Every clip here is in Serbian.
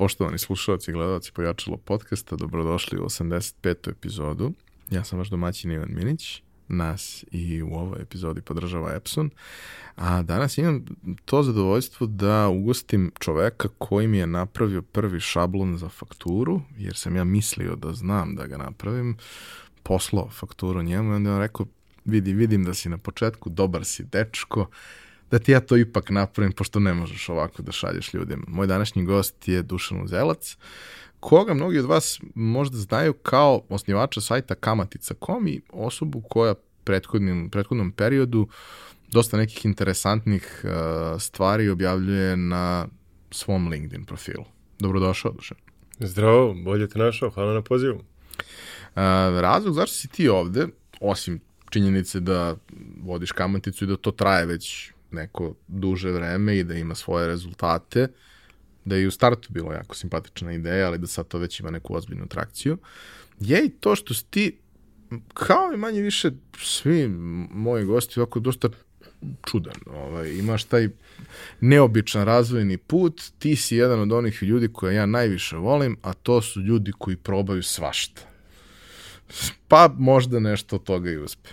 Poštovani slušalci i gledalci Pojačalo podcasta, dobrodošli u 85. epizodu. Ja sam vaš domaćin Ivan Minić, nas i u ovoj epizodi podržava Epson, a danas imam to zadovoljstvo da ugostim čoveka koji mi je napravio prvi šablon za fakturu, jer sam ja mislio da znam da ga napravim, poslao fakturu njemu i onda on rekao, vidi, vidim da si na početku, dobar si dečko, da ti ja to ipak napravim, pošto ne možeš ovako da šalješ ljudima. Moj današnji gost je Dušan Uzelac, koga mnogi od vas možda znaju kao osnivača sajta kamatica.com i osobu koja prethodnim, prethodnom periodu dosta nekih interesantnih uh, stvari objavljuje na svom LinkedIn profilu. Dobrodošao, Dušan. Zdravo, bolje te našao, hvala na pozivu. Uh, razlog zašto si ti ovde, osim činjenice da vodiš kamaticu i da to traje već neko duže vreme i da ima svoje rezultate, da je i u startu bilo jako simpatična ideja, ali da sad to već ima neku ozbiljnu trakciju, je i to što si ti, kao i manje više svi moji gosti, ovako dosta čudan. Ovaj, imaš taj neobičan razvojni put, ti si jedan od onih ljudi koje ja najviše volim, a to su ljudi koji probaju svašta. Pa možda nešto od toga i uspe.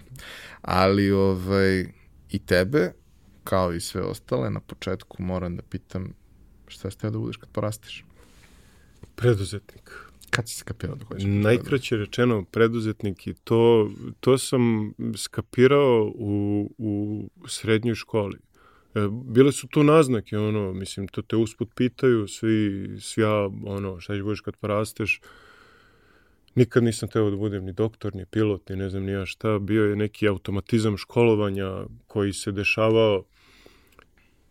Ali ovaj, i tebe kao i sve ostale, na početku moram da pitam šta ste da budeš kad porasteš? Preduzetnik. Kad si skapirao da hoćeš? Najkraće rečeno preduzetnik i to, to sam skapirao u, u srednjoj školi. E, bile su tu naznake, ono, mislim, to te usput pitaju, svi, svi ja, ono, šta ćeš budeš kad porasteš, Nikad nisam teo da budem ni doktor, ni pilot, ni ne znam ni ja šta. Bio je neki automatizam školovanja koji se dešavao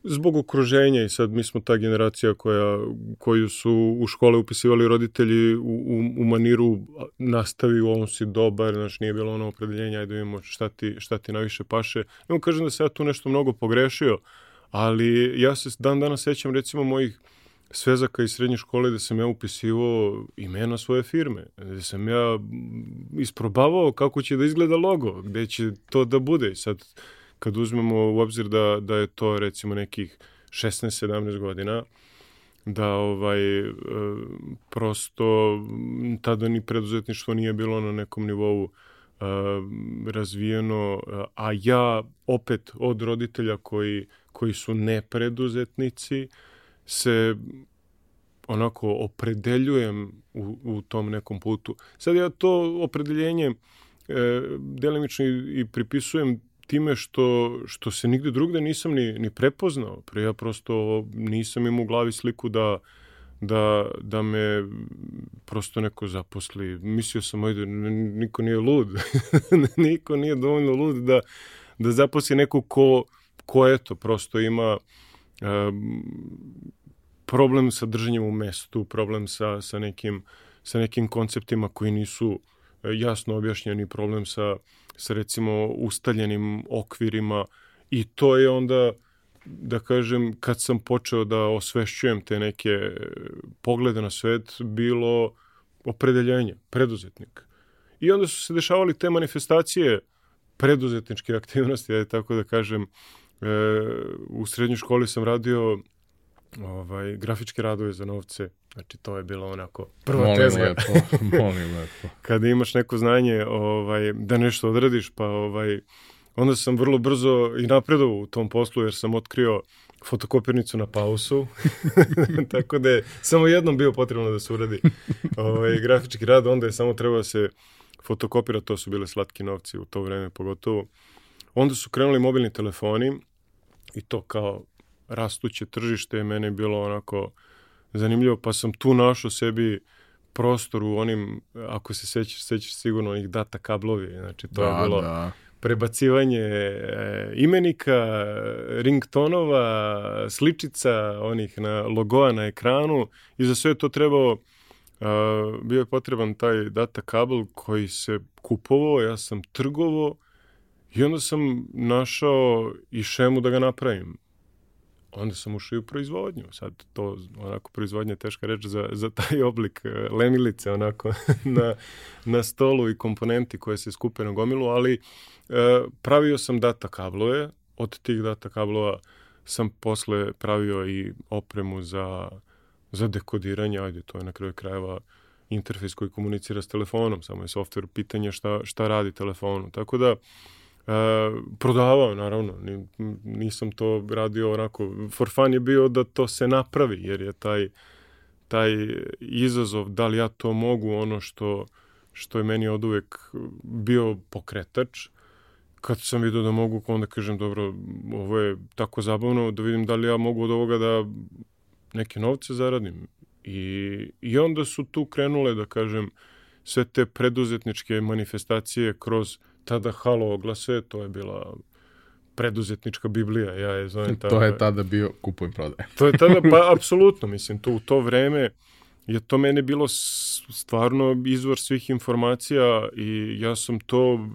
zbog okruženja i sad mi smo ta generacija koja, koju su u škole upisivali roditelji u, u, u maniru nastavi, u ovom si dobar, znaš, nije bilo ono opredeljenja, ajde vidimo šta ti, šta ti najviše paše. Ne kažem da se ja tu nešto mnogo pogrešio, ali ja se dan danas sećam recimo mojih svezaka iz srednje škole da sam ja upisivo imena svoje firme, da sam ja isprobavao kako će da izgleda logo, gde će to da bude. Sad, kad uzmemo u obzir da, da je to recimo nekih 16-17 godina, da ovaj e, prosto tada ni preduzetništvo nije bilo na nekom nivou e, razvijeno, a ja opet od roditelja koji, koji su nepreduzetnici se onako opredeljujem u, u tom nekom putu. Sad ja to opredeljenje e, delimično i, i pripisujem time što, što se nigde drugde nisam ni, ni prepoznao. Pre ja prosto nisam imao u glavi sliku da, da, da me prosto neko zaposli. Mislio sam, ajde, niko nije lud. niko nije dovoljno lud da, da zaposli neko ko, ko eto, prosto ima um, problem sa držanjem u mestu, problem sa, sa, nekim, sa nekim konceptima koji nisu e, jasno objašnjeni, problem sa sa recimo ustaljenim okvirima i to je onda da kažem kad sam počeo da osvešćujem te neke poglede na svet bilo opredeljenje, preduzetnik. I onda su se dešavali te manifestacije preduzetničke aktivnosti, ja tako da kažem, e, u srednjoj školi sam radio ovaj, grafičke radove za novce, Znači, to je bilo onako prva molim tezga. Lepo, molim lepo. Kada imaš neko znanje ovaj, da nešto odradiš, pa ovaj, onda sam vrlo brzo i napredovao u tom poslu, jer sam otkrio fotokopirnicu na pausu, tako da je samo jednom bio potrebno da se uradi ovaj, grafički rad, onda je samo trebao da se fotokopira, to su bile slatki novci u to vreme pogotovo. Onda su krenuli mobilni telefoni i to kao rastuće tržište je mene bilo onako zanimljivo, pa sam tu našao sebi prostor u onim, ako se sećaš, sećaš sigurno onih data kablovi, znači to da, je bilo da. prebacivanje e, imenika, ringtonova, sličica onih na logoa na ekranu i za sve to trebao uh, bio je potreban taj data kabel koji se kupovao, ja sam trgovao i onda sam našao i šemu da ga napravim onda sam ušao u proizvodnju. Sad to, onako, proizvodnja je teška reč za, za taj oblik e, lemilice, onako, na, na stolu i komponenti koje se skupe na gomilu, ali e, pravio sam data kablove, od tih data kablova sam posle pravio i opremu za za dekodiranje, ajde, to je na kraju krajeva interfejs koji komunicira s telefonom, samo je software pitanje šta, šta radi telefonu. Tako da, prodavao, naravno, nisam to radio onako, for fun je bio da to se napravi, jer je taj, taj izazov, da li ja to mogu, ono što, što je meni od uvek bio pokretač, kad sam vidio da mogu, onda kažem, dobro, ovo je tako zabavno, da vidim da li ja mogu od ovoga da neke novce zaradim. I, I onda su tu krenule, da kažem, sve te preduzetničke manifestacije kroz tada halo oglase, to je bila preduzetnička biblija, ja je zovem tada. To je tada bio kupujem prodaj. to je tada, pa apsolutno, mislim, to u to vreme je to mene bilo stvarno izvor svih informacija i ja sam to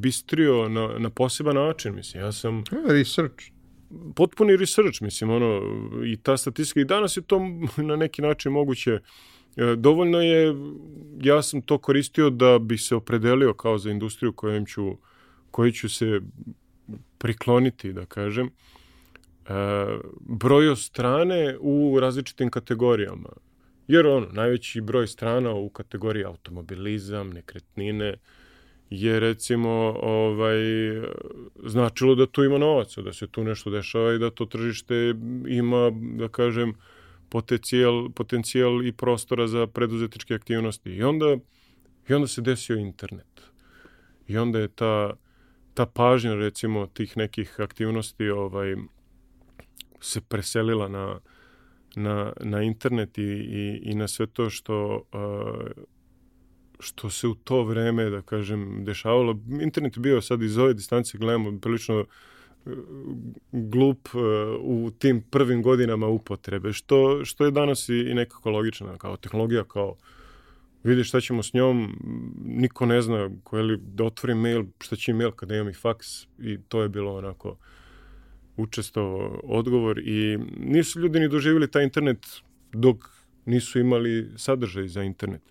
bistrio na, na poseban način, mislim, ja sam... Research. Potpuni research, mislim, ono, i ta statistika, i danas je to na neki način moguće E, dovoljno je, ja sam to koristio da bi se opredelio kao za industriju kojom ću, koju ću se prikloniti, da kažem, e, brojio strane u različitim kategorijama. Jer ono, najveći broj strana u kategoriji automobilizam, nekretnine, je recimo ovaj, značilo da tu ima novaca, da se tu nešto dešava i da to tržište ima, da kažem, potencijal, potencijal i prostora za preduzetničke aktivnosti. I onda, i onda se desio internet. I onda je ta, ta pažnja, recimo, tih nekih aktivnosti ovaj, se preselila na, na, na internet i, i, i na sve to što, uh, što se u to vreme, da kažem, dešavalo. Internet je bio sad iz ove distance, gledamo, prilično glup uh, u tim prvim godinama upotrebe, što, što je danas i, nekako logično, kao tehnologija, kao vidi šta ćemo s njom, niko ne zna ko je li da otvori mail, šta će mail kada imam i faks i to je bilo onako učesto odgovor i nisu ljudi ni doživjeli taj internet dok nisu imali sadržaj za internet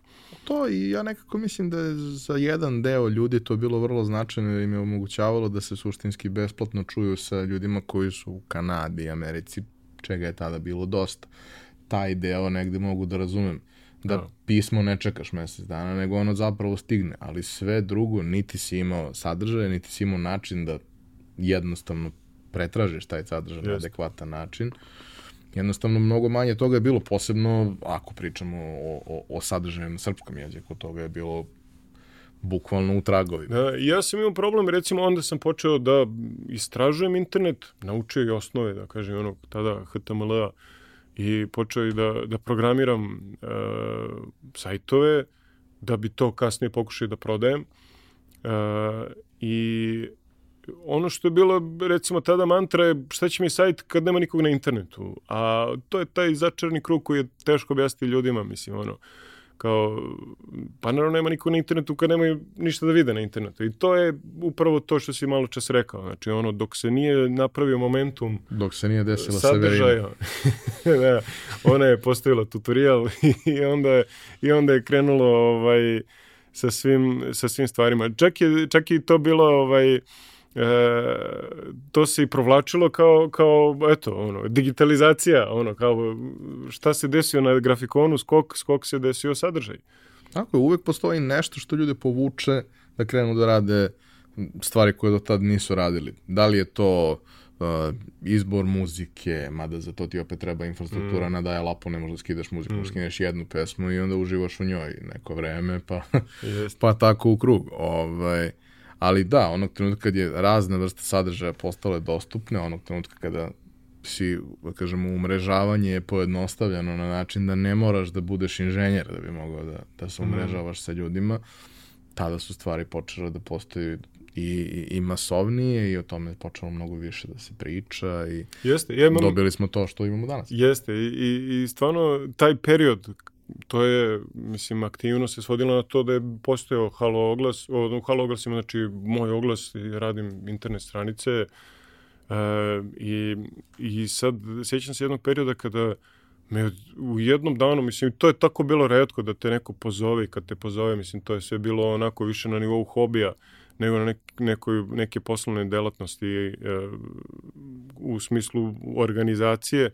to i ja nekako mislim da je za jedan deo ljudi to bilo vrlo značajno jer im je omogućavalo da se suštinski besplatno čuju sa ljudima koji su u Kanadi, Americi, čega je tada bilo dosta. Taj deo negde mogu da razumem. Da, da pismo ne čekaš mesec dana, nego ono zapravo stigne, ali sve drugo niti si imao sadržaje, niti si imao način da jednostavno pretražiš taj sadržaj na adekvatan način. Uh, jednostavno mnogo manje toga je bilo, posebno ako pričamo o, o, o sadržaju na srpskom jeziku, toga je bilo bukvalno u tragovima. Da, ja sam imao problem, recimo onda sam počeo da istražujem internet, naučio i osnove, da kažem, onog tada HTML-a i počeo i da, da programiram uh, sajtove, da bi to kasnije pokušao da prodajem. Uh, I ono što je bilo, recimo, tada mantra je šta će mi sajt kad nema nikog na internetu. A to je taj začarni krug koji je teško objasniti ljudima, mislim, ono, kao, pa naravno nema niko na internetu kad nemaju ništa da vide na internetu. I to je upravo to što si malo čas rekao. Znači, ono, dok se nije napravio momentum... Dok se nije desila sadržaja. da, ona je postavila tutorial i onda je, i onda je krenulo ovaj, sa, svim, sa svim stvarima. Čak je, čak i to bilo ovaj, e, to se i provlačilo kao, kao eto, ono, digitalizacija, ono, kao šta se desio na grafikonu, skok, skok se desio sadržaj. Tako je, uvek postoji nešto što ljude povuče da krenu da rade stvari koje do tad nisu radili. Da li je to uh, izbor muzike, mada za to ti opet treba infrastruktura, mm. nadaje lapo, ne možda skidaš muziku, mm. skineš jednu pesmu i onda uživaš u njoj neko vreme, pa, pa tako u krug. Ovaj, Ali da, onog trenutka kad je razna vrsta sadržaja postale dostupne, onog trenutka kada si, da kažemo, umrežavanje je pojednostavljeno na način da ne moraš da budeš inženjer da bi mogao da, da se mhm. umrežavaš sa ljudima, tada su stvari počele da postaju i, i, i masovnije i o tome je počelo mnogo više da se priča i Jeste, ja imam, dobili smo to što imamo danas. Jeste i, i, i stvarno taj period to je, mislim, aktivno se svodilo na to da je postojao halo oglas, o, halo oglas ima, znači, moj oglas, radim internet stranice e, i, i sad sećam se jednog perioda kada me u jednom danu, mislim, to je tako bilo redko da te neko pozove i kad te pozove, mislim, to je sve bilo onako više na nivou hobija nego na nek, nekoj, neke poslovne delatnosti e, u smislu organizacije.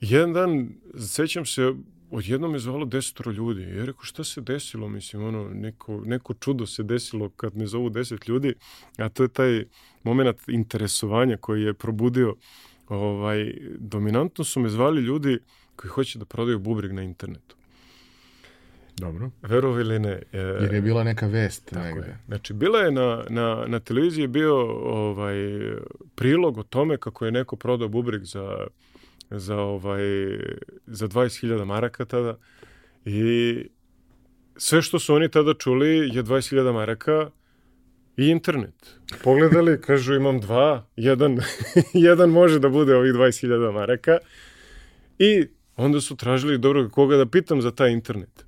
jedan dan, sećam se, odjednom me zvalo desetoro ljudi. Ja rekao, šta se desilo? Mislim, ono, neko, neko čudo se desilo kad me zovu deset ljudi, a to je taj moment interesovanja koji je probudio ovaj, dominantno su me zvali ljudi koji hoće da prodaju bubreg na internetu. Dobro. Verovi ili ne. E, Jer je bila neka vest Tako negde. je. Znači, bila je na, na, na televiziji je bio ovaj, prilog o tome kako je neko prodao bubreg za, za, ovaj, za 20.000 maraka tada i sve što su oni tada čuli je 20.000 maraka i internet. Pogledali, kažu imam dva, jedan, jedan može da bude ovih 20.000 maraka i onda su tražili dobro koga da pitam za taj internet.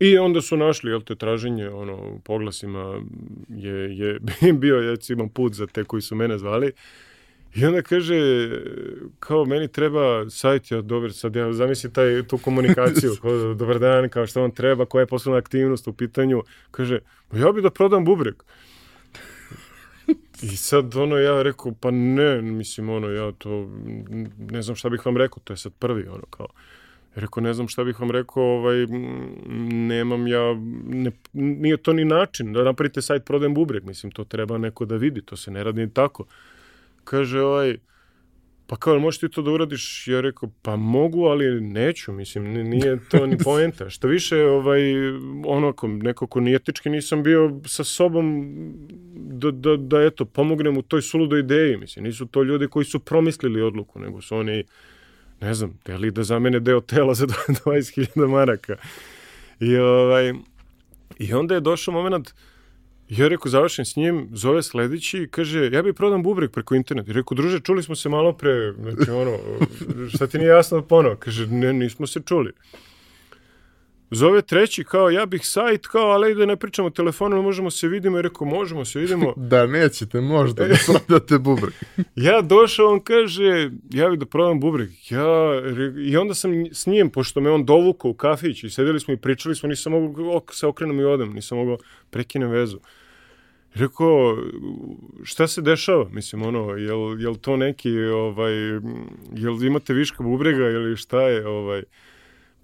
I onda su našli, jel te, traženje, ono, u poglasima je, je bio, ja imam put za te koji su mene zvali. I onda kaže, kao meni treba sajt, ja dobar, sad ja zamisli taj, tu komunikaciju, kao, dobar dan, kao što vam treba, koja je poslovna aktivnost u pitanju. Kaže, "Ma ja bi da prodam bubreg. I sad ono ja rekao, pa ne, mislim ono ja to, ne znam šta bih vam rekao, to je sad prvi ono kao. Rekao, ne znam šta bih vam rekao, ovaj, nemam ja, ne, nije to ni način da napravite sajt prodajem bubreg, mislim, to treba neko da vidi, to se ne radi tako. Kaže, ovaj, pa kao, možeš ti to da uradiš? Ja rekao, pa mogu, ali neću, mislim, ni- nije to ni poenta. Što više, ovaj, onako, nekako ni etički nisam bio sa sobom da, da, da eto, pomognem u toj suludoj ideji, mislim, nisu to ljudi koji su promislili odluku, nego su oni, ne znam, teli da zamene deo tela za 20.000 maraka. I, ovaj, I onda je došao moment, ja rekao, završen s njim, zove sledeći i kaže, ja bi prodam bubreg preko interneta. I rekao, druže, čuli smo se malo pre, znači ono, šta ti nije jasno ponovo? Kaže, ne, nismo se čuli. Zove treći, kao, ja bih sajt, kao, ali da ne pričamo telefonom, možemo se vidimo. I rekao, možemo se vidimo. Da nećete možda da prodate bubreg. Ja došao, on kaže, ja bih da prodam bubreg. Ja, I onda sam s njim, pošto me on dovukao u kafić i sedeli smo i pričali smo, nisam mogao ok, se okrenem i odem, nisam mogao prekinem vezu. Rekao, šta se dešava? Mislim, ono, jel, jel to neki, ovaj, jel imate viška bubrega ili šta je, ovaj,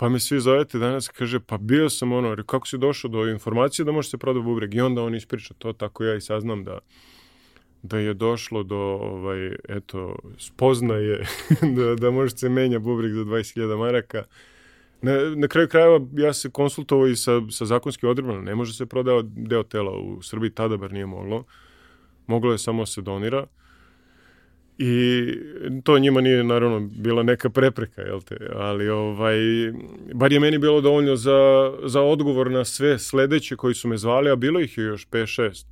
pa me svi zovete danas, kaže, pa bio sam ono, kako si došao do informacije da može se prodati bubreg? I onda on ispriča to, tako ja i saznam da da je došlo do ovaj eto spoznaje da da može se menja bubreg za 20.000 maraka. Na, na kraju krajeva ja se konsultovao i sa, sa zakonskim odredbama, ne može se prodao deo tela u Srbiji, tada bar nije moglo. Moglo je samo se donira. I to njima nije naravno bila neka prepreka, jel te? Ali ovaj, bar je meni bilo dovoljno za, za odgovor na sve sledeće koji su me zvali, a bilo ih je još 5-6.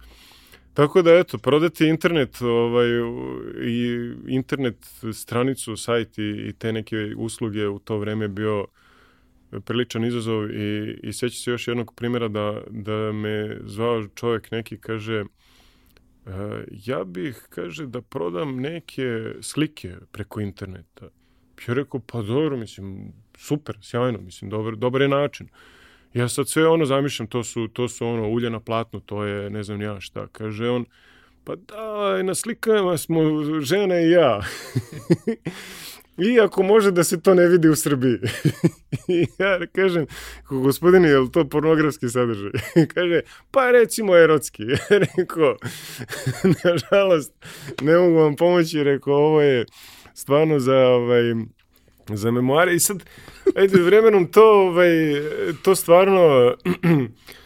Tako da, eto, prodati internet ovaj, i internet stranicu, sajt i, i te neke usluge u to vreme bio priličan izazov i, i seća se još jednog primjera da, da me zvao čovjek neki, kaže, "E, ja bih, kaže, da prodam neke slike preko interneta. Ja rekao, pa dobro, mislim, super, sjajno, mislim, dobar, dobar je način. Ja sad sve ono zamišljam, to su, to su ono ulje na platnu, to je ne znam ja šta. Kaže on, pa da, na slikama smo žena i ja. Iako može da se to ne vidi u Srbiji. Ja kažem, gospodine, je li to pornografski sadržaj? Kaže, pa recimo erotski. Rekao, nažalost, ne mogu vam pomoći, rekao, ovo je stvarno za, ovaj, za memoare. I sad, ajde, vremenom to, ovaj, to stvarno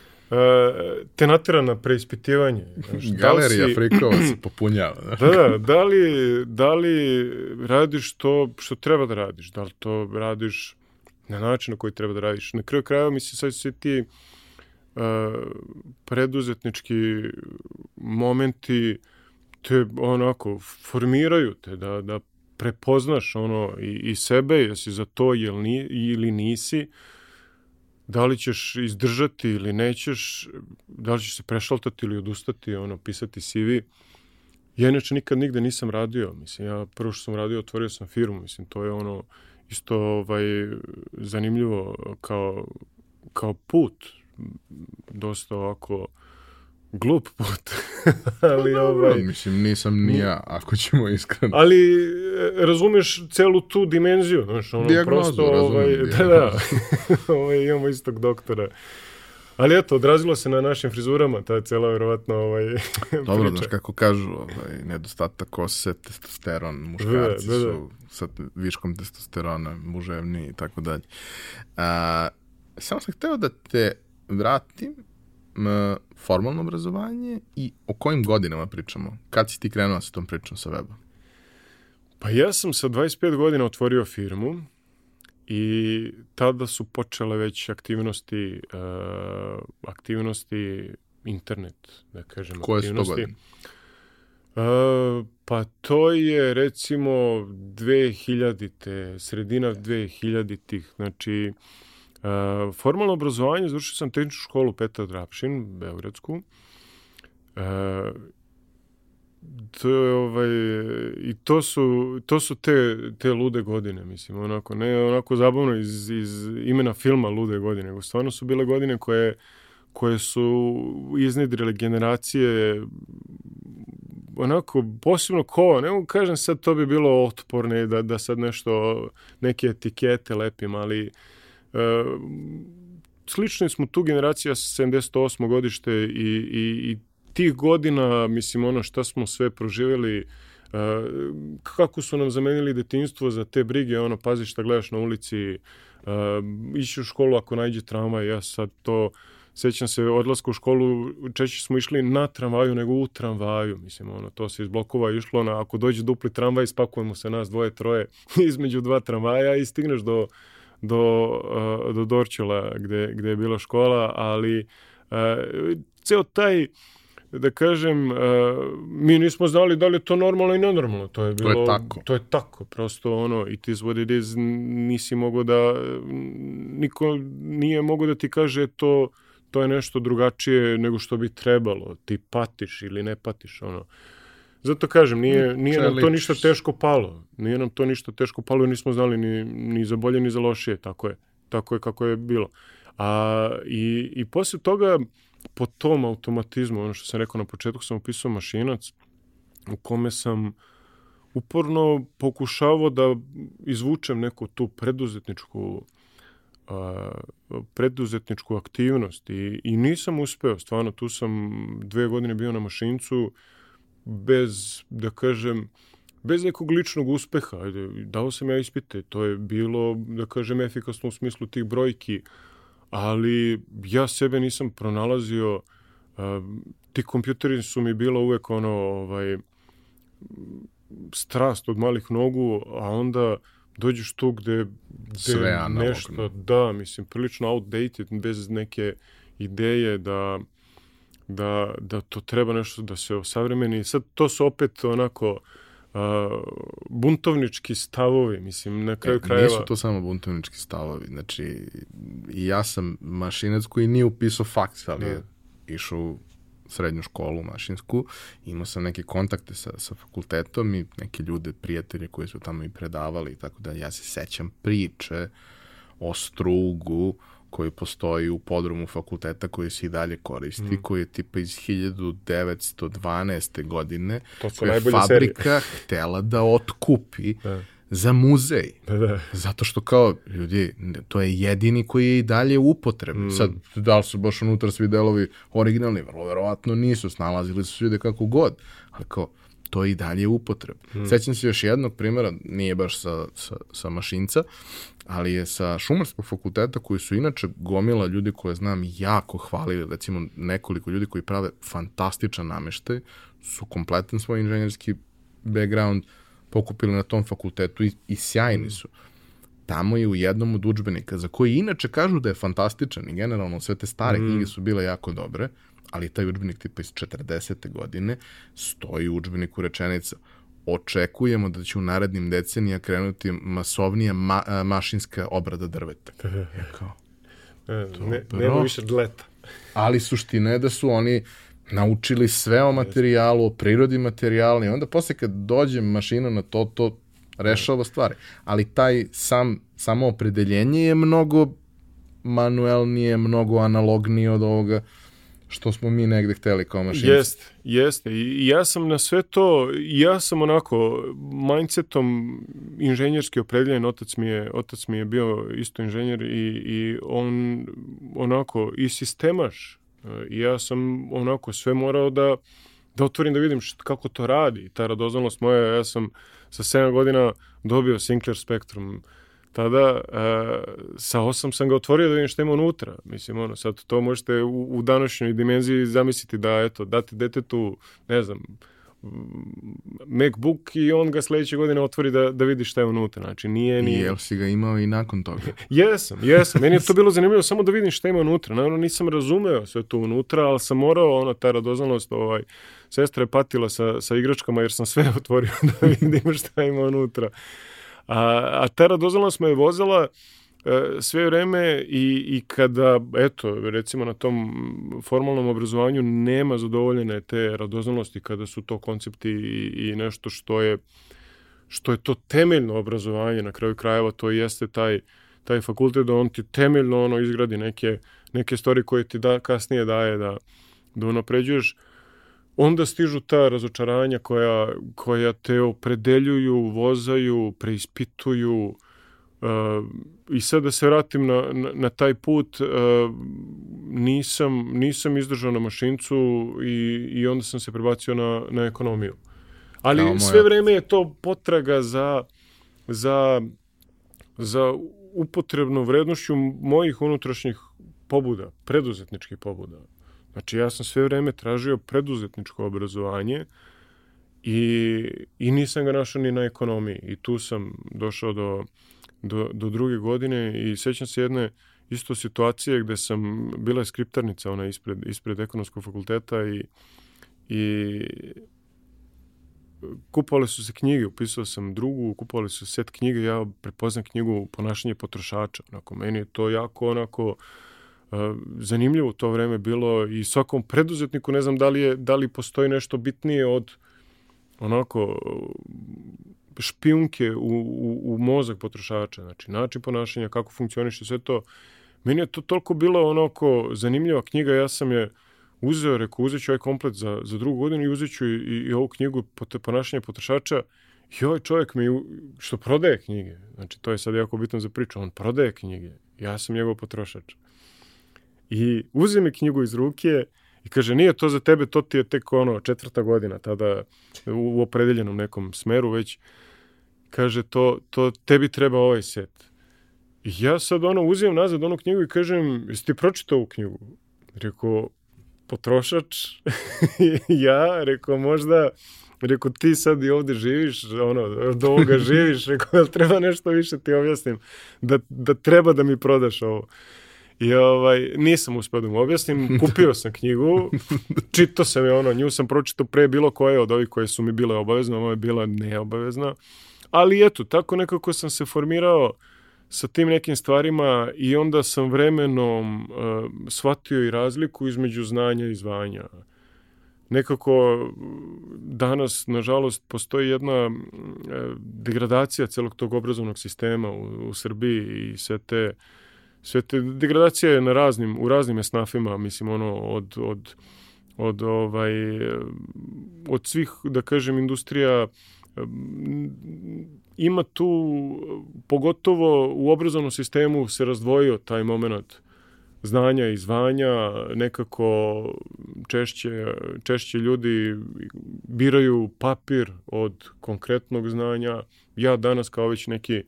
te natera na preispitivanje. Znaš, da Galerija si- frikova se popunjava. Da, da, da li, da li radiš to što treba da radiš? Da li to radiš na način na koji treba da radiš? Na kraju krajeva, mislim, sad svi ti uh, preduzetnički momenti te onako formiraju te da, da prepoznaš ono i, i sebe, jesi za to jel ni, ili nisi, da li ćeš izdržati ili nećeš, da li ćeš se prešaltati ili odustati, ono, pisati CV. Ja inače nikad nigde nisam radio, mislim, ja prvo što sam radio, otvorio sam firmu, mislim, to je ono isto ovaj, zanimljivo kao, kao put, dosta ovako glup put. ali ovaj... Mislim, nisam ni ja, ako ćemo iskreno. Ali e, razumeš celu tu dimenziju, znaš, ono Dijagnozu, prosto, razumem ovaj, da, da, ovaj, imamo istog doktora. Ali eto, odrazilo se na našim frizurama, ta cela verovatno ovaj, Dobro, priča. znaš kako kažu, ovaj, nedostatak kose, testosteron, muškarci Da, da, da. su sa viškom testosterona, muževni i tako dalje. A, samo sam hteo da te vratim na formalno obrazovanje i o kojim godinama pričamo. Kad si ti krenuo sa tom pričom sa webom? Pa ja sam sa 25 godina otvorio firmu i tada su počele već aktivnosti, uh, aktivnosti internet, da kažem. Koje su to godine? Uh, pa to je recimo 2000-te, sredina 2000-tih, znači uh, formalno obrazovanje, završio sam tehničku školu Petar Drapšin, Beogradsku. Uh, to je ovaj i to su to su te te lude godine mislim onako ne onako zabavno iz iz imena filma lude godine nego stvarno su bile godine koje koje su iznedrile generacije onako posebno ko, ne mogu kažem sad to bi bilo otporne da, da sad nešto, neke etikete lepim, ali e, slični smo tu generacija 78. godište i, i, i tih godina, mislim, ono šta smo sve proživjeli, e, kako su nam zamenili detinjstvo za te brige, ono, pazi šta gledaš na ulici, uh, ići u školu ako najde tramvaj, ja sad to, sećam se odlaska u školu, češće smo išli na tramvaju nego u tramvaju, mislim, ono, to se iz blokova išlo na, ako dođe dupli tramvaj, spakujemo se nas dvoje, troje između dva tramvaja i stigneš do, do, uh, do Dorčela gde, gde je bila škola, ali uh, ceo taj da kažem, uh, mi nismo znali da li je to normalno i nenormalno. To je To je bilo, tako. To je tako, prosto ono, it is what it is, nisi mogao da, niko nije mogao da ti kaže to, to je nešto drugačije nego što bi trebalo. Ti patiš ili ne patiš, ono. Zato kažem, nije, nije nam to ništa teško palo. Nije nam to ništa teško palo i nismo znali ni, ni za bolje ni za lošije. Tako je. Tako je kako je bilo. A, i, I posle toga, po tom automatizmu, ono što sam rekao na početku, sam upisao mašinac u kome sam uporno pokušavao da izvučem neku tu preduzetničku a, preduzetničku aktivnost i, i nisam uspeo, stvarno tu sam dve godine bio na mašincu bez, da kažem, bez nekog ličnog uspeha. Ajde, dao sam ja ispite, to je bilo, da kažem, efikasno u smislu tih brojki, ali ja sebe nisam pronalazio, a, ti kompjuteri su mi bilo uvek ono, ovaj, strast od malih nogu, a onda dođeš tu gde, gde Sve nešto, da, mislim, prilično outdated, bez neke ideje da, da, da to treba nešto da se osavremeni. Sad to su opet onako a, buntovnički stavovi, mislim, na kraju E, krajeva. Nisu to samo buntovnički stavovi. Znači, i ja sam mašinac koji nije upisao faks, ali je išao u srednju školu mašinsku. Imao sam neke kontakte sa, sa fakultetom i neke ljude, prijatelje koji su tamo i predavali i tako da ja se sećam priče o strugu koji postoji u podrumu fakulteta koji se i dalje koristi, Mm. koji je tipa iz 1912. godine To su koja je najbolje serije. fabrika htela da otkupi Da. za muzej. Da, da. Zato što kao, ljudi, to je jedini koji je i dalje u upotrebi. Mm. Sad, da li su baš unutra svi delovi originalni, vrlo verovatno nisu, snalazili su se ljude kako god, ali kao, to je i dalje u upotrebi. Mm. Sećam se još jednog primjera, nije baš sa, sa, sa mašinca, ali je sa šumarskog fakulteta koji su inače gomila ljudi koje znam jako hvalili, recimo nekoliko ljudi koji prave fantastičan nameštaj, su kompletan svoj inženjerski background pokupili na tom fakultetu i, i sjajni su. Tamo je u jednom od udžbenika, za koji inače kažu da je fantastičan i generalno sve te stare Mm. knjige su bile jako dobre, ali taj udžbenik tipa iz 40. godine stoji u udžbeniku rečenica očekujemo da će u narednim decenija krenuti masovnija ma, mašinska obrada drveta. Ja kao, E, ne, Dobro. nema više dleta. ali suština je da su oni naučili sve o materijalu, o prirodi materijala i onda posle kad dođe mašina na to, to rešava stvari. Ali taj sam, samo opredeljenje je mnogo manuelnije, mnogo analognije od ovoga što smo mi negde hteli kao mašinci. Jeste, jeste. I ja sam na sve to, ja sam onako mindsetom inženjerski opredeljen, otac mi je, otac mi je bio isto inženjer i, i on onako i sistemaš. I ja sam onako sve morao da, da otvorim da vidim št, kako to radi. Ta radoznalost moja, ja sam sa 7 godina dobio Sinclair Spectrum tada uh, sa osam sam ga otvorio da vidim šta ima unutra. Mislim, ono, sad to možete u, u današnjoj dimenziji zamisliti da, eto, date detetu, ne znam, MacBook i on ga sledeće godine otvori da, da vidi šta je unutra. Znači, nije ni... I jel si ga imao i nakon toga? jesam, jesam. Meni je to bilo zanimljivo samo da vidim šta ima unutra. Naravno, nisam razumeo sve to unutra, ali sam morao, ono, ta radoznalost, ovaj, sestra je patila sa, sa igračkama jer sam sve otvorio da vidim šta ima unutra. A, a ta radoznalost me je vozila e, sve vreme i, i kada, eto, recimo na tom formalnom obrazovanju nema zadovoljene te radoznalosti kada su to koncepti i, i nešto što je što je to temeljno obrazovanje na kraju krajeva, to jeste taj taj fakultet da on ti temeljno ono izgradi neke neke stvari koje ti da kasnije daje da da unapređuješ onda stižu ta razočaranja koja, koja te opredeljuju, vozaju, preispituju uh, i sad da se vratim na, na, na taj put uh, nisam, nisam izdržao na mašincu i, i onda sam se prebacio na, na ekonomiju. Ali Kao sve vreme je to potraga za, za, za upotrebnu vrednošću mojih unutrašnjih pobuda, preduzetničkih pobuda. Znači ja sam sve vreme tražio preduzetničko obrazovanje i, i nisam ga našao ni na ekonomiji. I tu sam došao do, do, do druge godine i sećam se jedne isto situacije gde sam bila je skriptarnica ona ispred, ispred ekonomskog fakulteta i, i kupovali su se knjige, upisao sam drugu, kupovali su set knjige, ja prepoznam knjigu Ponašanje potrošača. Onako, meni je to jako onako zanimljivo u to vreme bilo i svakom preduzetniku ne znam da li, je, da li postoji nešto bitnije od onako špijunke u, u, u mozak potrošača, znači način ponašanja, kako funkcioniše sve to. Meni je to toliko bilo onako zanimljiva knjiga, ja sam je uzeo, rekao, uzet ću ovaj komplet za, za drugu godinu i uzet ću i, i, i ovu knjigu ponašanja potrošača i ovaj čovjek mi, što prodaje knjige, znači to je sad jako bitno za priču, on prodaje knjige, ja sam njegov potrošač. I uze mi knjigu iz ruke i kaže, nije to za tebe, to ti je tek ono četvrta godina, tada u opredeljenom nekom smeru već. Kaže, to, to tebi treba ovaj set. I ja sad ono uzimam nazad onu knjigu i kažem, jesi ti pročitao ovu knjigu? Rekao, potrošač? ja, rekao, možda, rekao, ti sad i ovde živiš, ono, od ovoga živiš, rekao, jel treba nešto više ti objasnim, da, da treba da mi prodaš ovo. I ovaj, nisam uspeo da mu objasnim, kupio sam knjigu, čitao sam je ono, nju sam pročitao pre bilo koje od ovih koje su mi bile obavezne, ovo je bila neobavezna. Ali eto, tako nekako sam se formirao sa tim nekim stvarima i onda sam vremenom uh, shvatio i razliku između znanja i zvanja. Nekako danas, nažalost, postoji jedna uh, degradacija celog tog obrazovnog sistema u, u Srbiji i sve te uh, sve te degradacije na raznim, u raznim esnafima, mislim, ono, od, od, od, ovaj, od svih, da kažem, industrija ima tu, pogotovo u obrazovnom sistemu se razdvojio taj moment znanja i zvanja, nekako češće, češće ljudi biraju papir od konkretnog znanja. Ja danas kao već neki uh,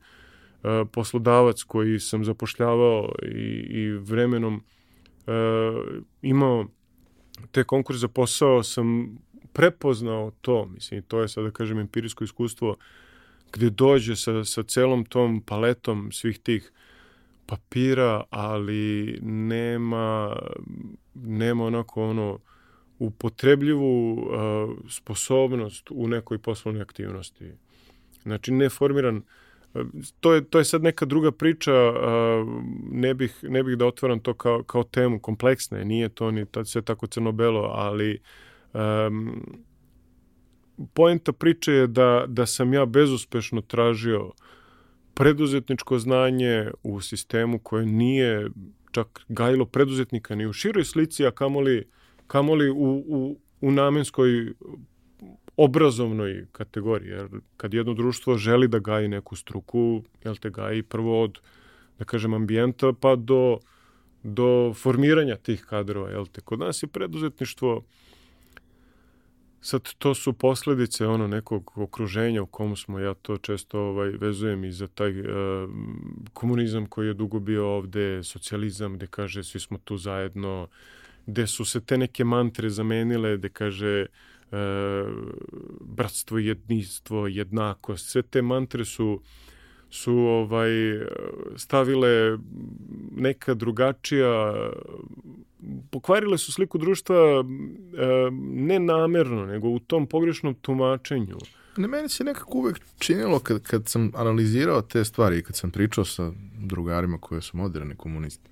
poslodavac koji sam zapošljavao i, i vremenom uh, imao te konkurs za posao sam prepoznao to, mislim, to je sad da kažem empirijsko iskustvo gde dođe sa, sa celom tom paletom svih tih papira, ali nema nema onako ono upotrebljivu uh, sposobnost u nekoj poslovnoj aktivnosti. Znači, neformiran to je, to je sad neka druga priča, ne bih, ne bih da otvaram to kao, kao temu, kompleksne, nije to ni sve tako crno-belo, ali um, poenta priče je da, da sam ja bezuspešno tražio preduzetničko znanje u sistemu koje nije čak gajilo preduzetnika ni u široj slici, a kamoli kamoli u, u, u namenskoj obrazovnoj kategoriji. Jer kad jedno društvo želi da gaji neku struku, jel te gaji prvo od, da kažem, ambijenta pa do, do formiranja tih kadrova. Jel te? Kod nas je preduzetništvo Sad to su posledice ono nekog okruženja u kom smo, ja to često ovaj, vezujem i za taj uh, komunizam koji je dugo bio ovde, socijalizam gde kaže svi smo tu zajedno, gde su se te neke mantre zamenile, gde kaže bratstvo, jedinstvo, jednakost, sve te mantre su su ovaj stavile neka drugačija pokvarile su sliku društva e, ne namerno, nego u tom pogrešnom tumačenju. Ne, meni se nekako uvek činilo kad, kad sam analizirao te stvari i kad sam pričao sa drugarima koji su moderni komunisti,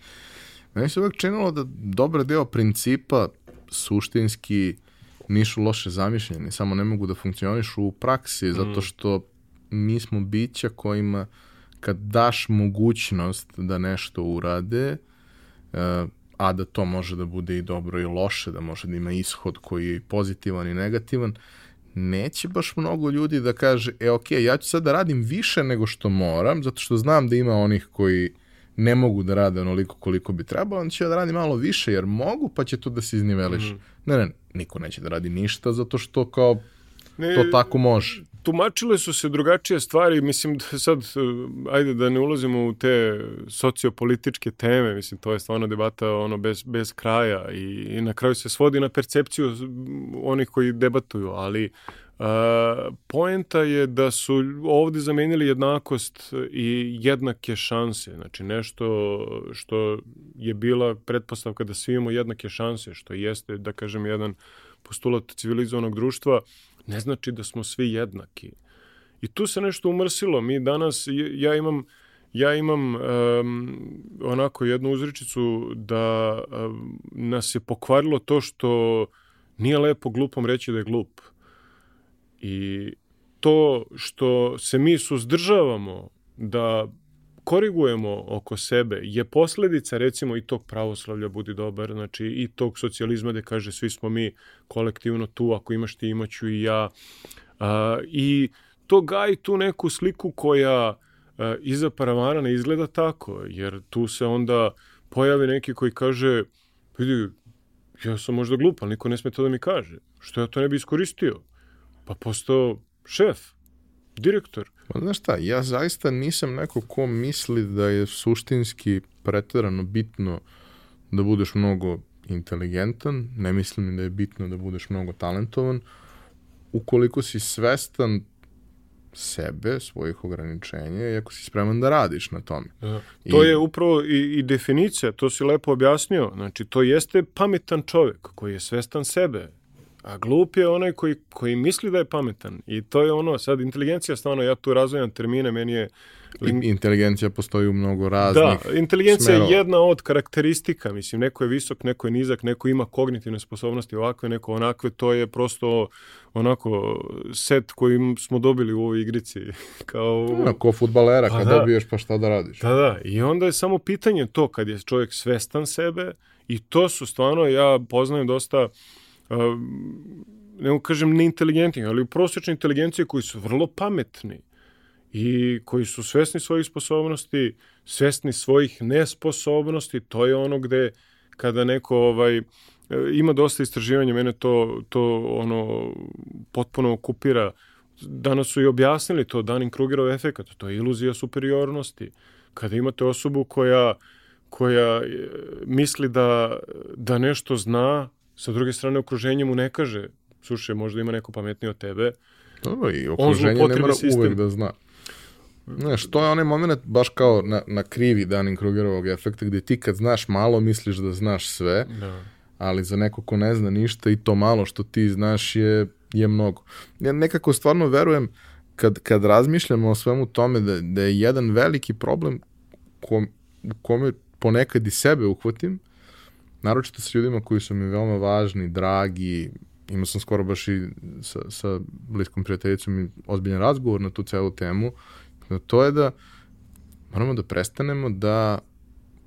meni se uvek činilo da dobar deo principa suštinski nisu loše zamišljeni, samo ne mogu da funkcionišu u praksi, zato mm. što mi smo bića kojima kad daš mogućnost da nešto urade, e, a da to može da bude i dobro i loše, da može da ima ishod koji je pozitivan i negativan, neće baš mnogo ljudi da kaže, e ok, ja ću sad da radim više nego što moram, zato što znam da ima onih koji ne mogu da rade onoliko koliko bi trebalo, on će da radi malo više jer mogu, pa će to da se izniveliš. Mm. Ne, ne, niko neće da radi ništa zato što kao ne, to tako može tumačile su se drugačije stvari, mislim da sad, ajde da ne ulazimo u te sociopolitičke teme, mislim to je stvarno debata ono bez, bez kraja i, i na kraju se svodi na percepciju onih koji debatuju, ali Uh, poenta je da su ovde zamenili jednakost i jednake šanse, znači nešto što je bila pretpostavka da svi imamo jednake šanse, što jeste, da kažem, jedan postulat civilizovanog društva, ne znači da smo svi jednaki. I tu se nešto umrsilo. Mi danas, ja imam, ja imam um, onako jednu uzričicu da um, nas je pokvarilo to što nije lepo glupom reći da je glup. I to što se mi suzdržavamo da korigujemo oko sebe je posledica recimo i tog pravoslavlja budi dobar, znači i tog socijalizma gde kaže svi smo mi kolektivno tu, ako imaš ti imaću i ja. A, I to gaji tu neku sliku koja a, iza paravana ne izgleda tako, jer tu se onda pojavi neki koji kaže vidi, ja sam možda glup, niko ne sme to da mi kaže. Što ja to ne bi iskoristio? Pa postao šef, direktor. Pa znaš šta, ja zaista nisam neko ko misli da je suštinski preterano bitno da budeš mnogo inteligentan, ne mislim da je bitno da budeš mnogo talentovan, ukoliko si svestan sebe, svojih ograničenja i ako si spreman da radiš na tome. Da. To I... je upravo i, i definicija, to si lepo objasnio. Znači, to jeste pametan čovek koji je svestan sebe, A glup je onaj koji, koji misli da je pametan. I to je ono, sad inteligencija stvarno, ja tu razvojam termine, meni je... Inteligencija postoji u mnogo raznih Da, inteligencija smerova. je jedna od karakteristika, mislim, neko je visok, neko je nizak, neko ima kognitivne sposobnosti ovakve, neko onakve, to je prosto onako set koji smo dobili u ovoj igrici. Kao, ja, ko futbalera, pa kad da. dobiješ pa šta da radiš. Da, da, i onda je samo pitanje to kad je čovjek svestan sebe i to su stvarno, ja poznajem dosta ne mogu kažem neinteligentni, ali prosječne inteligencije koji su vrlo pametni i koji su svesni svojih sposobnosti, svesni svojih nesposobnosti, to je ono gde kada neko ovaj ima dosta istraživanja, mene to, to ono potpuno okupira. Danas su i objasnili to Dunning-Krugerov efekat, to je iluzija superiornosti. Kada imate osobu koja koja misli da, da nešto zna, Sa druge strane, okruženje mu ne kaže, slušaj, možda ima neko pametniji od tebe. Dobro, i okruženje ne mora sistem. uvek da zna. Znaš, to je onaj moment baš kao na, na krivi Dunning-Krugerovog efekta, gde ti kad znaš malo misliš da znaš sve, da. ali za neko ko ne zna ništa i to malo što ti znaš je, je mnogo. Ja nekako stvarno verujem kad, kad razmišljamo o svemu tome da, da je jedan veliki problem kom, u kome ponekad i sebe uhvatim, naročito sa ljudima koji su mi veoma važni, dragi, imao sam skoro baš i sa, sa bliskom prijateljicom i ozbiljan razgovor na tu celu temu, to je da moramo da prestanemo da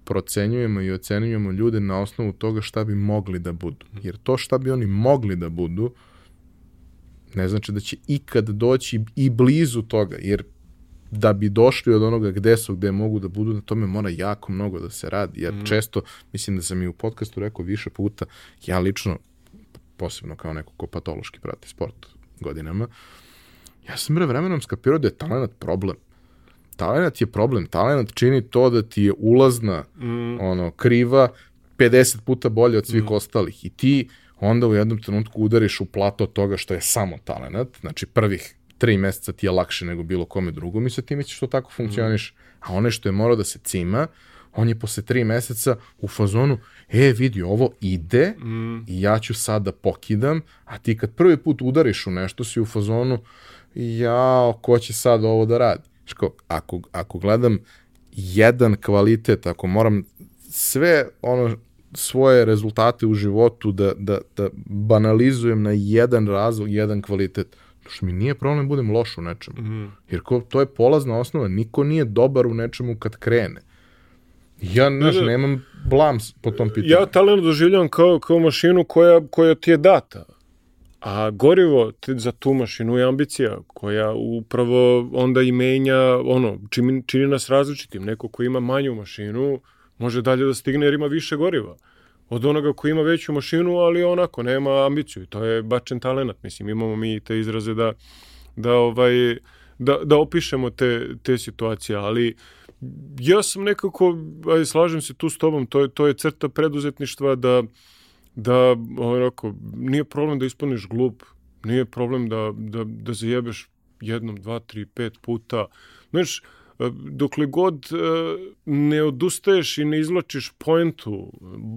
procenjujemo i ocenjujemo ljude na osnovu toga šta bi mogli da budu. Jer to šta bi oni mogli da budu, ne znači da će ikad doći i blizu toga, jer da bi došli od onoga gde su, gde mogu da budu, na tome mora jako mnogo da se radi, jer mm. često, mislim da sam i u podcastu rekao više puta, ja lično, posebno kao neko ko patološki prati sport godinama, ja sam bre vremenom skapirao da je talent problem. Talent je problem, talent čini to da ti je ulazna mm. ono, kriva 50 puta bolje od svih mm. ostalih i ti onda u jednom trenutku udariš u plato toga što je samo talent, znači prvih tri meseca ti je lakše nego bilo kome drugom i sa time ćeš to tako funkcioniš. Mm. A onaj što je morao da se cima, on je posle tri meseca u fazonu, e, vidi, ovo ide mm. i ja ću sad da pokidam, a ti kad prvi put udariš u nešto, si u fazonu, jao, ko će sad ovo da radi? Ško, ako, ako gledam jedan kvalitet, ako moram sve ono svoje rezultate u životu da, da, da banalizujem na jedan razlog, jedan kvalitet, što mi nije problem da budem loš u nečemu. Mm. Jer ko, to je polazna osnova, niko nije dobar u nečemu kad krene. Ja, znaš, ne, nemam blam po tom pitanju. Ja talent doživljam kao, kao mašinu koja, koja ti je data. A gorivo za tu mašinu je ambicija koja upravo onda i menja, ono, čini, čini nas različitim. Neko ko ima manju mašinu može dalje da stigne jer ima više goriva od onoga ko ima veću mašinu, ali onako, nema ambiciju. To je bačen talent. Mislim, imamo mi te izraze da, da, ovaj, da, da opišemo te, te situacije, ali ja sam nekako, aj, slažem se tu s tobom, to je, to je crta preduzetništva da, da onako, nije problem da ispuniš glup, nije problem da, da, da zajebeš jednom, dva, tri, pet puta. Znaš, dokle god e, ne odustaješ i ne izlačiš poentu,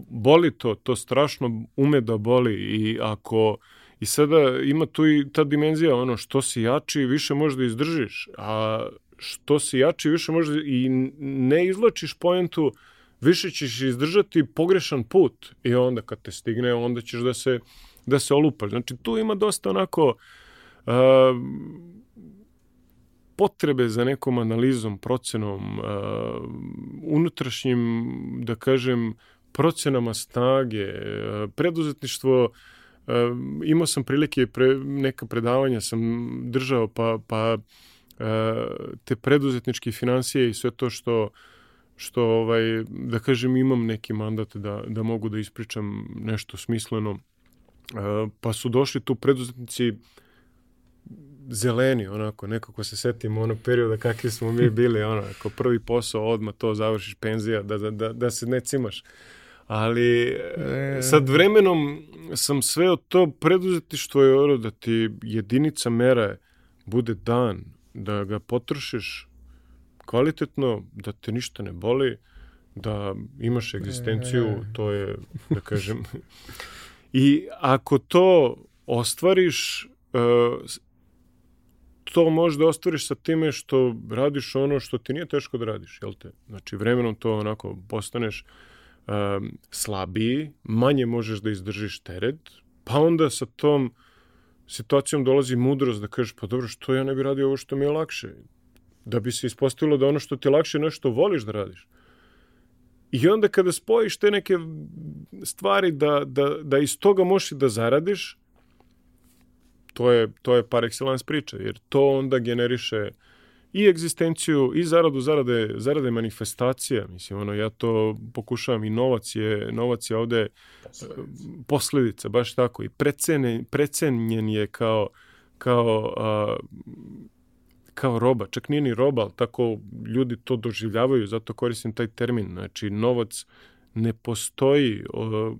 boli to, to strašno ume da boli i ako i sada ima tu i ta dimenzija ono što si jači više možeš da izdržiš, a što si jači više možeš da i ne izlačiš poentu više ćeš izdržati pogrešan put i onda kad te stigne onda ćeš da se da se olupaš. Znači tu ima dosta onako uh, potrebe za nekom analizom, procenom, uh, unutrašnjim, da kažem, procenama snage, uh, preduzetništvo, uh, imao sam prilike, pre, neka predavanja sam držao, pa, pa uh, te preduzetničke financije i sve to što što ovaj da kažem imam neki mandat da da mogu da ispričam nešto smisleno. Uh, pa su došli tu preduzetnici uh, zeleni, onako, nekako se setimo onog perioda kakvi smo mi bili, ono, ako prvi posao odmah to završiš penzija, da, da, da, da se ne cimaš. Ali e... sad vremenom sam sve od to preduzetništvo je ono da ti jedinica mera bude dan, da ga potrošiš kvalitetno, da te ništa ne boli, da imaš egzistenciju, e... to je, da kažem... I ako to ostvariš, uh, to možeš da ostvariš sa time što radiš ono što ti nije teško da radiš, jel te? Znači, vremenom to onako postaneš um, slabiji, manje možeš da izdržiš teret, pa onda sa tom situacijom dolazi mudrost da kažeš, pa dobro, što ja ne bi radio ovo što mi je lakše? Da bi se ispostavilo da ono što ti je lakše nešto voliš da radiš. I onda kada spojiš te neke stvari da, da, da iz toga možeš da zaradiš, to je, to je par excellence priča, jer to onda generiše i egzistenciju, i zaradu, zarade, zarade manifestacija. Mislim, ono, ja to pokušavam i novac je, novac je ovde posledica, posledica baš tako. I precenen, precenjen je kao, kao, a, kao roba. Čak nije ni roba, ali tako ljudi to doživljavaju, zato koristim taj termin. Znači, novac ne postoji, o,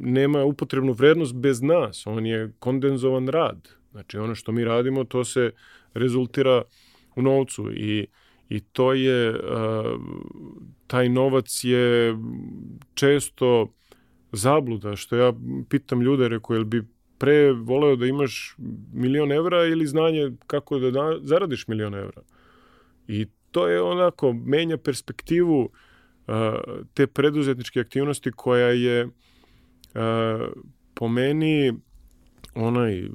nema upotrebnu vrednost bez nas, on je kondenzovan rad. Znači ono što mi radimo, to se rezultira u novcu i, i to je, uh, taj novac je često zabluda, što ja pitam ljude, reko, jel bi pre voleo da imaš milion evra ili znanje kako da, da zaradiš milion evra? I to je onako, menja perspektivu uh, te preduzetničke aktivnosti koja je uh, po meni onaj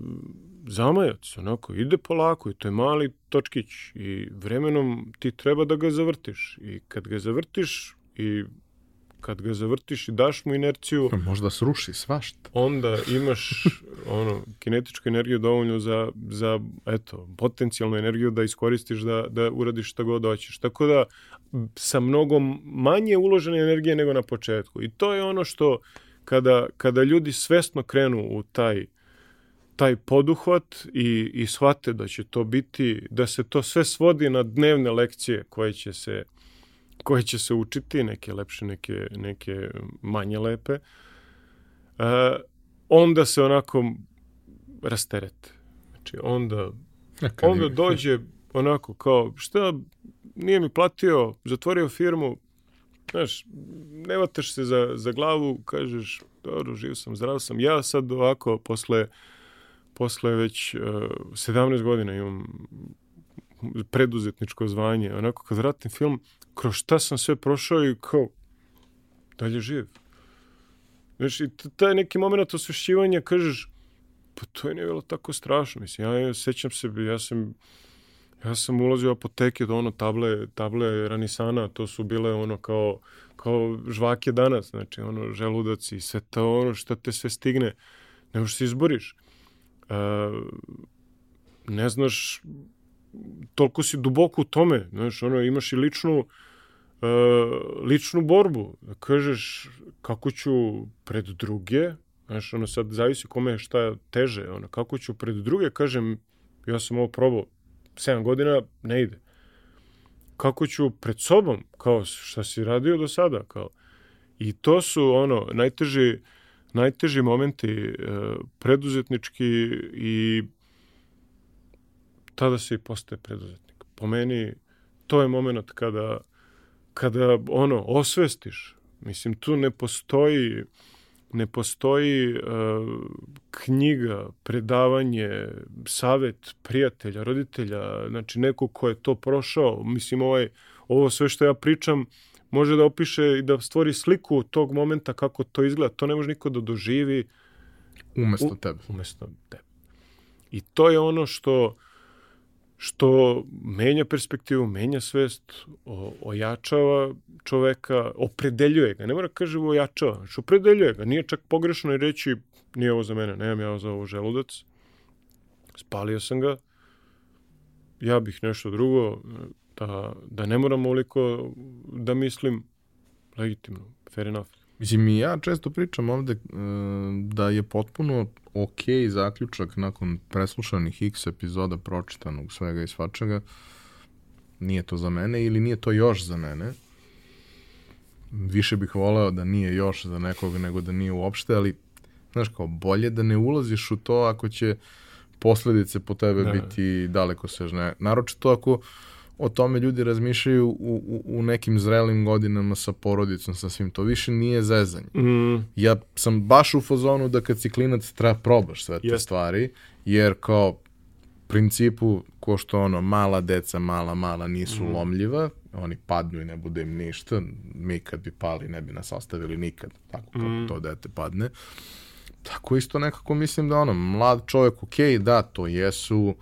zamajac, onako, ide polako i to je mali točkić i vremenom ti treba da ga zavrtiš i kad ga zavrtiš i kad ga zavrtiš i daš mu inerciju, Možda sruši svašta. onda imaš ono kinetičku energiju dovoljnu za, za eto, potencijalnu energiju da iskoristiš da, da uradiš šta god hoćeš. Tako da sa mnogo manje uložene energije nego na početku. I to je ono što kada, kada ljudi svesno krenu u taj taj poduhvat i, i shvate da će to biti, da se to sve svodi na dnevne lekcije koje će se, koje će se učiti, neke lepše, neke, neke manje lepe, e, onda se onako rasterete. Znači, onda, Neka onda dođe onako kao, šta, nije mi platio, zatvorio firmu, znaš, ne vataš se za, za glavu, kažeš, dobro, živ sam, zdrav sam. Ja sad ovako, posle, posle već uh, 17 godina imam preduzetničko zvanje, onako kad vratim film, kroz šta sam sve prošao i kao, dalje živ. Znaš, i t- taj neki moment osvešćivanja kažeš, pa to je nije bilo tako strašno. Mislim, ja, ja sećam se, ja sam Ja sam ulazio u apoteke do ono table, table Ranisana, to su bile ono kao, kao žvake danas, znači ono želudac i sve to ono što te sve stigne, ne možeš se izboriš. E, ne znaš, toliko si duboko u tome, znaš, ono, imaš i ličnu, e, ličnu borbu, da kažeš kako ću pred druge, znaš, ono sad zavisi kome je šta teže, ono, kako ću pred druge, kažem, ja sam ovo probao, 7 godina ne ide. Kako ću pred sobom, kao šta si radio do sada, kao. I to su ono najteži najteži momenti e, preduzetnički i tada se i postaje preduzetnik. Po meni to je moment kada kada ono osvestiš. Mislim tu ne postoji ne postoji uh, knjiga, predavanje, savet prijatelja, roditelja, znači neko ko je to prošao, mislim ovaj, ovo sve što ja pričam može da opiše i da stvori sliku tog momenta kako to izgleda, to ne može niko da doživi Umesto U- tebe. umesto tebe. I to je ono što što menja perspektivu, menja svest, o, ojačava čoveka, opredeljuje ga. Ne mora kaže ojačava, znači opredeljuje ga. Nije čak pogrešno i reći nije ovo za mene, nemam ja za ovo želudac. Spalio sam ga. Ja bih nešto drugo, da, da ne moram ovoliko da mislim legitimno, fair enough. Mislim, i ja često pričam ovde e, da je potpuno ok zaključak nakon preslušanih x epizoda pročitanog svega i svačega. Nije to za mene ili nije to još za mene. Više bih voleo da nije još za nekog nego da nije uopšte, ali znaš kao bolje da ne ulaziš u to ako će posledice po tebe Da. biti daleko sežne. Naročito ako o tome ljudi razmišljaju u, u, u nekim zrelim godinama sa porodicom, sa svim. To više nije zezanje. Mm, Ja sam baš u fazonu da kad si klinac treba probaš sve te Jeste. stvari, jer kao principu, ko što ono, mala deca, mala, mala nisu Mhm. lomljiva, oni padnu i ne bude im ništa, mi kad bi pali ne bi nas ostavili nikad, tako kako Mhm. to dete padne. Tako isto nekako mislim da ono, mlad čovjek, ok, da, to jesu,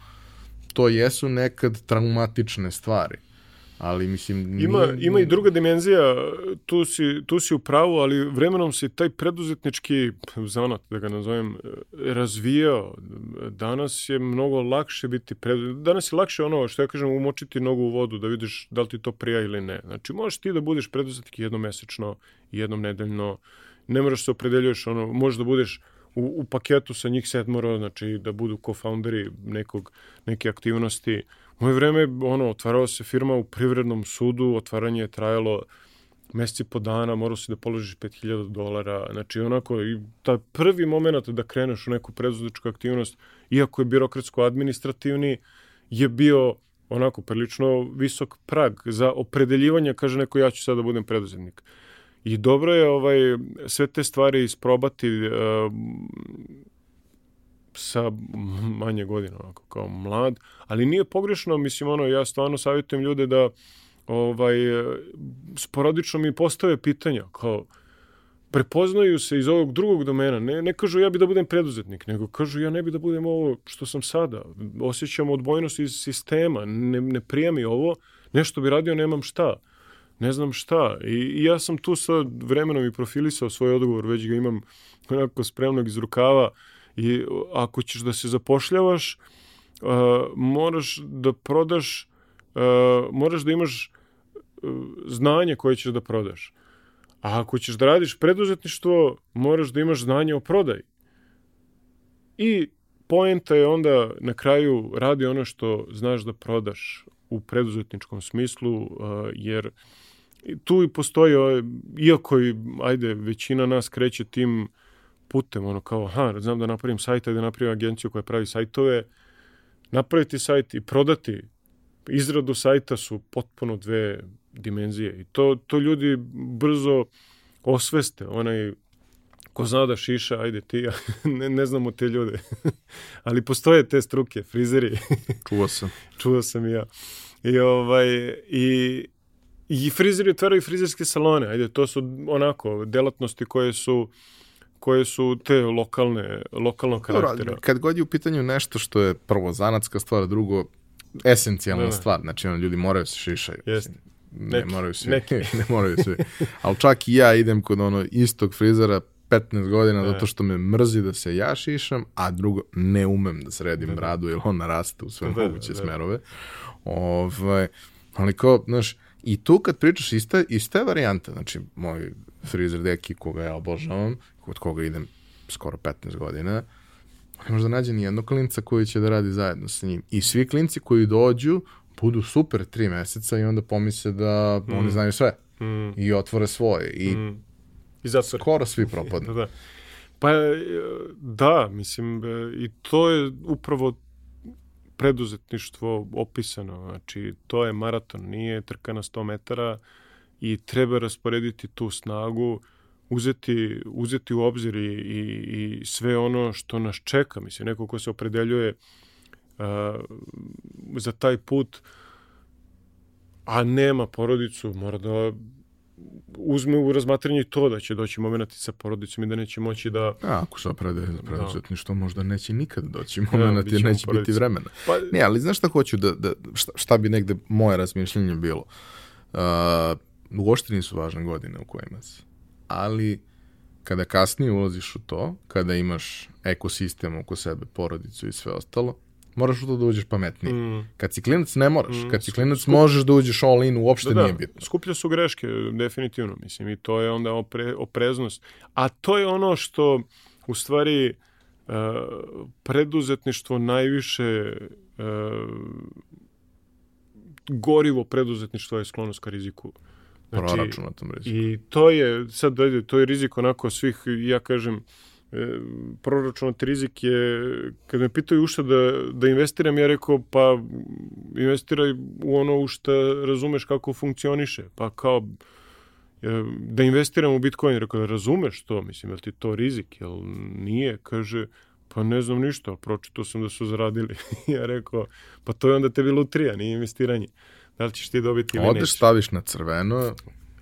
to jesu nekad traumatične stvari, ali mislim... Ima, nije- ima i druga dimenzija, tu si, tu si u pravu, ali vremenom se taj preduzetnički zanat, da ga nazovem, razvijao. Danas je mnogo lakše biti preduzetnik. Danas je lakše ono, što ja kažem, umočiti nogu u vodu, da vidiš da li ti to prija ili ne. Znači, možeš ti da budeš preduzetnik jednom mesečno, jednom nedeljno, ne moraš se opredeljuješ, ono, možeš da budeš u, u paketu sa njih sedmoro, znači da budu co-founderi nekog, neke aktivnosti. U moje vreme, ono, otvarao se firma u privrednom sudu, otvaranje je trajalo meseci po dana, morao si da položiš 5000 dolara, znači onako, i taj prvi moment da kreneš u neku preduzetničku aktivnost, iako je birokratsko-administrativni, je bio onako prilično visok prag za opredeljivanje, kaže neko ja ću sada da budem preduzetnik. I dobro je ovaj sve te stvari isprobati uh, sa manje godina, onako, kao mlad, ali nije pogrešno, mislim, ono, ja stvarno savjetujem ljude da ovaj, sporadično mi postave pitanja, kao, prepoznaju se iz ovog drugog domena, ne, ne kažu ja bi da budem preduzetnik, nego kažu ja ne bi da budem ovo što sam sada, osjećam odbojnost iz sistema, ne, ne prijemi ovo, nešto bi radio, nemam šta. Ne znam šta. I, i ja sam tu sa vremenom i profilisao svoj odgovor, već ga imam onako spremnog iz rukava i ako ćeš da se zapošljavaš, uh, moraš da prodaš, uh, moraš da imaš uh, znanje koje ćeš da prodaš. A ako ćeš da radiš preduzetništvo, moraš da imaš znanje o prodaji. I poenta je onda na kraju radi ono što znaš da prodaš u preduzetničkom smislu, uh, jer tu i postoji, iako i, ajde, većina nas kreće tim putem, ono kao, aha, znam da napravim sajt, da napravim agenciju koja pravi sajtove, napraviti sajt i prodati izradu sajta su potpuno dve dimenzije i to, to ljudi brzo osveste, onaj ko zna da šiša, ajde ti, ja, ne, ne znamo te ljude. Ali postoje te struke, frizeri. Čuo sam. Čuo sam i ja. I, ovaj, i, i frizeri otvaraju frizerske salone. Ajde, to su onako delatnosti koje su koje su te lokalne, lokalnog karaktera. Dobro, kad god je u pitanju nešto što je prvo zanatska stvar, drugo esencijalna ne, ne. stvar, znači ono, ljudi moraju se šišaju. Jeste. Ne neki, moraju svi. Neki. ne moraju svi. Ali čak i ja idem kod ono istog frizera 15 godina ne. zato što me mrzi da se ja šišam, a drugo ne umem da sredim da, da. bradu jer on naraste u sve da, moguće da, smerove. Ovaj, ali kao, znaš, i tu kad pričaš ista, ista je varijanta, znači moj frizer deki koga ja obožavam, kod koga idem skoro 15 godina, ne može da nađe ni jednog klinca koji će da radi zajedno sa njim. I svi klinci koji dođu budu super tri meseca i onda pomisle da mm. oni znaju sve. Mm. I otvore svoje. I, mm. I zatvore. skoro svi propadnu. da. Pa da, mislim, e, i to je upravo preduzetništvo opisano. Znači, to je maraton, nije trka na 100 metara i treba rasporediti tu snagu, uzeti, uzeti u obzir i, i, i sve ono što nas čeka. Mislim, neko ko se opredeljuje uh, za taj put, a nema porodicu, mora da uzme u razmatranje to da će doći moment sa porodicom i da neće moći da... A, ako se oprede za preduzetništvo, da. možda neće nikad doći moment da, jer neće biti vremena. Pa, ne, ali znaš šta hoću da, da šta, šta bi negde moje razmišljenje bilo? Uh, uopšte nisu važne godine u kojima si. Ali kada kasnije ulaziš u to, kada imaš ekosistem oko sebe, porodicu i sve ostalo, moraš u to da uđeš pametnije. Mm. Kad si klinac ne moraš, mm. kad si klinac Skup... možeš da uđeš all in, uopšte da, da. nije bitno. Skuplje su greške, definitivno, mislim, i to je onda opre, opreznost. A to je ono što, u stvari, uh, preduzetništvo najviše uh, gorivo preduzetništvo je sklonost ka riziku. Znači, Proračunatom riziku. I to je, sad, to je rizik onako svih, ja kažem, e, proračunat rizik je, kad me pitaju u šta da, da investiram, ja rekao, pa investiraj u ono u šta razumeš kako funkcioniše. Pa kao, e, da investiram u Bitcoin, rekao, da razumeš to, mislim, je ti to rizik, jel nije, kaže, pa ne znam ništa, pročito sam da su zaradili. ja rekao, pa to je onda tebi lutrija, nije investiranje. Da li ćeš ti dobiti ili Odeš, staviš na crveno,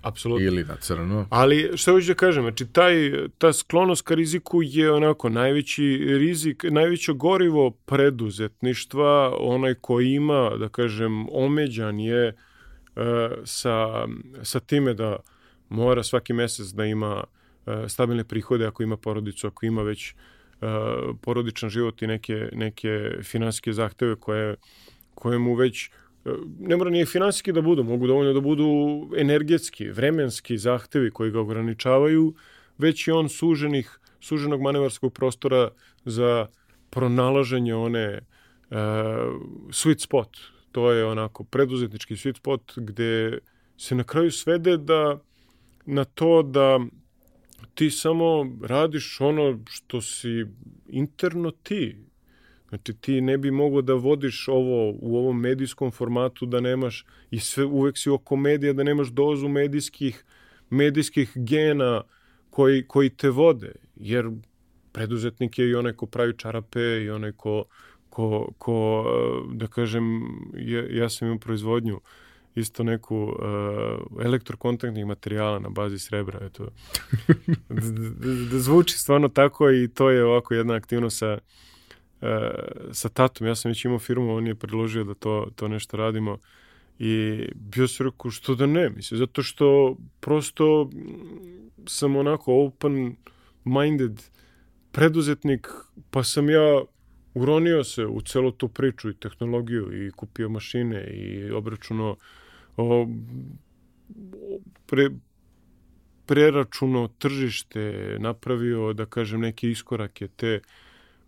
Apsolutno. Ili na crno. Ali što hoću da kažem, znači taj, ta sklonost ka riziku je onako najveći rizik, najveće gorivo preduzetništva, onaj ko ima, da kažem, omeđan je uh, sa, sa time da mora svaki mesec da ima uh, stabilne prihode ako ima porodicu, ako ima već uh, porodičan život i neke, neke finansijske zahteve koje, koje mu već ne mora nije finansijski da budu, mogu dovoljno da budu energetski, vremenski zahtevi koji ga ograničavaju, već i on suženih, suženog manevarskog prostora za pronalaženje one uh, sweet spot. To je onako preduzetnički sweet spot gde se na kraju svede da na to da ti samo radiš ono što si interno ti, Znači ti ne bi mogao da vodiš ovo u ovom medijskom formatu da nemaš i sve uvek si oko medija da nemaš dozu medijskih medijskih gena koji, koji te vode. Jer preduzetnik je i onaj ko pravi čarape i onaj ko, ko, ko da kažem, ja, ja sam imao proizvodnju isto neku uh, elektrokontaktnih materijala na bazi srebra. Eto. da, zvuči stvarno tako i to je ovako jedna aktivnost sa e, sa tatom, ja sam već imao firmu, on je predložio da to, to nešto radimo I bio sam rekao, što da ne, mislim, zato što prosto sam onako open-minded preduzetnik, pa sam ja uronio se u celo tu priču i tehnologiju i kupio mašine i obračuno o, pre, preračuno tržište, napravio, da kažem, neke iskorake te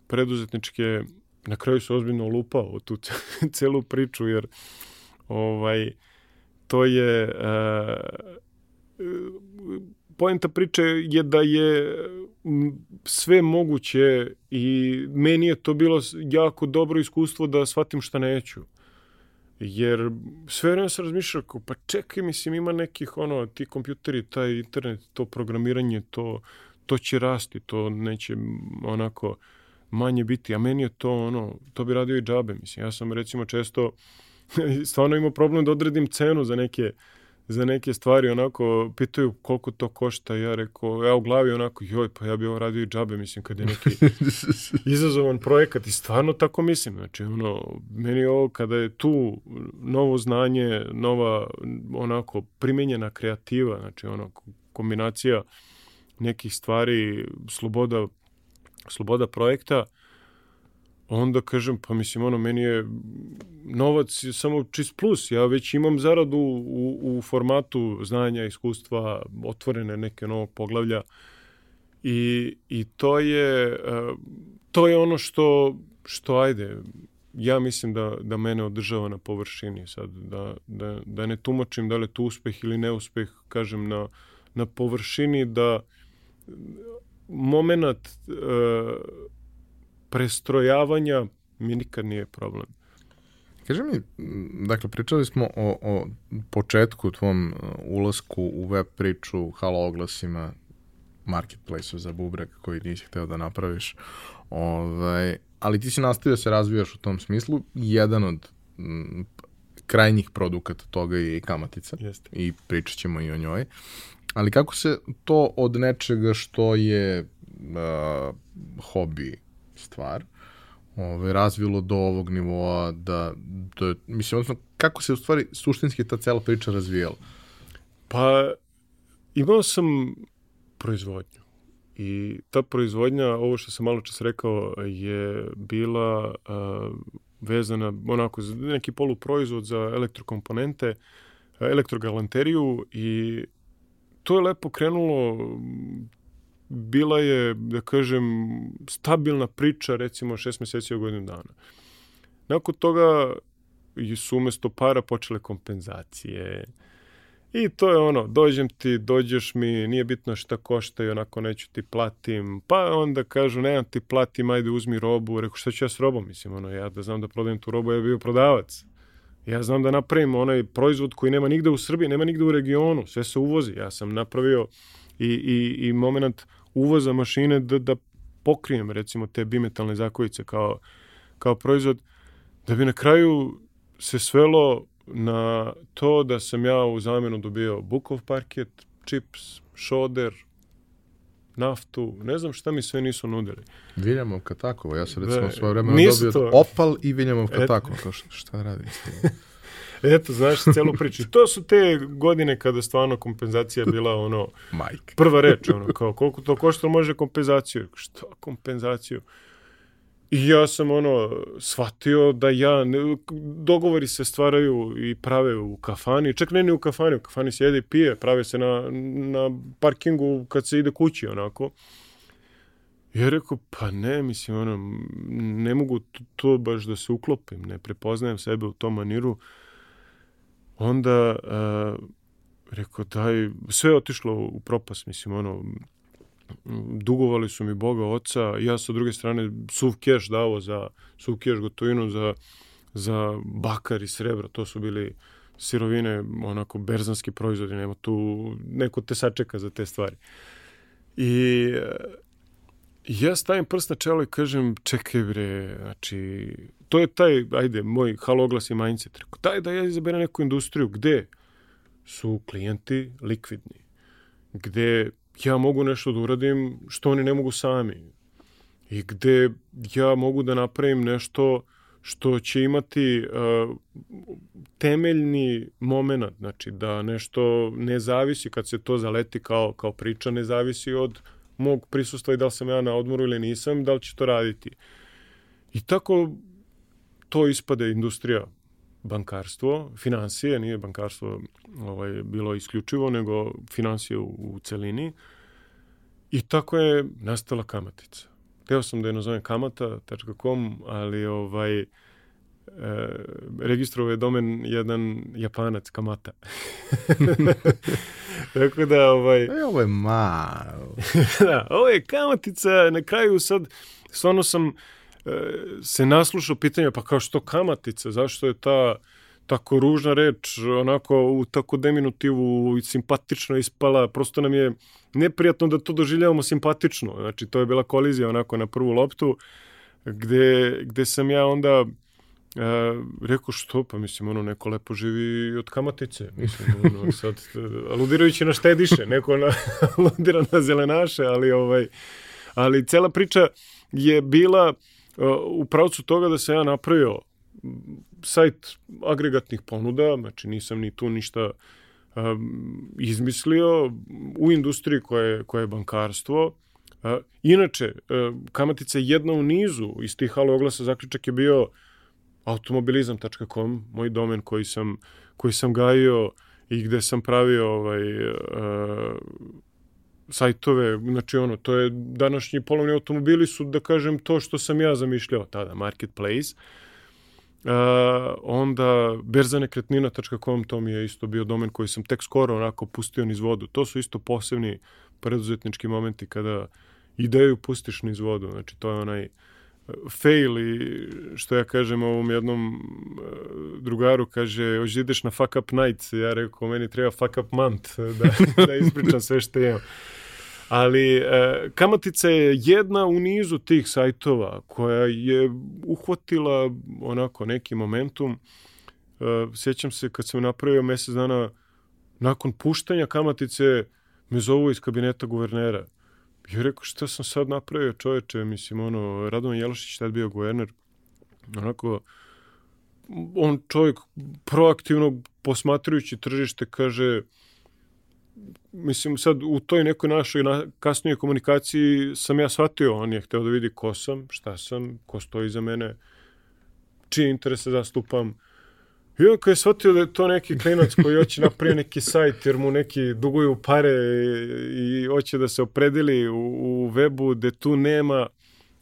preduzetničke, na kraju se ozbiljno lupao tu celu priču, jer ovaj, to je uh, poenta priče je da je sve moguće i meni je to bilo jako dobro iskustvo da shvatim šta neću. Jer sve vreme sam razmišljao, pa čekaj, mislim, ima nekih, ono, ti kompjuteri, taj internet, to programiranje, to, to će rasti, to neće onako manje biti, a meni je to, ono, to bi radio i džabe, mislim. Ja sam, recimo, često stvarno imao problem da odredim cenu za neke za neke stvari onako pitaju koliko to košta ja rekao ja u glavi onako joj pa ja bi ovo radio i džabe mislim kad je neki izazovan projekat i stvarno tako mislim znači ono meni ovo kada je tu novo znanje nova onako primenjena kreativa znači ono kombinacija nekih stvari sloboda sloboda projekta onda kažem, pa mislim, ono, meni je novac je samo čist plus. Ja već imam zaradu u, u formatu znanja, iskustva, otvorene neke novog poglavlja i, i to je e, to je ono što, što ajde, ja mislim da, da mene održava na površini sad, da, da, da ne tumačim da li je to uspeh ili neuspeh, kažem, na, na površini, da moment uh, prestrojavanja mi nikad nije problem. Kaži mi, dakle, pričali smo o, o početku tvom uh, ulasku u web priču, halo oglasima, marketplace-u za bubrek koji nisi hteo da napraviš. Ovaj, ali ti si nastavio da se razvijaš u tom smislu. Jedan od m, krajnjih produkata toga je i kamatica. Jeste. I pričat ćemo i o njoj. Ali kako se to od nečega što je uh, hobi stvar ovaj, razvilo do ovog nivoa da, da mislim, odnosno, kako se u stvari suštinski ta cela priča razvijala? Pa, imao sam proizvodnju. I ta proizvodnja, ovo što sam malo čas rekao, je bila uh, vezana onako za neki poluproizvod za elektrokomponente, elektrogalanteriju i to je lepo krenulo bila je, da kažem, stabilna priča, recimo, šest meseci u godinu dana. Nakon toga su umesto para počele kompenzacije. I to je ono, dođem ti, dođeš mi, nije bitno šta košta i onako neću ti platim. Pa onda kažu, nemam ti platim, ajde uzmi robu. Reku, šta ću ja s robom? Mislim, ono, ja da znam da prodajem tu robu, ja bio prodavac. Ja znam da napravim onaj proizvod koji nema nigde u Srbiji, nema nigde u regionu, sve se uvozi. Ja sam napravio i, i, i moment uvoza mašine da, da pokrijem recimo te bimetalne zakojice kao, kao proizvod, da bi na kraju se svelo na to da sam ja u zamenu dobio bukov parket, čips, šoder, naftu, ne znam šta mi sve nisu nudili. Viljamovka Takova, ja sam recimo svoje vremena dobio to... Opal i Viljamovka Takova, kao šta, šta radi? Eto, znaš, celu priču. To su te godine kada stvarno kompenzacija bila ono... Majke. Prva reč, ono, kao koliko to košta može kompenzaciju? Što kompenzaciju? I ja sam ono shvatio da ja ne, dogovori se stvaraju i prave u kafani, čak ne ni u kafani, u kafani se jede i pije, prave se na, na parkingu kad se ide kući onako. Ja rekao, pa ne, mislim, ono, ne mogu to baš da se uklopim, ne prepoznajem sebe u tom maniru onda uh, rekao, daj, sve je otišlo u propast, mislim, ono, dugovali su mi Boga oca, ja sa druge strane suv keš davo za, suv keš gotovinu za, za bakar i srebro, to su bili sirovine, onako, berzanski proizvodi, nema tu, neko te sačeka za te stvari. I ja stavim prst na čelo i kažem, čekaj bre, znači, to je taj, ajde, moj haloglas i mindset. Rekao, daj da ja izaberem neku industriju gde su klijenti likvidni, gde ja mogu nešto da uradim što oni ne mogu sami i gde ja mogu da napravim nešto što će imati uh, temeljni moment, znači da nešto ne zavisi kad se to zaleti kao, kao priča, ne zavisi od mog prisustva i da li sam ja na odmoru ili nisam, da li će to raditi. I tako to ispade industrija bankarstvo, financije, nije bankarstvo ovaj, bilo isključivo, nego financije u, u celini. I tako je nastala kamatica. Teo sam da je nazovem kamata.com, ali ovaj, e, registrovao je domen jedan japanac, kamata. Tako da, ovaj... E, ovo je mal. da, ovo je kamatica, na kraju sad, stvarno sam se naslušao pitanja, pa kao što kamatica, zašto je ta tako ružna reč, onako u tako deminutivu i simpatično ispala, prosto nam je neprijatno da to doživljavamo simpatično. Znači, to je bila kolizija onako na prvu loptu, gde, gde sam ja onda Uh, rekao što, pa mislim, ono, neko lepo živi od kamatice, mislim, ono, sad, aludirajući na štediše, neko na, aludira na zelenaše, ali, ovaj, ali cela priča je bila u pravcu toga da se ja napravio sajt agregatnih ponuda, znači nisam ni tu ništa um, izmislio u industriji koja je, koja je bankarstvo. Uh, inače, uh, kamatica je jedna u nizu iz tih halo oglasa zaključak je bio automobilizam.com, moj domen koji sam, koji sam gajio i gde sam pravio ovaj, uh, sajtove, znači ono, to je današnji polovni automobili su, da kažem, to što sam ja zamišljao tada, marketplace. Uh, onda berzanekretnina.com, to mi je isto bio domen koji sam tek skoro onako pustio niz vodu. To su isto posebni preduzetnički momenti kada ideju pustiš niz vodu. Znači, to je onaj fail i što ja kažem ovom jednom drugaru, kaže, hoće ideš na fuck up night. Ja rekao, meni treba fuck up month da, da ispričam sve što imam. Ali e, Kamatica je jedna u nizu tih sajtova koja je uhvatila onako neki momentum. E, sjećam se kad sam napravio mesec dana nakon puštanja Kamatice me zovu iz kabineta guvernera. I rekao, šta sam sad napravio čoveče, mislim, ono, Radovan Jelošić tad bio guverner, onako, on čovjek proaktivno posmatrujući tržište kaže, mislim sad u toj nekoj našoj na, kasnijoj komunikaciji sam ja shvatio, on je hteo da vidi ko sam, šta sam, ko stoji za mene, čije interese zastupam. I on kad je shvatio da je to neki klinac koji hoće napraviti neki sajt jer mu neki duguju pare i, i hoće da se opredeli u, u webu gde tu nema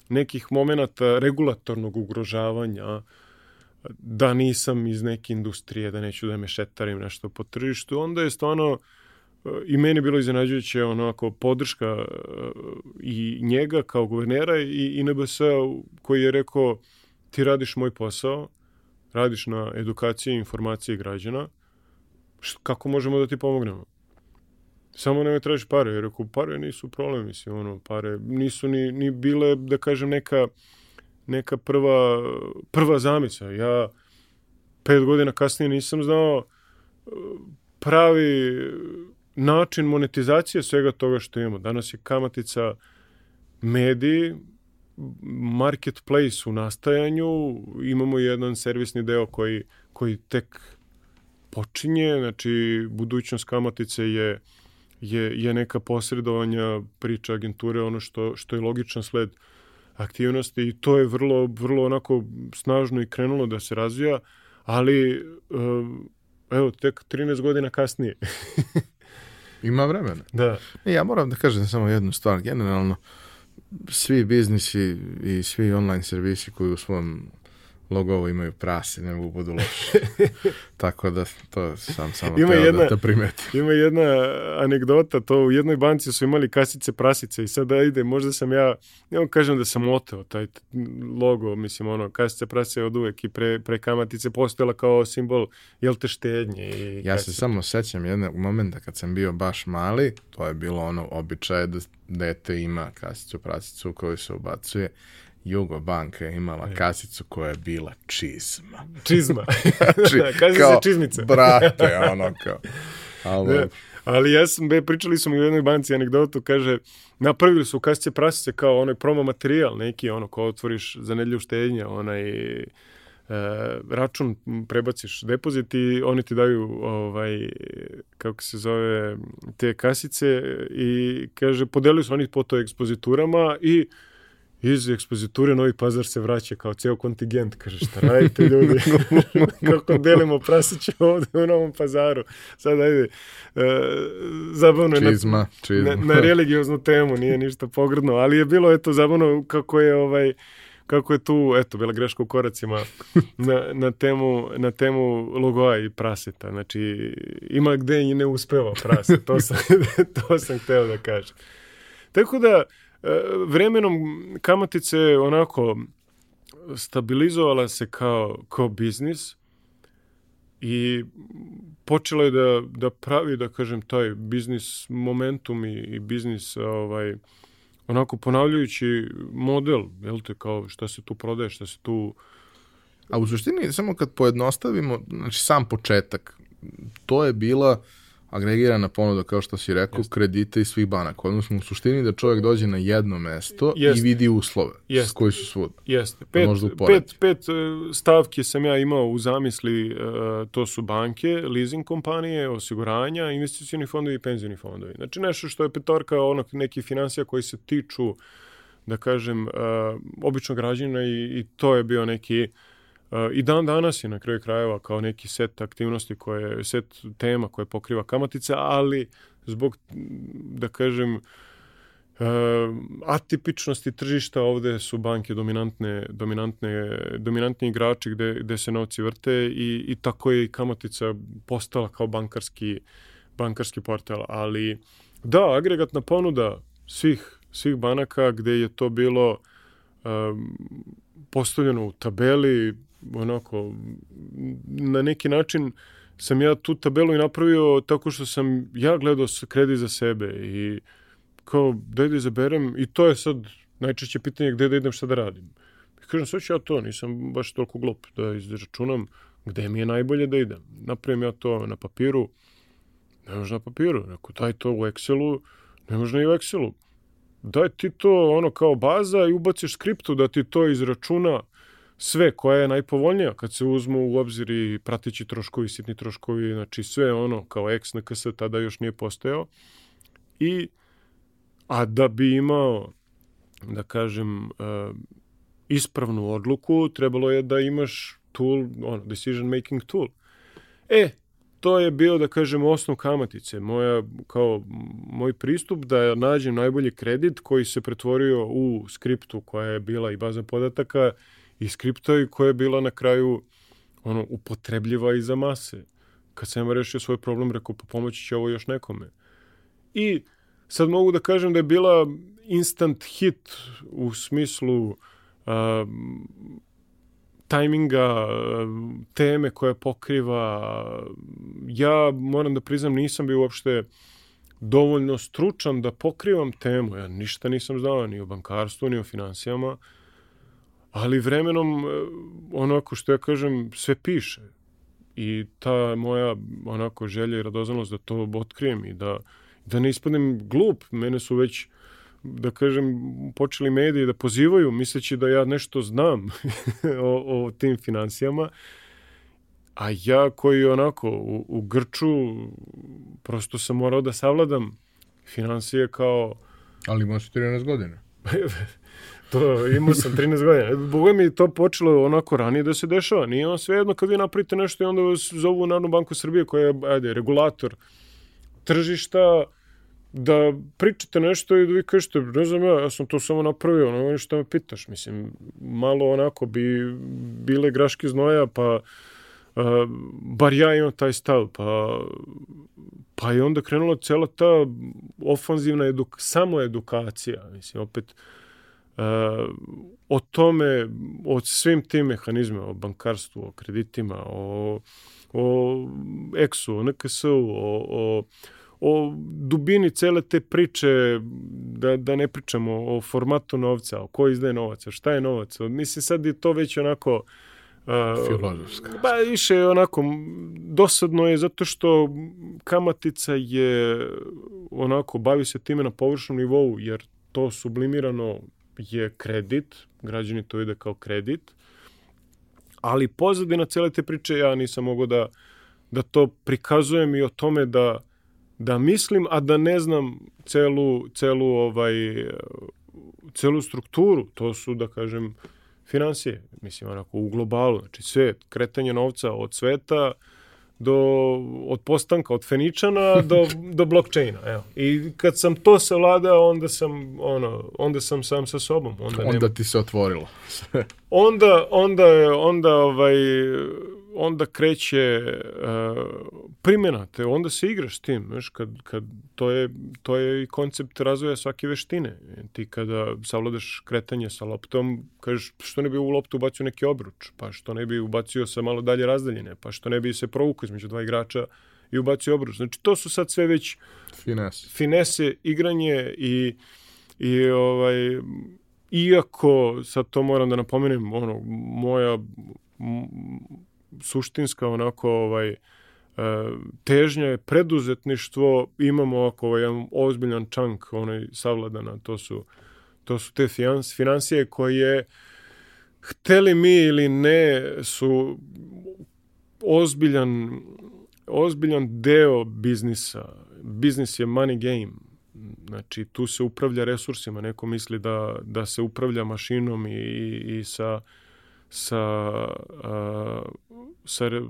nekih momenata regulatornog ugrožavanja, da nisam iz neke industrije, da neću da me šetarim nešto po tržištu, onda je stvarno i meni bilo iznenađujuće onako podrška e, i njega kao guvernera i, i NBS koji je rekao ti radiš moj posao, radiš na edukaciji i informaciji građana, kako možemo da ti pomognemo? Samo ne me tražiš pare. Jer rekao, pare nisu problem, mislim, ono, pare nisu ni, ni bile, da kažem, neka, neka prva, prva zamisa. Ja pet godina kasnije nisam znao e, pravi način monetizacije svega toga što imamo. Danas je kamatica mediji, marketplace u nastajanju, imamo jedan servisni deo koji, koji tek počinje, znači budućnost kamatice je, je, je neka posredovanja priča agenture, ono što, što je logičan sled aktivnosti i to je vrlo, vrlo onako snažno i krenulo da se razvija, ali eh, evo, tek 13 godina kasnije Ima vremena. Da. I ja moram da kažem samo jednu stvar. Generalno, svi biznisi i svi online servisi koji u svom logovu imaju prase, ne mogu budu loši. Tako da to sam samo ima jedna, da te primeti. Ima jedna anegdota, to u jednoj banci su imali kasice prasice i sada ide, možda sam ja, ja kažem da sam oteo taj logo, mislim ono, kasice prasice od uvek i pre, pre kamatice postojala kao simbol, jel te štednje. I ja kasice. se samo sećam jednog momenta kad sam bio baš mali, to je bilo ono običaje da dete ima kasicu prasicu koju se ubacuje Jugo banka je imala kasicu koja je bila čizma. Čizma. znači, da, Kasica kao, čizmice. brate, ono kao. Ali, ne, ali ja sam, be, pričali smo u jednoj banci anegdotu, kaže, napravili su kasice prasice kao onaj promo materijal neki, ono, ko otvoriš za nedlju štednja, onaj račun prebaciš depozit i oni ti daju ovaj kako se zove te kasice i kaže podelili su oni po to ekspoziturama i iz ekspoziture Novi Pazar se vraća kao ceo kontingent. Kaže, šta radite ljudi? Kako delimo prasiće ovde u Novom Pazaru? Sad ajde, uh, zabavno je čizma, na, čizma. na, na religioznu temu, nije ništa pogrdno, ali je bilo eto zabavno kako je ovaj kako je tu, eto, bila greška u koracima na, na, temu, na temu logoa i praseta. Znači, ima gde i ne uspeva praset, to sam, to sam hteo da kažem. Tako da, E, vremenom kamatice onako stabilizovala se kao, kao biznis i počela je da, da pravi, da kažem, taj biznis momentum i, i biznis ovaj, onako ponavljajući model, jel te, kao šta se tu prodaje, šta se tu... A u suštini, samo kad pojednostavimo, znači sam početak, to je bila agregirana ponuda, kao što si rekao, Jeste. kredite iz svih banaka. Odnosno, u suštini da čovjek dođe na jedno mesto Jeste. i vidi uslove Jeste. koji su svuda. Jeste. Pet, pet, pet e, stavke sam ja imao u zamisli, e, to su banke, leasing kompanije, osiguranja, investicioni fondovi i penzioni fondovi. Znači, nešto što je petorka onog neki financija koji se tiču, da kažem, e, običnog građana i, i to je bio neki I dan danas je na kraju krajeva kao neki set aktivnosti koje, set tema koje pokriva kamatica, ali zbog, da kažem, atipičnosti tržišta ovde su banke dominantne, dominantne, dominantni igrači gde, gde se novci vrte i, i tako je i kamatica postala kao bankarski, bankarski portal, ali da, agregatna ponuda svih, svih banaka gde je to bilo um, postavljeno u tabeli, onako, na neki način sam ja tu tabelu i napravio tako što sam ja gledao kredit za sebe i kao da da izaberem i to je sad najčešće pitanje gde da idem šta da radim. I kažem, sve ću ja to, nisam baš toliko glup da izračunam gde mi je najbolje da idem. Napravim ja to na papiru, ne može na papiru, neko daj to u Excelu, ne može i u Excelu. Daj ti to ono kao baza i ubaciš skriptu da ti to izračuna sve koja je najpovoljnija kad se uzmu u obzir i pratići troškovi, sitni troškovi, znači sve ono kao X na KS tada još nije postojao. I, a da bi imao, da kažem, uh, ispravnu odluku, trebalo je da imaš tool, ono, decision making tool. E, to je bio, da kažem, osnov kamatice. Moja, kao, moj pristup da nađem najbolji kredit koji se pretvorio u skriptu koja je bila i baza podataka i skripta i koja je bila na kraju ono, upotrebljiva i za mase. Kad sam rešio svoj problem, rekao, pa pomoći će ovo još nekome. I sad mogu da kažem da je bila instant hit u smislu uh, tajminga, teme koje pokriva. Ja moram da priznam, nisam bio uopšte dovoljno stručan da pokrivam temu. Ja ništa nisam znao ni o bankarstvu, ni o financijama ali vremenom e, onako što ja kažem sve piše. I ta moja onako želja i radoznalost da to otkrijem i da, da ne ispadnem glup, mene su već da kažem, počeli mediji da pozivaju misleći da ja nešto znam o, o tim financijama, a ja koji onako u, u Grču prosto sam morao da savladam financije kao... Ali imaš 14 godina. To, imao sam 13 godina. Boga mi to počelo onako ranije da se dešava. Nije on svejedno kad vi napravite nešto i onda vas zovu Narodnu banku Srbije koja je, ajde, regulator tržišta, da pričate nešto i da vi kažete, ne znam ja, ja sam to samo napravio, ono što me pitaš, mislim, malo onako bi bile graške znoja, pa uh, bar ja imam taj stav, pa pa je onda krenula cela ta ofanzivna eduk, samo edukacija, mislim, opet uh, o tome, o svim tim mehanizmima, o bankarstvu, o kreditima, o, o EXU, o NKS-u, o, o, o dubini cele te priče, da, da ne pričamo o formatu novca, o ko izdaje novac, šta je novac. Mislim, sad je to već onako... Uh, Filozofska. Ba, više onako, dosadno je zato što kamatica je onako, bavi se time na površnom nivou, jer to sublimirano je kredit, građani to ide kao kredit, Ali pozadina cele te priče ja nisam mogao da, da to prikazujem i o tome da, da mislim, a da ne znam celu, celu, ovaj, celu strukturu. To su, da kažem, financije, mislim, onako, u globalu, znači svet, kretanje novca od sveta, do, od postanka, od Feničana do, do blockchaina. Evo. I kad sam to savladao, onda sam, ono, onda sam sam sa sobom. Onda, onda nema... ti se otvorilo. onda, onda, onda, ovaj, onda kreće uh, primjena te, onda se igraš s tim, znaš, kad, kad to, je, to je i koncept razvoja svake veštine. Ti kada savladaš kretanje sa loptom, kažeš što ne bi u loptu ubacio neki obruč, pa što ne bi ubacio sa malo dalje razdaljene, pa što ne bi se provukao između dva igrača i ubacio obruč. Znači, to su sad sve već finese, finese igranje i, i ovaj, iako, sad to moram da napomenem, ono, moja suštinska onako ovaj e, težnja je preduzetništvo, imamo ovako ovaj jedan ozbiljan čank onaj savladana, to su to su te financije koje hteli mi ili ne su ozbiljan ozbiljan deo biznisa. Biznis je money game. Znači, tu se upravlja resursima. Neko misli da, da se upravlja mašinom i, i sa sa, sa re,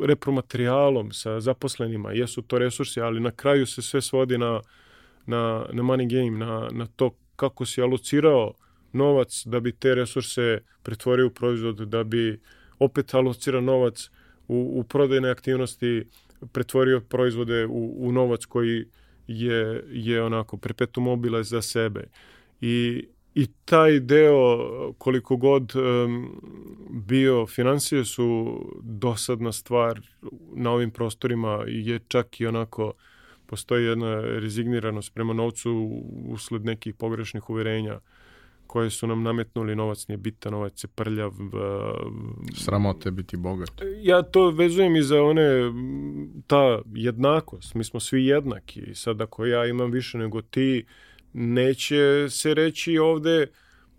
repromaterijalom, sa zaposlenima, jesu to resursi, ali na kraju se sve svodi na, na, na money game, na, na to kako si alocirao novac da bi te resurse pretvorio u proizvod, da bi opet alocirao novac u, u prodajne aktivnosti, pretvorio proizvode u, u novac koji je, je onako perpetuum mobile za sebe. I I taj deo, koliko god um, bio, financije su dosadna stvar na ovim prostorima je čak i onako postoji jedna rezigniranost prema novcu usled nekih pogrešnih uverenja koje su nam nametnuli novac nije bitan, novac je prljav. Sramote biti bogat. Ja to vezujem i za one, ta jednakost. Mi smo svi jednaki. Sad ako ja imam više nego ti, neće se reći ovde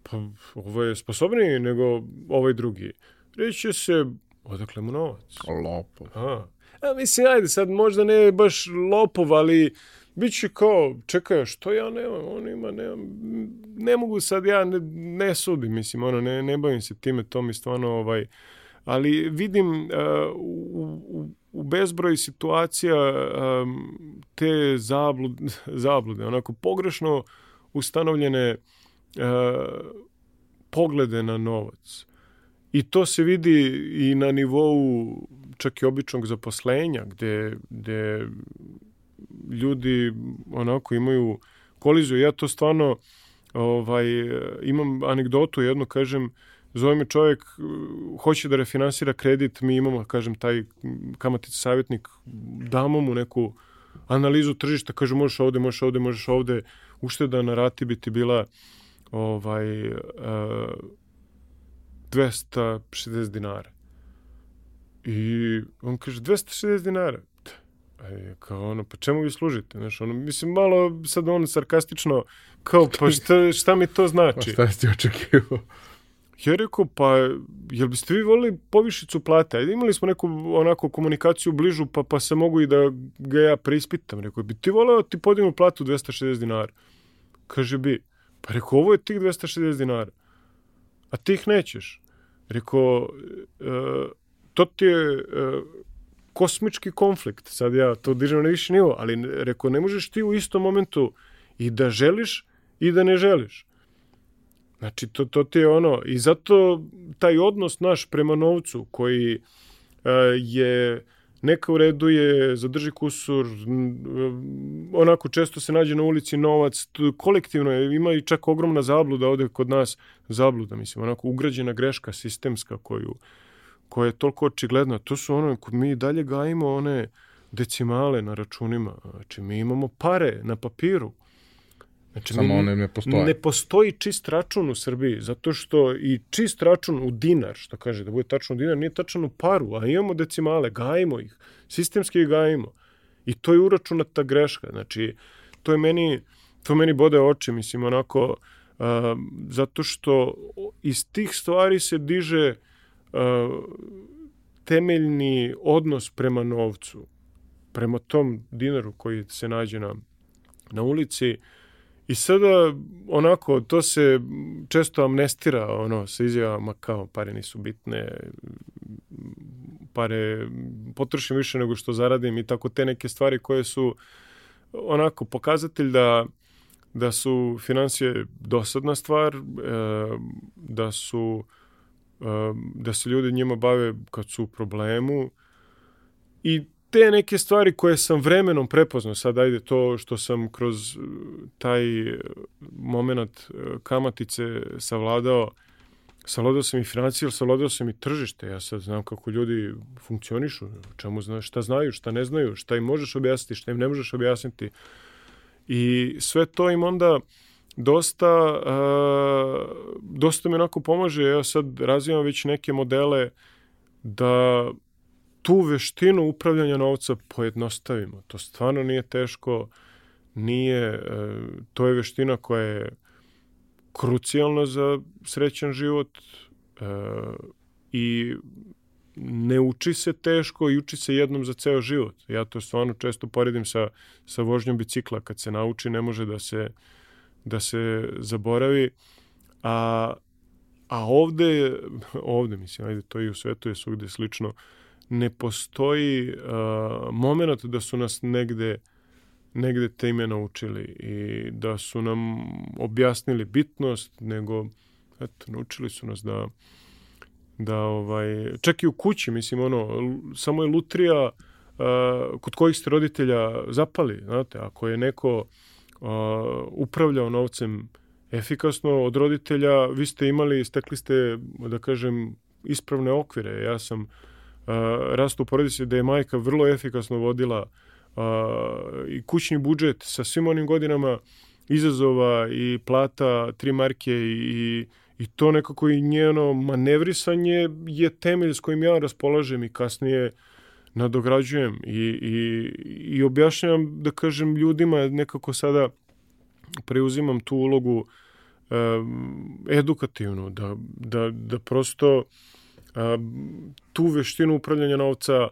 pa ovo je sposobniji nego ovaj drugi. Reći će se odakle mu novac. Lopov. A, a mislim, ajde, sad možda ne baš lopov, ali bit će kao, čekaj, što ja nemam, on ima, nemam, ne mogu sad, ja ne, ne sudim, mislim, ono, ne, ne bavim se time, to mi stvarno, ovaj, ali vidim uh, u, u, u bezbroj situacija um, te zablude, zablude, onako pogrešno ustanovljene uh, poglede na novac. I to se vidi i na nivou čak i običnog zaposlenja, gde, gde ljudi onako imaju koliziju. Ja to stvarno ovaj, imam anegdotu jednu, kažem, uh, zove me čovjek, uh, hoće da refinansira kredit, mi imamo, kažem, taj kamatici savjetnik, damo mu neku analizu tržišta, kaže možeš ovde, možeš ovde, možeš ovde, ušteda na rati bi ti bila ovaj, uh, 260 dinara. I on kaže, 260 dinara? E, kao ono, pa čemu vi služite? Znaš, ono, mislim, malo sad on sarkastično, kao, pa šta, šta mi to znači? Pa šta si ti očekivao? Ja rekao, pa, jel biste vi volili povišicu plate? Ajde, imali smo neku onako komunikaciju bližu, pa, pa se mogu i da ga ja preispitam. Rekao, bi ti voleo da ti podignu platu 260 dinara? Kaže, bi. Pa rekao, ovo je tih 260 dinara. A ti ih nećeš. Rekao, e, to ti je e, kosmički konflikt. Sad ja to dižem na viši nivo, ali rekao, ne možeš ti u istom momentu i da želiš i da ne želiš. Znači, to, to ti je ono, i zato taj odnos naš prema novcu koji uh, je neka u redu je, zadrži kusur, onako često se nađe na ulici novac, kolektivno je, ima i čak ogromna zabluda ovde kod nas, zabluda, mislim, onako ugrađena greška sistemska koju, koja je toliko očigledna. To su ono, mi dalje gajimo one decimale na računima, znači mi imamo pare na papiru, Znači, Samo one ne postoje. Ne postoji čist račun u Srbiji, zato što i čist račun u dinar, što kaže, da bude tačno u dinar, nije tačan u paru, a imamo decimale, gajimo ih, sistemski ih gajimo. I to je uračunata greška. Znači, to je meni, to meni bode oči, mislim, onako, uh, zato što iz tih stvari se diže uh, temeljni odnos prema novcu, prema tom dinaru koji se nađe na, na ulici, I sada, onako, to se često amnestira, ono, sa izjavama kao pare nisu bitne, pare potrošim više nego što zaradim i tako te neke stvari koje su onako pokazatelj da da su financije dosadna stvar, e, da su e, da se ljudi njima bave kad su u problemu i te neke stvari koje sam vremenom prepoznao, sad ajde to što sam kroz taj moment e, kamatice savladao, savladao sam i financije, savladao sam i tržište, ja sad znam kako ljudi funkcionišu, čemu zna, šta znaju, šta ne znaju, šta im možeš objasniti, šta im ne možeš objasniti, I sve to im onda dosta, uh, dosta mi onako pomaže. Ja sad razvijam već neke modele da tu veštinu upravljanja novca pojednostavimo. To stvarno nije teško, nije, uh, to je veština koja je krucijalna za srećan život uh, i ne uči se teško i uči se jednom za ceo život. Ja to stvarno često poredim sa, sa vožnjom bicikla. Kad se nauči, ne može da se, da se zaboravi. A, a ovde, ovde mislim, ajde, to i u svetu je svugde slično, ne postoji uh, moment da su nas negde negde te ime naučili i da su nam objasnili bitnost, nego eto, naučili su nas da da ovaj, čak i u kući, mislim, ono, samo je lutrija uh, kod kojih ste roditelja zapali, znate, ako je neko uh, upravljao novcem efikasno od roditelja, vi ste imali, stekli ste, da kažem, ispravne okvire. Ja sam uh, rastu u porodici da je majka vrlo efikasno vodila i kućni budžet sa svim onim godinama izazova i plata, tri marke i, i to nekako i njeno manevrisanje je temelj s kojim ja raspolažem i kasnije nadograđujem i, i, i objašnjam, da kažem, ljudima nekako sada preuzimam tu ulogu e, edukativnu, da, da, da prosto tu veštinu upravljanja novca e,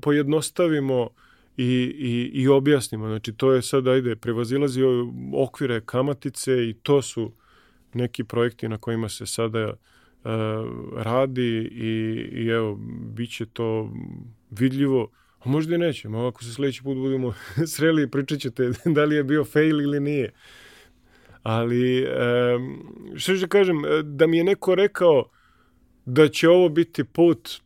pojednostavimo i, i, i objasnimo. Znači, to je sad, ajde, prevazilazi okvire kamatice i to su neki projekti na kojima se sada uh, radi i, i evo, bit će to vidljivo, a možda i nećemo, ako se sledeći put budemo sreli pričat ćete da li je bio fail ili nije. Ali, što ću da kažem, da mi je neko rekao da će ovo biti put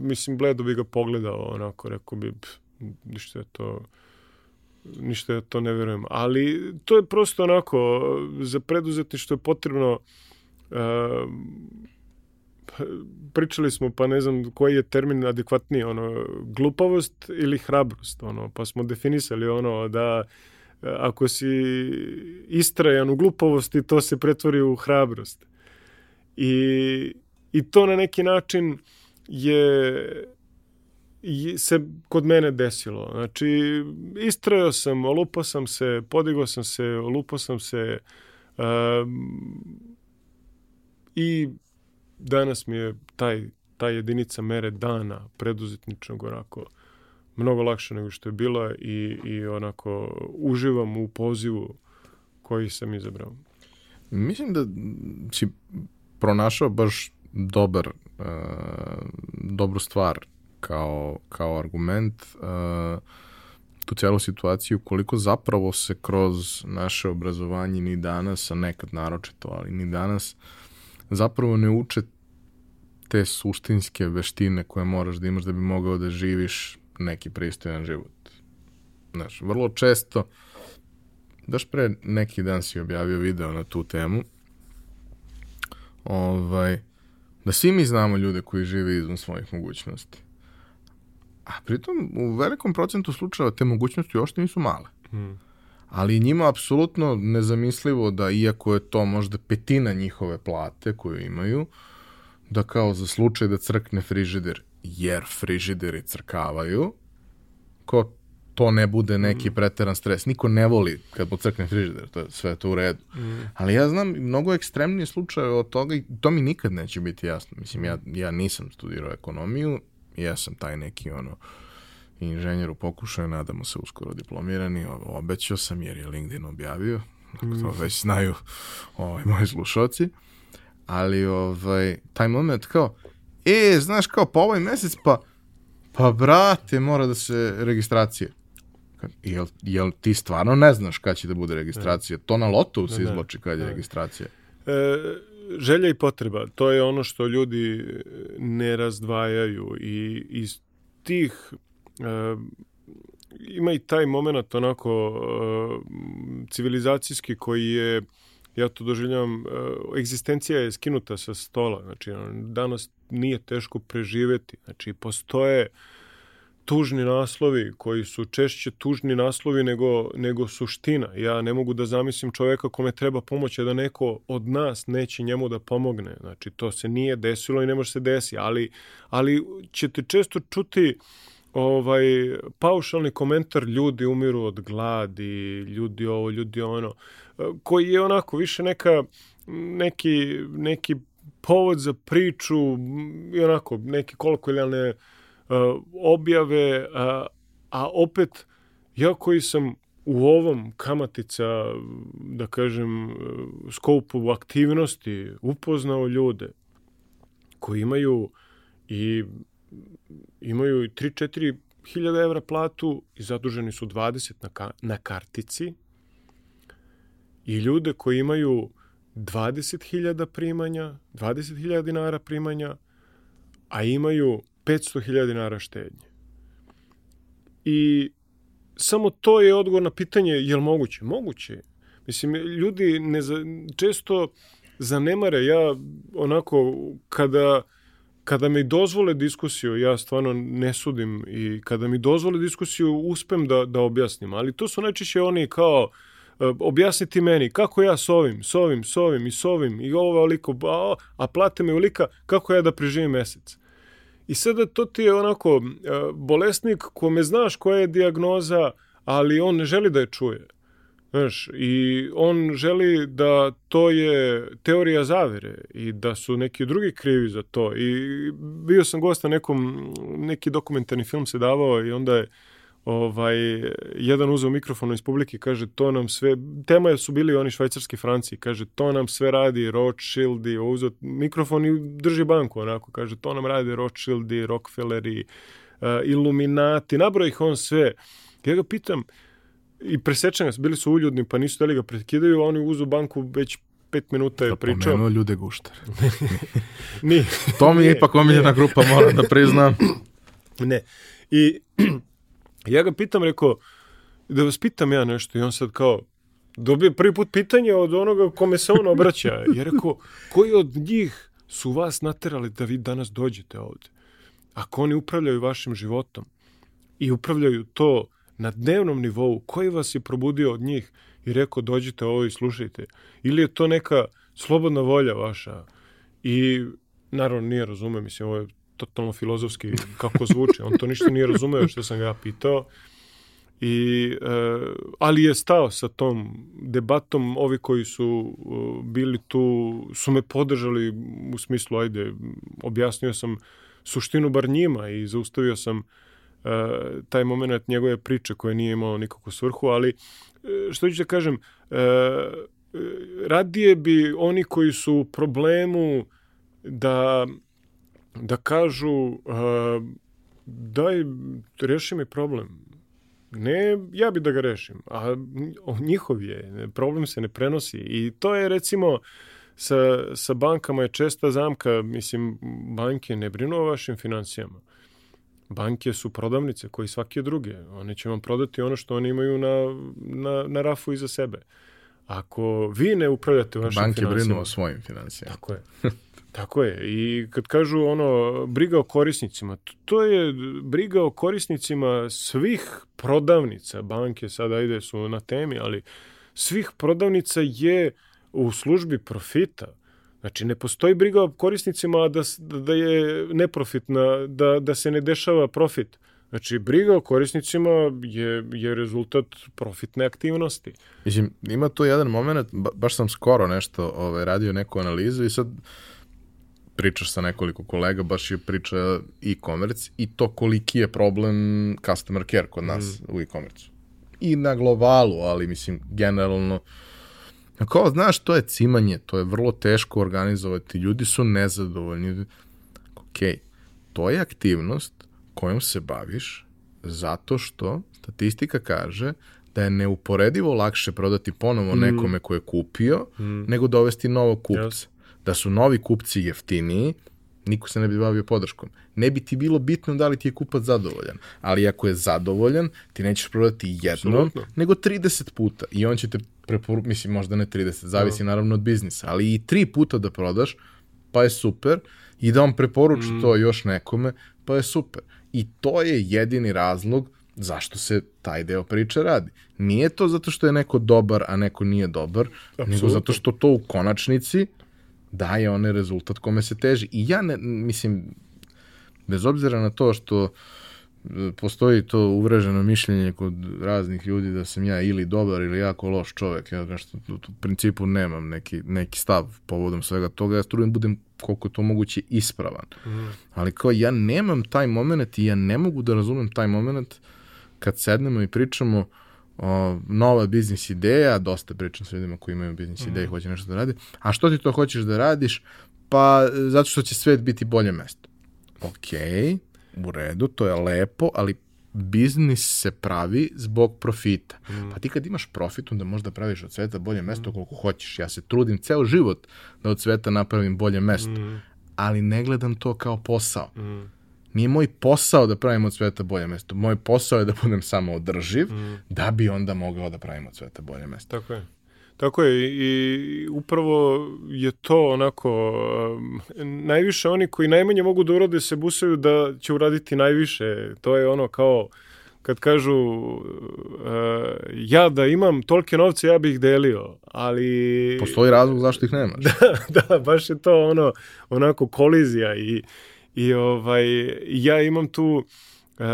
mislim, bledo bi ga pogledao, onako, rekao bi, pff, ništa je to, ništa je to ne verujem. Ali to je prosto onako, za preduzetništvo je potrebno, uh, pričali smo, pa ne znam koji je termin adekvatniji, ono, glupavost ili hrabrost, ono, pa smo definisali ono da ako si istrajan u glupovosti, to se pretvori u hrabrost. I, i to na neki način je se kod mene desilo. Znači, istrajao sam, olupao sam se, podigao sam se, olupao sam se um, i danas mi je taj, ta jedinica mere dana preduzetničnog onako mnogo lakše nego što je bila i, i onako uživam u pozivu koji sam izabrao. Mislim da si pronašao baš dobar, uh, dobru stvar kao, kao argument uh, tu celu situaciju koliko zapravo se kroz naše obrazovanje ni danas, a nekad naročito, ali ni danas zapravo ne uče te suštinske veštine koje moraš da imaš da bi mogao da živiš neki pristojan život. Znaš, vrlo često, daš pre neki dan si objavio video na tu temu, ovaj, da svi mi znamo ljude koji žive izvan svojih mogućnosti. A pritom u velikom procentu slučajeva te mogućnosti uopšte nisu male. Hmm. Ali njima apsolutno nezamislivo da iako je to možda petina njihove plate koju imaju, da kao za slučaj da crkne frižider, jer frižideri crkavaju, ko to ne bude neki preteran stres. Niko ne voli kad mu crkne frižider, to je sve to u redu. Mm. Ali ja znam mnogo ekstremnije slučaje od toga i to mi nikad neće biti jasno. Mislim, ja, ja nisam studirao ekonomiju, ja sam taj neki ono inženjer u pokušaju, nadamo se uskoro diplomirani, obećao sam jer je LinkedIn objavio, to već znaju ovaj, moji slušalci, ali ovaj, taj moment kao, e, znaš kao, pa ovaj mesec, pa, pa brate, mora da se registracije. Jel, jel ti stvarno ne znaš kad će da bude registracija? To na lotu se Ne, ne. izvlači kad je Ne. registracija. E, želja i potreba, to je ono što ljudi ne razdvajaju i iz tih e, ima i taj moment onako e, civilizacijski koji je ja to doživljavam, e, egzistencija je skinuta sa stola, znači danas nije teško preživeti, znači postoje tužni naslovi koji su češće tužni naslovi nego, nego suština. Ja ne mogu da zamislim čoveka kome treba pomoć, a da neko od nas neće njemu da pomogne. Znači, to se nije desilo i ne može se desi, ali, ali ćete često čuti ovaj paušalni komentar ljudi umiru od gladi, ljudi ovo, ljudi ono, koji je onako više neka neki, neki povod za priču i onako neke kolokvijalne uh, objave, a, a opet ja koji sam u ovom kamatica, da kažem, skopu aktivnosti upoznao ljude koji imaju i imaju i 3-4 hiljada evra platu i zaduženi su 20 na, ka na kartici i ljude koji imaju 20.000 primanja, 20.000 dinara primanja, a imaju 500.000 dinara štednje. I samo to je odgovor na pitanje je li moguće? Moguće. Mislim, ljudi ne za, često zanemare. Ja onako, kada, kada mi dozvole diskusiju, ja stvarno ne sudim i kada mi dozvole diskusiju, uspem da, da objasnim. Ali to su najčešće oni kao, e, objasniti meni kako ja s ovim, s ovim, s ovim i s ovim i ovo oliko, a, a plate mi olika, kako ja da preživim mesec. I sada to ti je onako e, bolesnik kome znaš koja je dijagnoza, ali on ne želi da je čuje. Znaš, i on želi da to je teorija zavere i da su neki drugi krivi za to. I bio sam gost na nekom, neki dokumentarni film se davao i onda je ovaj, jedan uzeo mikrofon iz publike i kaže to nam sve, tema su bili oni švajcarski franci, kaže to nam sve radi Rothschildi, uzeo mikrofon i drži banku onako, kaže to nam radi Rothschildi, Rockefelleri, uh, Illuminati, nabro ih on sve. Ja ga pitam, i presečan ga, bili su uljudni, pa nisu teli ga prekidaju, a oni uzu banku već pet minuta je Da pričao. pomenuo ljude guštar. Ni, To mi je ipak omiljena grupa, moram da priznam. Ne. I ja ga pitam, rekao, da vas pitam ja nešto i on sad kao, dobije prvi put pitanje od onoga kome se on obraća. Ja rekao, koji od njih su vas naterali da vi danas dođete ovde? Ako oni upravljaju vašim životom i upravljaju to na dnevnom nivou, koji vas je probudio od njih i rekao dođite ovo i slušajte? Ili je to neka slobodna volja vaša? I naravno nije razume, mislim, ovo je totalno filozofski kako zvuči. On to ništa nije razumeo što sam ga ja pitao. I, e, ali je stao sa tom debatom, ovi koji su e, bili tu su me podržali u smislu, ajde, objasnio sam suštinu bar njima i zaustavio sam e, taj moment njegove priče koje nije imao nikakvu svrhu, ali e, što ću da kažem, e, e, radije bi oni koji su u problemu da da kažu uh, daj, reši mi problem. Ne, ja bi da ga rešim, a njihov je, problem se ne prenosi i to je recimo sa, sa bankama je česta zamka, mislim, banke ne brinu o vašim financijama. Banke su prodavnice koji svake druge. One će vam prodati ono što oni imaju na, na, na rafu iza sebe. Ako vi ne upravljate vašim Banke financijama... brinu o svojim financijama. Tako je. Tako je. I kad kažu ono, briga o korisnicima, to je briga o korisnicima svih prodavnica. Banke sad ajde su na temi, ali svih prodavnica je u službi profita. Znači, ne postoji briga o korisnicima da, da je neprofitna, da, da se ne dešava profit. Znači, briga o korisnicima je, je rezultat profitne aktivnosti. Mislim, ima tu jedan moment, ba, baš sam skoro nešto ovaj, radio neku analizu i sad pričaš sa nekoliko kolega, baš je priča e-commerce i to koliki je problem customer care kod nas mm. u e-commerce. I na globalu, ali mislim, generalno, kao, znaš, to je cimanje, to je vrlo teško organizovati, ljudi su nezadovoljni. Ok, to je aktivnost kojom se baviš zato što statistika kaže da je neuporedivo lakše prodati ponovo mm. nekome ko je kupio mm. nego dovesti novog kupca. Yes. Da su novi kupci jeftiniji, niko se ne bi bavio podrškom. Ne bi ti bilo bitno da li ti je kupac zadovoljan, ali ako je zadovoljan, ti nećeš prodati jednom, Absolutno. nego 30 puta i on će te preporučiti, mislim možda ne 30, zavisi no. Da. naravno od biznisa, ali i tri puta da prodaš, pa je super, i da on preporuči mm. to još nekome, pa je super. I to je jedini razlog zašto se taj deo priče radi. Nije to zato što je neko dobar, a neko nije dobar, Absolutno. nego zato što to u konačnici daje onaj rezultat kome se teži. I ja ne, mislim, bez obzira na to što e, postoji to uvreženo mišljenje kod raznih ljudi da sam ja ili dobar ili jako loš čovek. Ja što u principu nemam neki, neki stav povodom svega toga. Ja strudim budem koliko je to moguće ispravan. Mm. Ali kao ja nemam taj moment i ja ne mogu da razumem taj moment kad sednemo i pričamo o, nova biznis ideja, dosta pričam sa ljudima koji imaju biznis ideje i hoće nešto da radi. A što ti to hoćeš da radiš? Pa zato što će svet biti bolje mesto. Ok, u redu, to je lepo, ali biznis se pravi zbog profita. Mm. Pa ti kad imaš profit, onda možda praviš od sveta bolje mesto mm. koliko hoćeš. Ja se trudim ceo život da od sveta napravim bolje mesto, mm. ali ne gledam to kao posao. Mm. Nije moj posao da pravim od sveta bolje mesto. Moj posao je da budem samo održiv, mm. da bi onda mogao da pravim od sveta bolje mesto. Tako je. Tako je i upravo je to onako najviše oni koji najmanje mogu da urade se busaju da će uraditi najviše. To je ono kao kad kažu uh, ja da imam tolke novce ja bih ih delio, ali... Postoji razlog zašto ih nemaš. da, da, baš je to ono onako kolizija i, i ovaj, ja imam tu uh,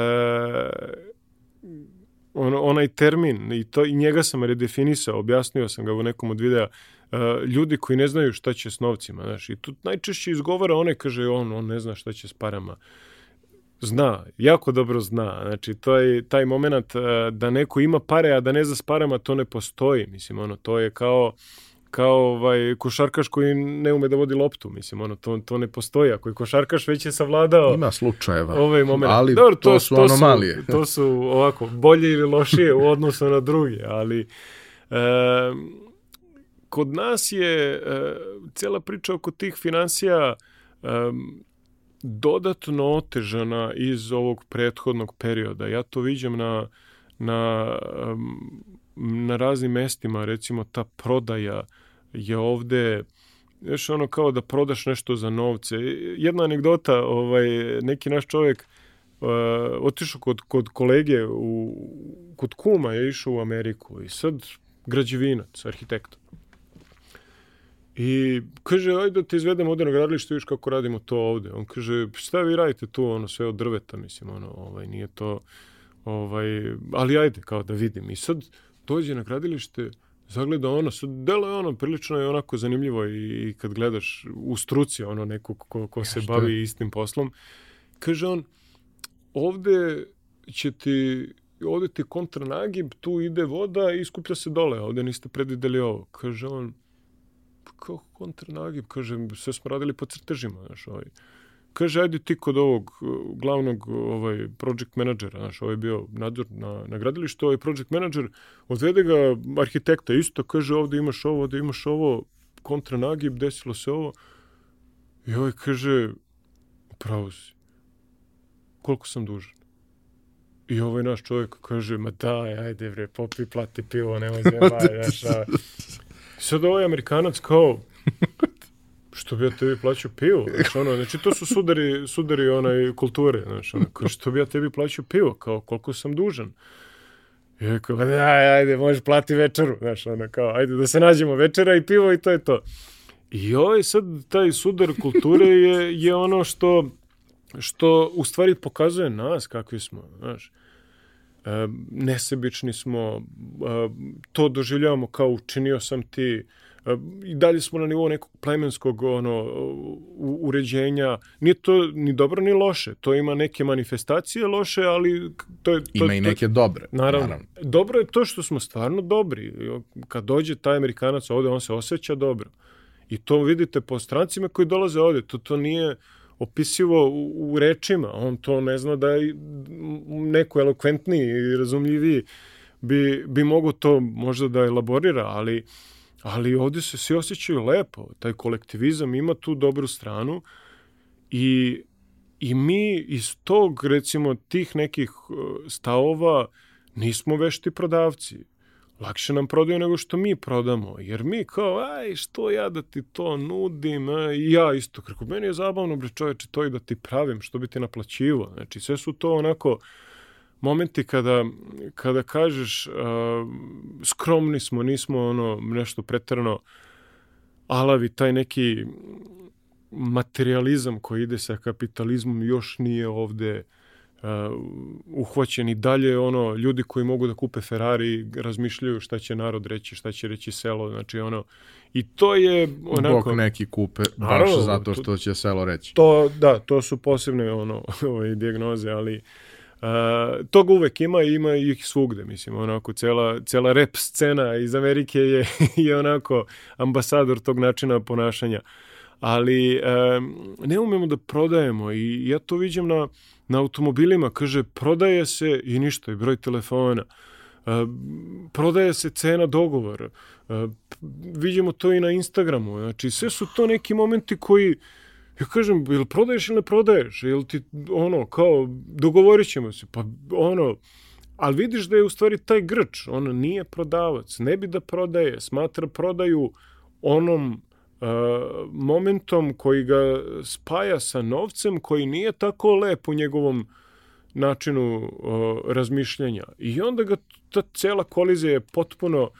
on, onaj termin i, to, i njega sam redefinisao, objasnio sam ga u nekom od videa, uh, ljudi koji ne znaju šta će s novcima, znaš, i tu najčešće izgovara one, kaže, on, on ne zna šta će s parama. Zna, jako dobro zna. Znači, to je taj moment uh, da neko ima pare, a da ne zna s parama, to ne postoji. Mislim, ono, to je kao kao ovaj, košarkaš koji ne ume da vodi loptu, mislim, ono, to, to ne postoji. Ako je košarkaš već je savladao... Ima slučajeva, ovaj moment. ali Dobro, to, to su to anomalije. Su, to su ovako, bolje ili lošije u odnosu na druge, ali... E, kod nas je e, cijela priča oko tih financija e, dodatno otežana iz ovog prethodnog perioda. Ja to viđam na, na, na raznim mestima, recimo ta prodaja je ovde još ono kao da prodaš nešto za novce. Jedna anegdota, ovaj, neki naš čovjek uh, otišao kod, kod kolege, u, kod kuma je išao u Ameriku i sad građevinac, arhitekta. I kaže, ajde da te izvedem ovde na gradilište, viš kako radimo to ovde. On kaže, šta vi radite tu, ono, sve od drveta, mislim, ono, ovaj, nije to, ovaj, ali ajde, kao da vidim. I sad dođe na gradilište, zagleda ono, sad delo je ono, prilično je onako zanimljivo i, i kad gledaš u struci ono neko ko, ko se bavi je? istim poslom, kaže on, ovde će ti ovde ti kontranagib, tu ide voda i iskuplja se dole, ovde niste predvideli ovo. Kaže on, kako kontranagib? Kaže, sve smo radili po crtežima, znaš, ovaj kaže, ajde ti kod ovog uh, glavnog ovaj, project menadžera, znaš, ovaj je bio nadzor na, na gradilištu, ovaj project menadžer, odvede ga arhitekta isto, kaže, ovde imaš ovo, ovde imaš ovo, kontra nagib, desilo se ovo. I ovaj kaže, pravo si, koliko sam dužan? I ovaj naš čovjek kaže, ma daj, ajde bre, popi, plati pivo, nemoj zajebaj, znaš, a... Sad ovaj Amerikanac kao, što bi ja tebi plaćao pivo, znači, ono, znači to su sudari, sudari onaj kulture, znači, ono, što bi ja tebi plaćao pivo, kao koliko sam dužan. I je kao, aj, ajde, možeš plati večeru, znaš, ono, kao, ajde da se nađemo večera i pivo i to je to. I ovaj sad, taj sudar kulture je, je ono što što u stvari pokazuje nas kakvi smo, znaš. E, nesebični smo, e, to doživljavamo kao učinio sam ti, e, i dalje smo na nivou nekog plemenskog ono, uređenja. Nije to ni dobro ni loše. To ima neke manifestacije loše, ali to je... To, Ima i neke dobre. Naravno. Dobro je to što smo stvarno dobri. Kad dođe taj Amerikanac ovde, on se osjeća dobro. I to vidite po strancima koji dolaze ovde. To, to nije opisivo u, u rečima. On to ne zna da je neko elokventniji i razumljiviji bi, bi mogo to možda da elaborira, ali, ali ovde se svi osjećaju lepo. Taj kolektivizam ima tu dobru stranu i I mi iz tog, recimo, tih nekih uh, stavova nismo vešti prodavci. Lakše nam prodaju nego što mi prodamo. Jer mi kao, aj, što ja da ti to nudim? A, I ja isto. Kako meni je zabavno, bre čoveče, to i da ti pravim, što bi ti naplaćivo. Znači, sve su to onako momenti kada, kada kažeš uh, skromni smo, nismo ono nešto pretrano alavi, taj neki materializam koji ide sa kapitalizmom još nije ovde uh, uhvaćen i dalje ono ljudi koji mogu da kupe Ferrari razmišljaju šta će narod reći, šta će reći selo, znači ono i to je onako Bog neki kupe, baš Naravno, zato to- što će selo reći. to da, to su posebne ono ove dijagnoze, ali Uh, toga uvek ima i ima ih svugde, mislim, onako, cela, cela rap scena iz Amerike je, je onako ambasador tog načina ponašanja. Ali um, ne umemo da prodajemo i ja to vidim na, na automobilima, kaže, prodaje se i ništa, i broj telefona. Uh, prodaje se cena dogovora. Uh, vidimo to i na Instagramu. Znači, sve su to neki momenti koji Ja kažem, jel prodaješ ili ne prodaješ? Jel ti, ono, kao, dogovorit ćemo se. Pa, ono, ali vidiš da je u stvari taj grč, ono, nije prodavac, ne bi da prodaje, smatra prodaju onom uh, momentom koji ga spaja sa novcem koji nije tako lep u njegovom načinu uh, razmišljanja. I onda ga ta cela kolizija je potpuno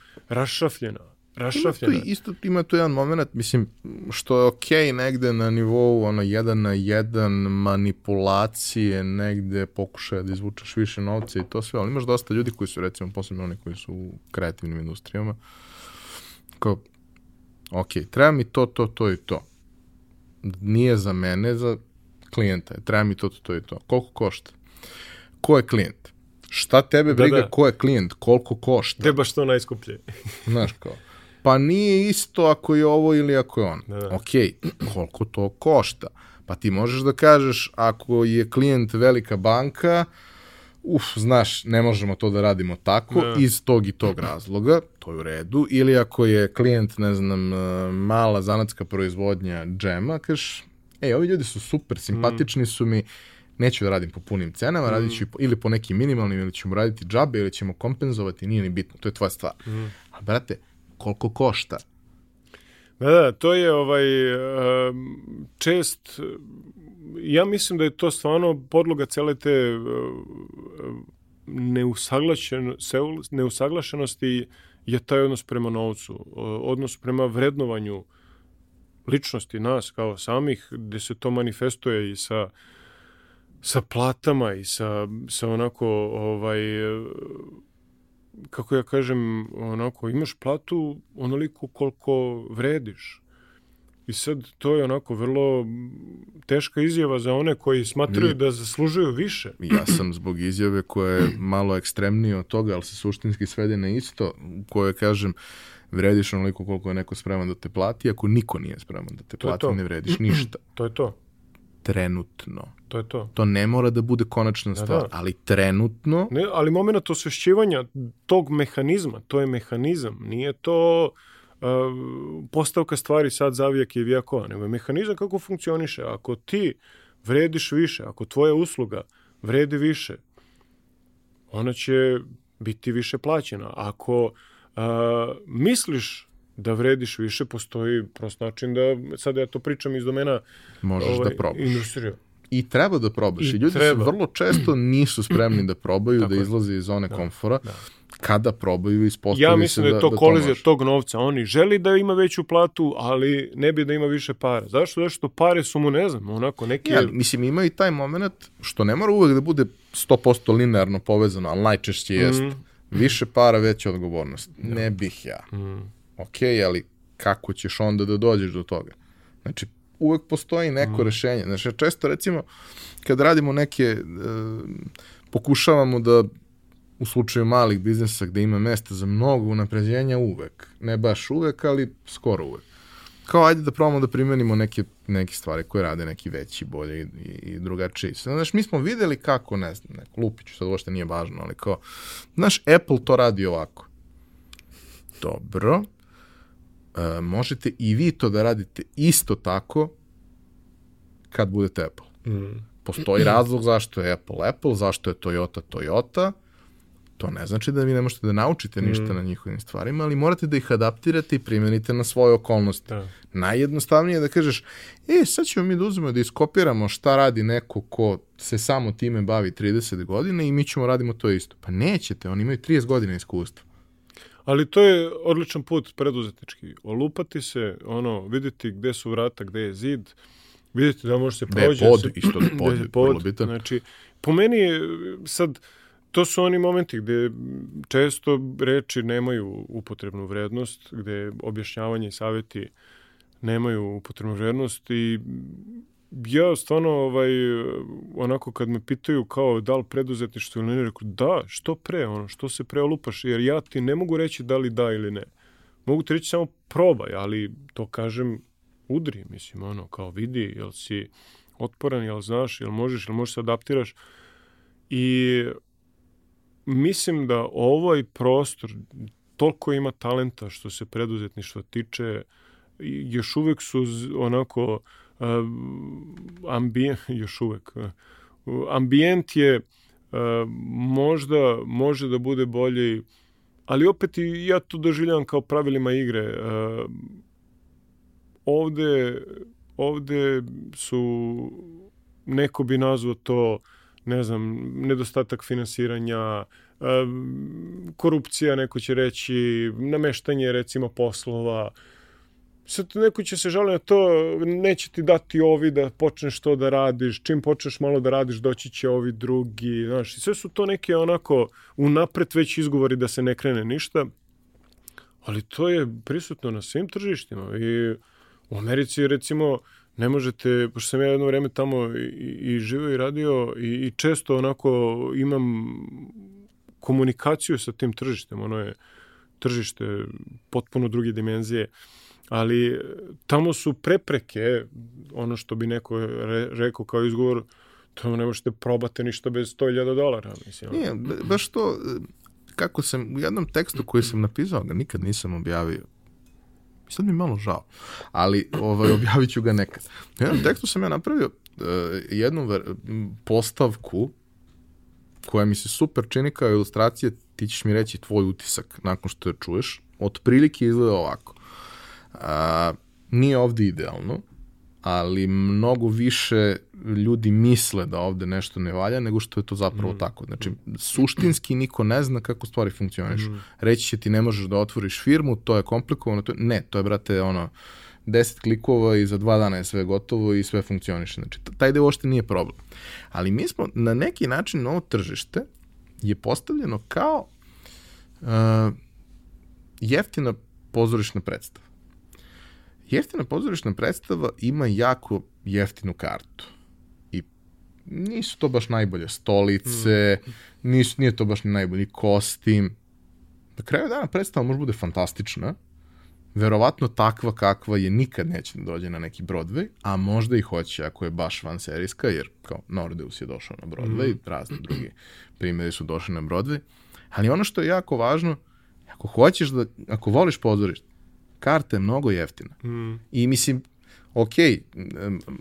rašrafljena. Ima tu, isto ima tu jedan moment, mislim, što je okej negde na nivou ono, jedan na jedan manipulacije, negde pokušaja da izvučeš više novca i to sve, ali imaš dosta ljudi koji su, recimo, posebno oni koji su u kreativnim industrijama, kao, ok, treba mi to, to, to i to. Nije za mene, za klijenta. je. Treba mi to, to, to i to. Koliko košta? Ko je klijent? Šta tebe Da, briga da. ko je klijent? Koliko košta? Gde baš to najskuplje? Znaš kao, pa nije isto ako je ovo ili ako je on. Da, da. Ok, koliko to košta? Pa ti možeš da kažeš, ako je klijent velika banka, uf, znaš, ne možemo to da radimo tako, Da. iz tog i tog razloga, to je u redu, ili ako je klijent, ne znam, eh, mala zanatska proizvodnja džema, kažeš, ej, ovi ljudi su super, simpatični su mi, neću da radim po punim cenama, radit ću po- ili po nekim minimalnim, ili ćemo raditi džabe, ili ćemo kompenzovati, nije ni bitno, to je tvoja stvar. A brate, koliko košta? Da, da, to je ovaj čest ja mislim da je to stvarno podloga cele te neusaglašen, neusaglašenosti je taj odnos prema novcu, odnos prema vrednovanju ličnosti nas kao samih, gde se to manifestuje i sa sa platama i sa, sa onako ovaj kako ja kažem, onako, imaš platu onoliko koliko vrediš. I sad to je onako vrlo teška izjava za one koji smatraju da zaslužuju više. Ja sam zbog izjave koja je malo ekstremnije od toga, ali se suštinski svede na isto, u kojoj kažem, vrediš onoliko koliko je neko spreman da te plati, ako niko nije spreman da te To plati, to. ne vrediš ništa. To je to. Trenutno. To je to. To ne mora da bude konačna Da, stvar, da. ali trenutno, Ne, ali moment osvešćivanja tog mehanizma, to je mehanizam, nije to uh, postavka stvari sad zavijak i vijekova, nego je mehanizam kako funkcioniše. Ako ti vrediš više, ako tvoja usluga vredi više, ona će biti više plaćena. Ako uh, misliš da vrediš više, postoji prost način da, sad ja to pričam iz domena možeš ovaj, da probaš. industrije. I treba da probaš. I I, ljudi treba. su vrlo često nisu spremni da probaju, Tako da izlaze iz zone komfora. da. kada probaju ispostavi Ja mislim se da je to da kolizija može. tog novca. Oni želi da ima veću platu, ali ne bi da ima više para. Zašto? Zato što pare su mu, ne znam, onako neki... Ja, mislim, ima i taj moment što ne mora uvek da bude 100% linearno povezano, ali najčešće jest. Mhm. Više para, veća odgovornost. Ne bih ja. Mm. Ok, ali kako ćeš onda da dođeš do toga? Znači, uvek postoji neko rešenje. Znači, često recimo, kad radimo neke, e, pokušavamo da u slučaju malih biznesa gde ima mesta za mnogo unapređenja uvek. Ne baš uvek, ali skoro uvek. Kao ajde da probamo da primenimo neke, neke stvari koje rade neki veći, bolje i, i, i drugačiji. Znaš, mi smo videli kako, ne znam, neko lupiću, sad uopšte nije važno, ali kao, znaš, Apple to radi ovako. Dobro. E, možete i vi to da radite isto tako kad budete Apple. Mm. Postoji razlog zašto je Apple Apple, zašto je Toyota Toyota. To ne znači da vi ne možete da naučite ništa na njihovim stvarima, ali morate da ih adaptirate i primenite na svoje okolnosti. Da. Najjednostavnije je da kažeš, e, sad ćemo mi da uzmemo da iskopiramo šta radi neko ko se samo time bavi 30 godina i mi ćemo radimo to isto. Pa nećete, oni imaju 30 godina iskustva. Ali to je odličan put preduzetnički. Olupati se, ono, vidjeti gde su vrata, gde je zid, vidjeti da može se prođe. pod, se- isto da pod je vrlo bitan. Znači, po meni je sad, to su oni momenti gde često reči nemaju upotrebnu vrednost, gde objašnjavanje i savjeti nemaju upotrebnu vrednost i ja stvarno ovaj, onako kad me pitaju kao da li preduzetništvo ili ne, rekao da, što pre, ono, što se pre olupaš, jer ja ti ne mogu reći da li da ili ne. Mogu ti reći samo probaj, ali to kažem udri, mislim, ono, kao vidi, jel si otporan, jel znaš, jel možeš, jel možeš se adaptiraš. I mislim da ovaj prostor toliko ima talenta što se preduzetništva tiče, još uvek su onako ambijent, još uvek, uh, ambijent je uh, možda može da bude bolji, ali opet i ja to doživljavam kao pravilima igre. Uh, ovde, ovde su, neko bi nazvao to, ne znam, nedostatak finansiranja, korupcija, neko će reći, nameštanje recimo poslova, sad neko će se žaliti na to, neće ti dati ovi da počneš to da radiš, čim počneš malo da radiš, doći će ovi drugi, znaš, i sve su to neke onako unapred već izgovori da se ne krene ništa, ali to je prisutno na svim tržištima. I u Americi recimo ne možete, pošto sam ja jedno vreme tamo i, i živeo i radio i, i često onako imam komunikaciju sa tim tržištem, ono je tržište potpuno druge dimenzije, ali e, tamo su prepreke, ono što bi neko re, rekao kao izgovor, tamo ne možete probate ništa bez 100.000 dolara, mislim. Nije, ba- baš to, e, kako sam, u jednom tekstu koji sam napisao, ga nikad nisam objavio. Sad mi je malo žao, ali ovaj, objavit ću ga nekad. U jednom tekstu sam ja napravio uh, jednu ver- postavku koja mi se super čini kao ilustracija, ti ćeš mi reći tvoj utisak nakon što je čuješ. Otprilike izgleda ovako. A, nije ovde idealno, ali mnogo više ljudi misle da ovde nešto ne valja nego što je to zapravo mm. tako. Znači, suštinski niko ne zna kako stvari funkcionišu. Mm. Reći će ti ne možeš da otvoriš firmu, to je komplikovano. To... Ne, to je, brate, ono, 10 klikova i za dva dana je sve gotovo i sve funkcioniše. Znači, taj deo uopšte nije problem. Ali mi smo na neki način novo tržište je postavljeno kao uh, jeftina pozorišna predstava. Jeftina pozorišna predstava ima jako jeftinu kartu. I nisu to baš najbolje stolice, mm. nisu, nije to baš najbolji kostim. Na kraju dana predstava može bude fantastična, verovatno takva kakva je nikad neće da dođe na neki Broadway, a možda i hoće ako je baš van serijska, jer kao Nordeus je došao na Broadway, mm. razni drugi primjeri su došli na Broadway, ali ono što je jako važno, ako hoćeš da, ako voliš pozorište, karta je mnogo jeftina. Mm. I mislim, ok,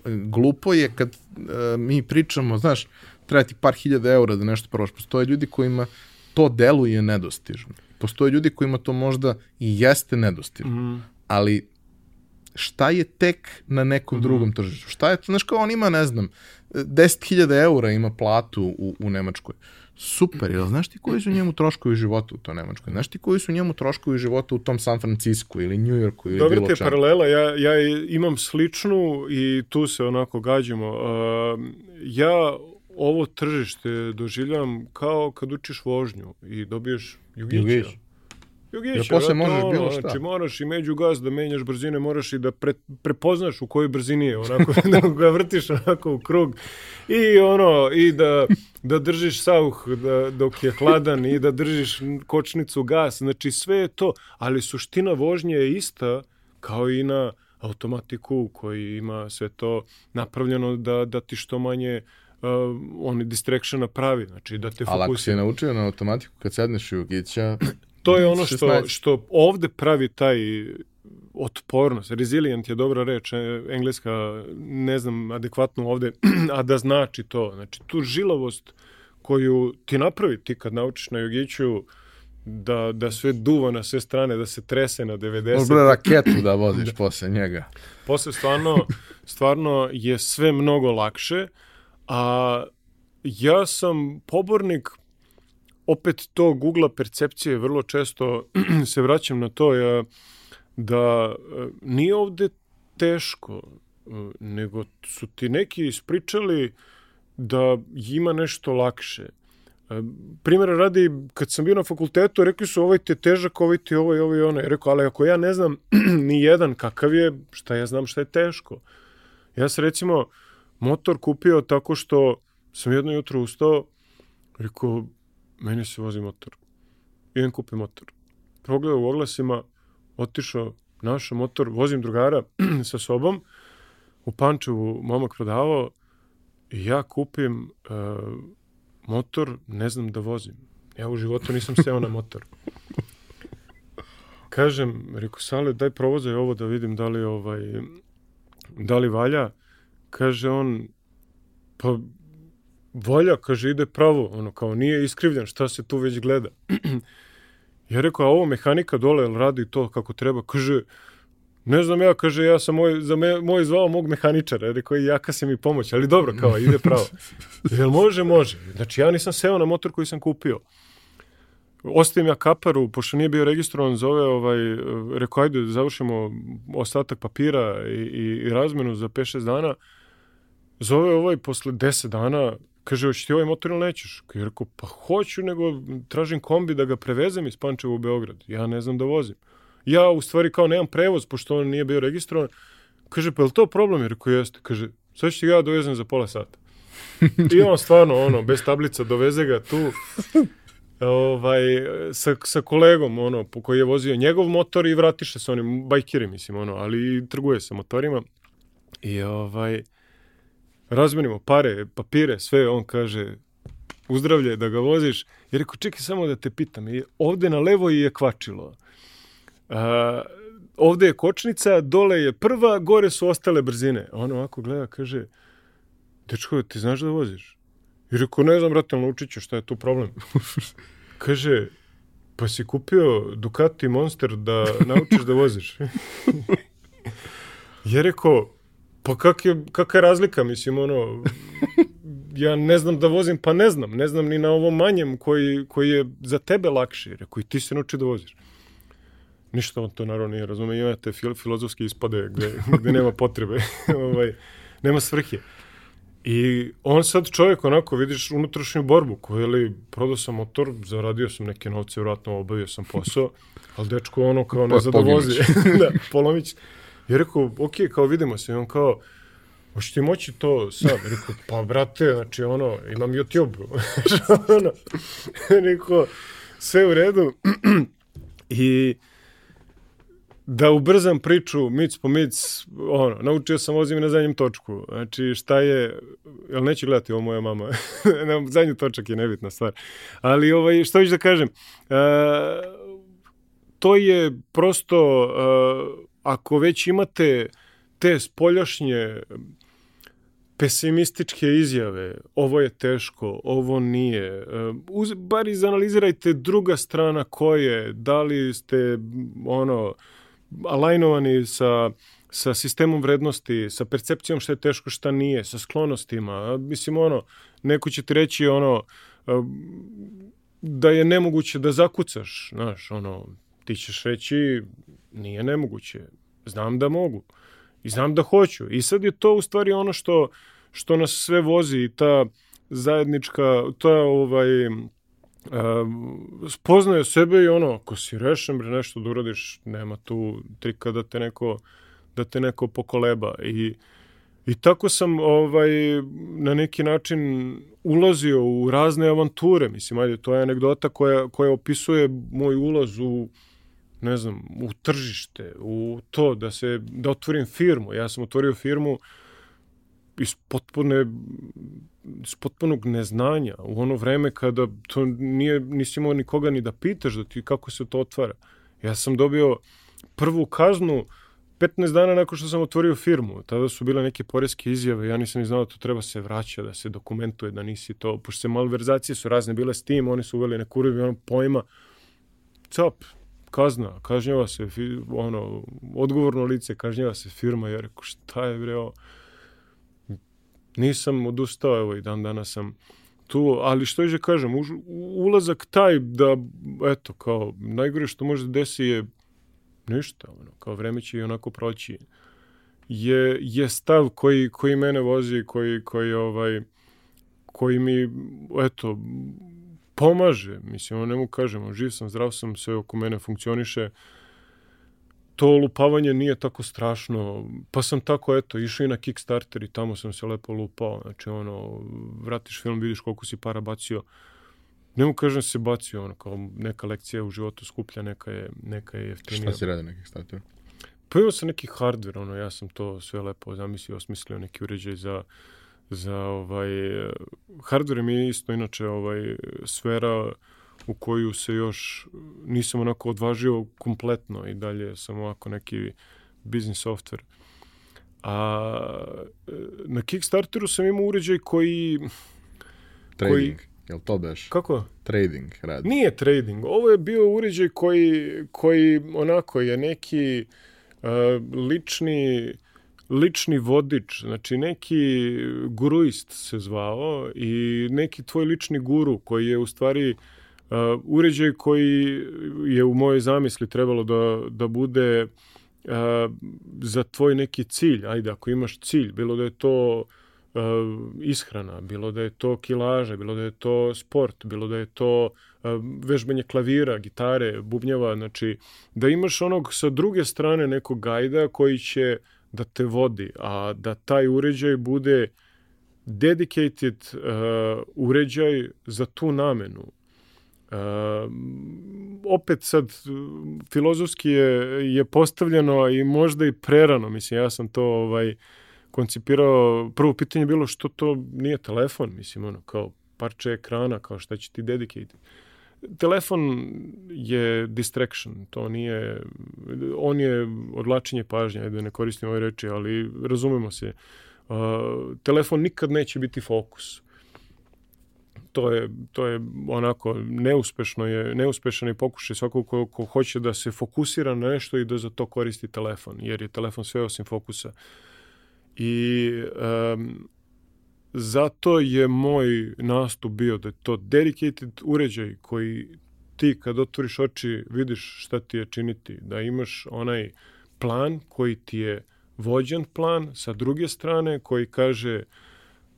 glupo je kad uh, mi pričamo, znaš, treba ti par hiljada eura da nešto probaš. Postoje ljudi kojima to deluje nedostižno. Postoje ljudi kojima to možda i jeste nedostižno. Mm. Ali šta je tek na nekom drugom tržištu. Šta je, znaš kao on ima, ne znam, 10.000 eura ima platu u, u Nemačkoj. Super, jel znaš ti koji su njemu troškovi života u toj Nemačkoj? Znaš ti koji su njemu troškovi života u tom San Francisco ili New Yorku ili Dobro bilo čemu? paralela, ja, ja imam sličnu i tu se onako gađamo. Uh, ja ovo tržište doživljavam kao kad učiš vožnju i dobiješ jugića. Jugić. Jugića, Jer posle brate, možeš ono, bilo šta. Znači moraš i među gaz da menjaš brzine, moraš i da pre, prepoznaš u kojoj brzini je, onako, da ga vrtiš onako u krug i ono, i da, da držiš sauh da, dok je hladan i da držiš kočnicu gas, znači sve je to, ali suština vožnje je ista kao i na automatiku koji ima sve to napravljeno da, da ti što manje uh, oni distractiona pravi, znači da te Ali ako si fokusira. je naučio na automatiku kad sedneš u Jugića, To je ono što, što ovde pravi taj otpornost. Resilient je dobra reč, e, engleska, ne znam adekvatno ovde, a da znači to. Znači, tu žilavost koju ti napravi ti kad naučiš na jogiću da, da sve duva na sve strane, da se trese na 90. možeš bre raketu da voziš posle njega. Posle stvarno, stvarno je sve mnogo lakše, a ja sam pobornik opet to Google percepcije, vrlo često se vraćam na to ja, da e, nije ovde teško, e, nego su ti neki ispričali da ima nešto lakše. E, Primjera radi, kad sam bio na fakultetu, rekli su ovaj ti je težak, ovaj ti i ono. Ja rekao, ali ako ja ne znam ni jedan kakav je, šta ja znam šta je teško. Ja sam recimo motor kupio tako što sam jedno jutro ustao, rekao, meni se vozi motor. Idem kupim motor. Pogledao u oglasima, otišao, našao motor, vozim drugara sa sobom, u Pančevu momak prodavao i ja kupim e, motor, ne znam da vozim. Ja u životu nisam seo na motor. Kažem, rekao, Sale, daj provozaj ovo da vidim da li, ovaj, da li valja. Kaže on, pa valja, kaže, ide pravo, ono, kao nije iskrivljen, šta se tu već gleda. ja rekao, a ovo mehanika dole, jel radi to kako treba? Kaže, ne znam ja, kaže, ja sam moj, za me, moj zvao mog mehaničara, rekao, jaka se mi pomoć, ali dobro, kao, ide pravo. Jel može, može. Znači, ja nisam seo na motor koji sam kupio. Ostavim ja kaparu, pošto nije bio registrovan, zove ovaj, rekao, ajde, završimo ostatak papira i, i, i razmenu za 5-6 dana. Zove ovaj posle 10 dana, kaže, hoćeš ti ovaj motor ili nećeš? Ja rekao, pa hoću, nego tražim kombi da ga prevezem iz Pančeva u Beograd. Ja ne znam da vozim. Ja u stvari kao nemam prevoz, pošto on nije bio registrovan. Kaže, pa je li to problem? Ja rekao, jeste. Kaže, sad ću ti ga dovezem za pola sata. I on stvarno, ono, bez tablica doveze ga tu ovaj, sa, sa kolegom, ono, po koji je vozio njegov motor i vratiše se onim bajkeri, mislim, ono, ali trguje sa motorima. I ovaj, razmenimo pare, papire, sve, on kaže, uzdravlje da ga voziš. I rekao, čekaj samo da te pitam, je, ovde na levo je kvačilo. A, ovde je kočnica, dole je prva, gore su ostale brzine. On ovako gleda, kaže, dečko, ti znaš da voziš? I rekao, ne znam, brate, naučit ću, šta je tu problem? kaže, pa si kupio Ducati Monster da naučiš da voziš? ja rekao, pa kak je, kakva je razlika, mislim, ono, ja ne znam da vozim, pa ne znam, ne znam ni na ovom manjem koji, koji je za tebe lakši, rekao, i ti se nauči da voziš. Ništa on to naravno nije razume, imate fil, filozofske ispade gde, gde nema potrebe, ovaj, nema svrhe. I on sad čovjek onako, vidiš unutrašnju borbu, koju je li, prodao sam motor, zaradio sam neke novce, vratno obavio sam posao, ali dečko ono kao ne Pa, zna da da, Polomić. I rekao, ok, kao vidimo se. I on kao, hoće ti moći to sad? Rekao, pa brate, znači ono, imam YouTube. ono, rekao, sve u redu. I da ubrzam priču mic po mic, ono, naučio sam vozim na zadnjem točku. Znači, šta je, jel neće gledati ovo moja mama? na zadnji točak je nebitna stvar. Ali, ovaj, što ću da kažem, e, to je prosto, e, ako već imate te spoljašnje pesimističke izjave, ovo je teško, ovo nije. E, Uz, bar izanalizirajte druga strana ko je, da li ste ono, alajnovani sa, sa sistemom vrednosti, sa percepcijom šta je teško, šta nije, sa sklonostima. Mislim, ono, neko će ti reći, ono, da je nemoguće da zakucaš, znaš, ono, ti ćeš reći, nije nemoguće, znam da mogu i znam da hoću. I sad je to u stvari ono što, što nas sve vozi, ta zajednička, ta ovaj, spoznaje sebe i ono, ako si rešen bre nešto da uradiš, nema tu trika da te neko, da te neko pokoleba. I, I tako sam ovaj, na neki način ulazio u razne avanture. Mislim, ajde, to je anegdota koja, koja opisuje moj ulaz u ne znam, u tržište, u to da se, da otvorim firmu. Ja sam otvorio firmu iz potpune iz potpunog neznanja u ono vreme kada to nije, nisi imao nikoga ni da pitaš da ti kako se to otvara. Ja sam dobio prvu kaznu 15 dana nakon što sam otvorio firmu. Tada su bile neke poreske izjave, ja nisam ni znao da to treba se vraća, da se dokumentuje, da nisi to, pošto se malverzacije su razne bile s tim, oni su uveli neku urebi ono pojma, cap, kazna, kažnjava se, ono, odgovorno lice, kažnjava se firma, ja rekao, šta je bre? Nisam odustao, evo i dan danas sam tu, ali što je kažem, ulazak taj da, eto, kao, najgore što može da desi je ništa, ono, kao vreme će i onako proći, je, je stav koji, koji mene vozi, koji, koji, ovaj, koji mi, eto, pomaže, mislim, ono ne mu kažemo, živ sam, zdrav sam, sve oko mene funkcioniše, to lupavanje nije tako strašno, pa sam tako, eto, išao i na Kickstarter i tamo sam se lepo lupao, znači, ono, vratiš film, vidiš koliko si para bacio, ne mu kažem da se bacio, ono, kao neka lekcija u životu skuplja, neka je, neka je jeftinija. Šta si radio na Kickstarteru? Pa imao sam neki hardware, ono, ja sam to sve lepo zamislio, osmislio neki uređaj za za ovaj hardware mi je isto inače ovaj sfera u koju se još nisam onako odvažio kompletno i dalje sam ovako neki business software. A na Kickstarteru sam imao uređaj koji Trading, koji, jel to beš? Kako? Trading radi. Nije trading, ovo je bio uređaj koji, koji onako je neki uh, lični lični vodič, znači neki guruist se zvao i neki tvoj lični guru koji je u stvari uh, uređaj koji je u mojoj zamisli trebalo da, da bude uh, za tvoj neki cilj. Ajde, ako imaš cilj, bilo da je to uh, ishrana, bilo da je to kilaža, bilo da je to sport, bilo da je to vežbanje klavira, gitare, bubnjeva, znači da imaš onog sa druge strane nekog gajda koji će uh, da te vodi, a da taj uređaj bude dedicated uh, uređaj za tu namenu. Uh, opet sad filozofski je, je postavljeno i možda i prerano, mislim ja sam to ovaj koncipirao, prvo pitanje je bilo što to nije telefon, mislim ono kao parče ekrana, kao šta će ti dedicated telefon je distraction, to nije, on je odlačenje pažnje, da ne koristim ove reči, ali razumemo se. Uh, telefon nikad neće biti fokus. To je, to je onako neuspešno je, neuspešan je pokušaj svakog ko, ko hoće da se fokusira na nešto i da za to koristi telefon, jer je telefon sve osim fokusa. I um, Zato je moj nastup bio da je to dedicated uređaj koji ti kad otvoriš oči vidiš šta ti je činiti, da imaš onaj plan koji ti je vođen plan sa druge strane koji kaže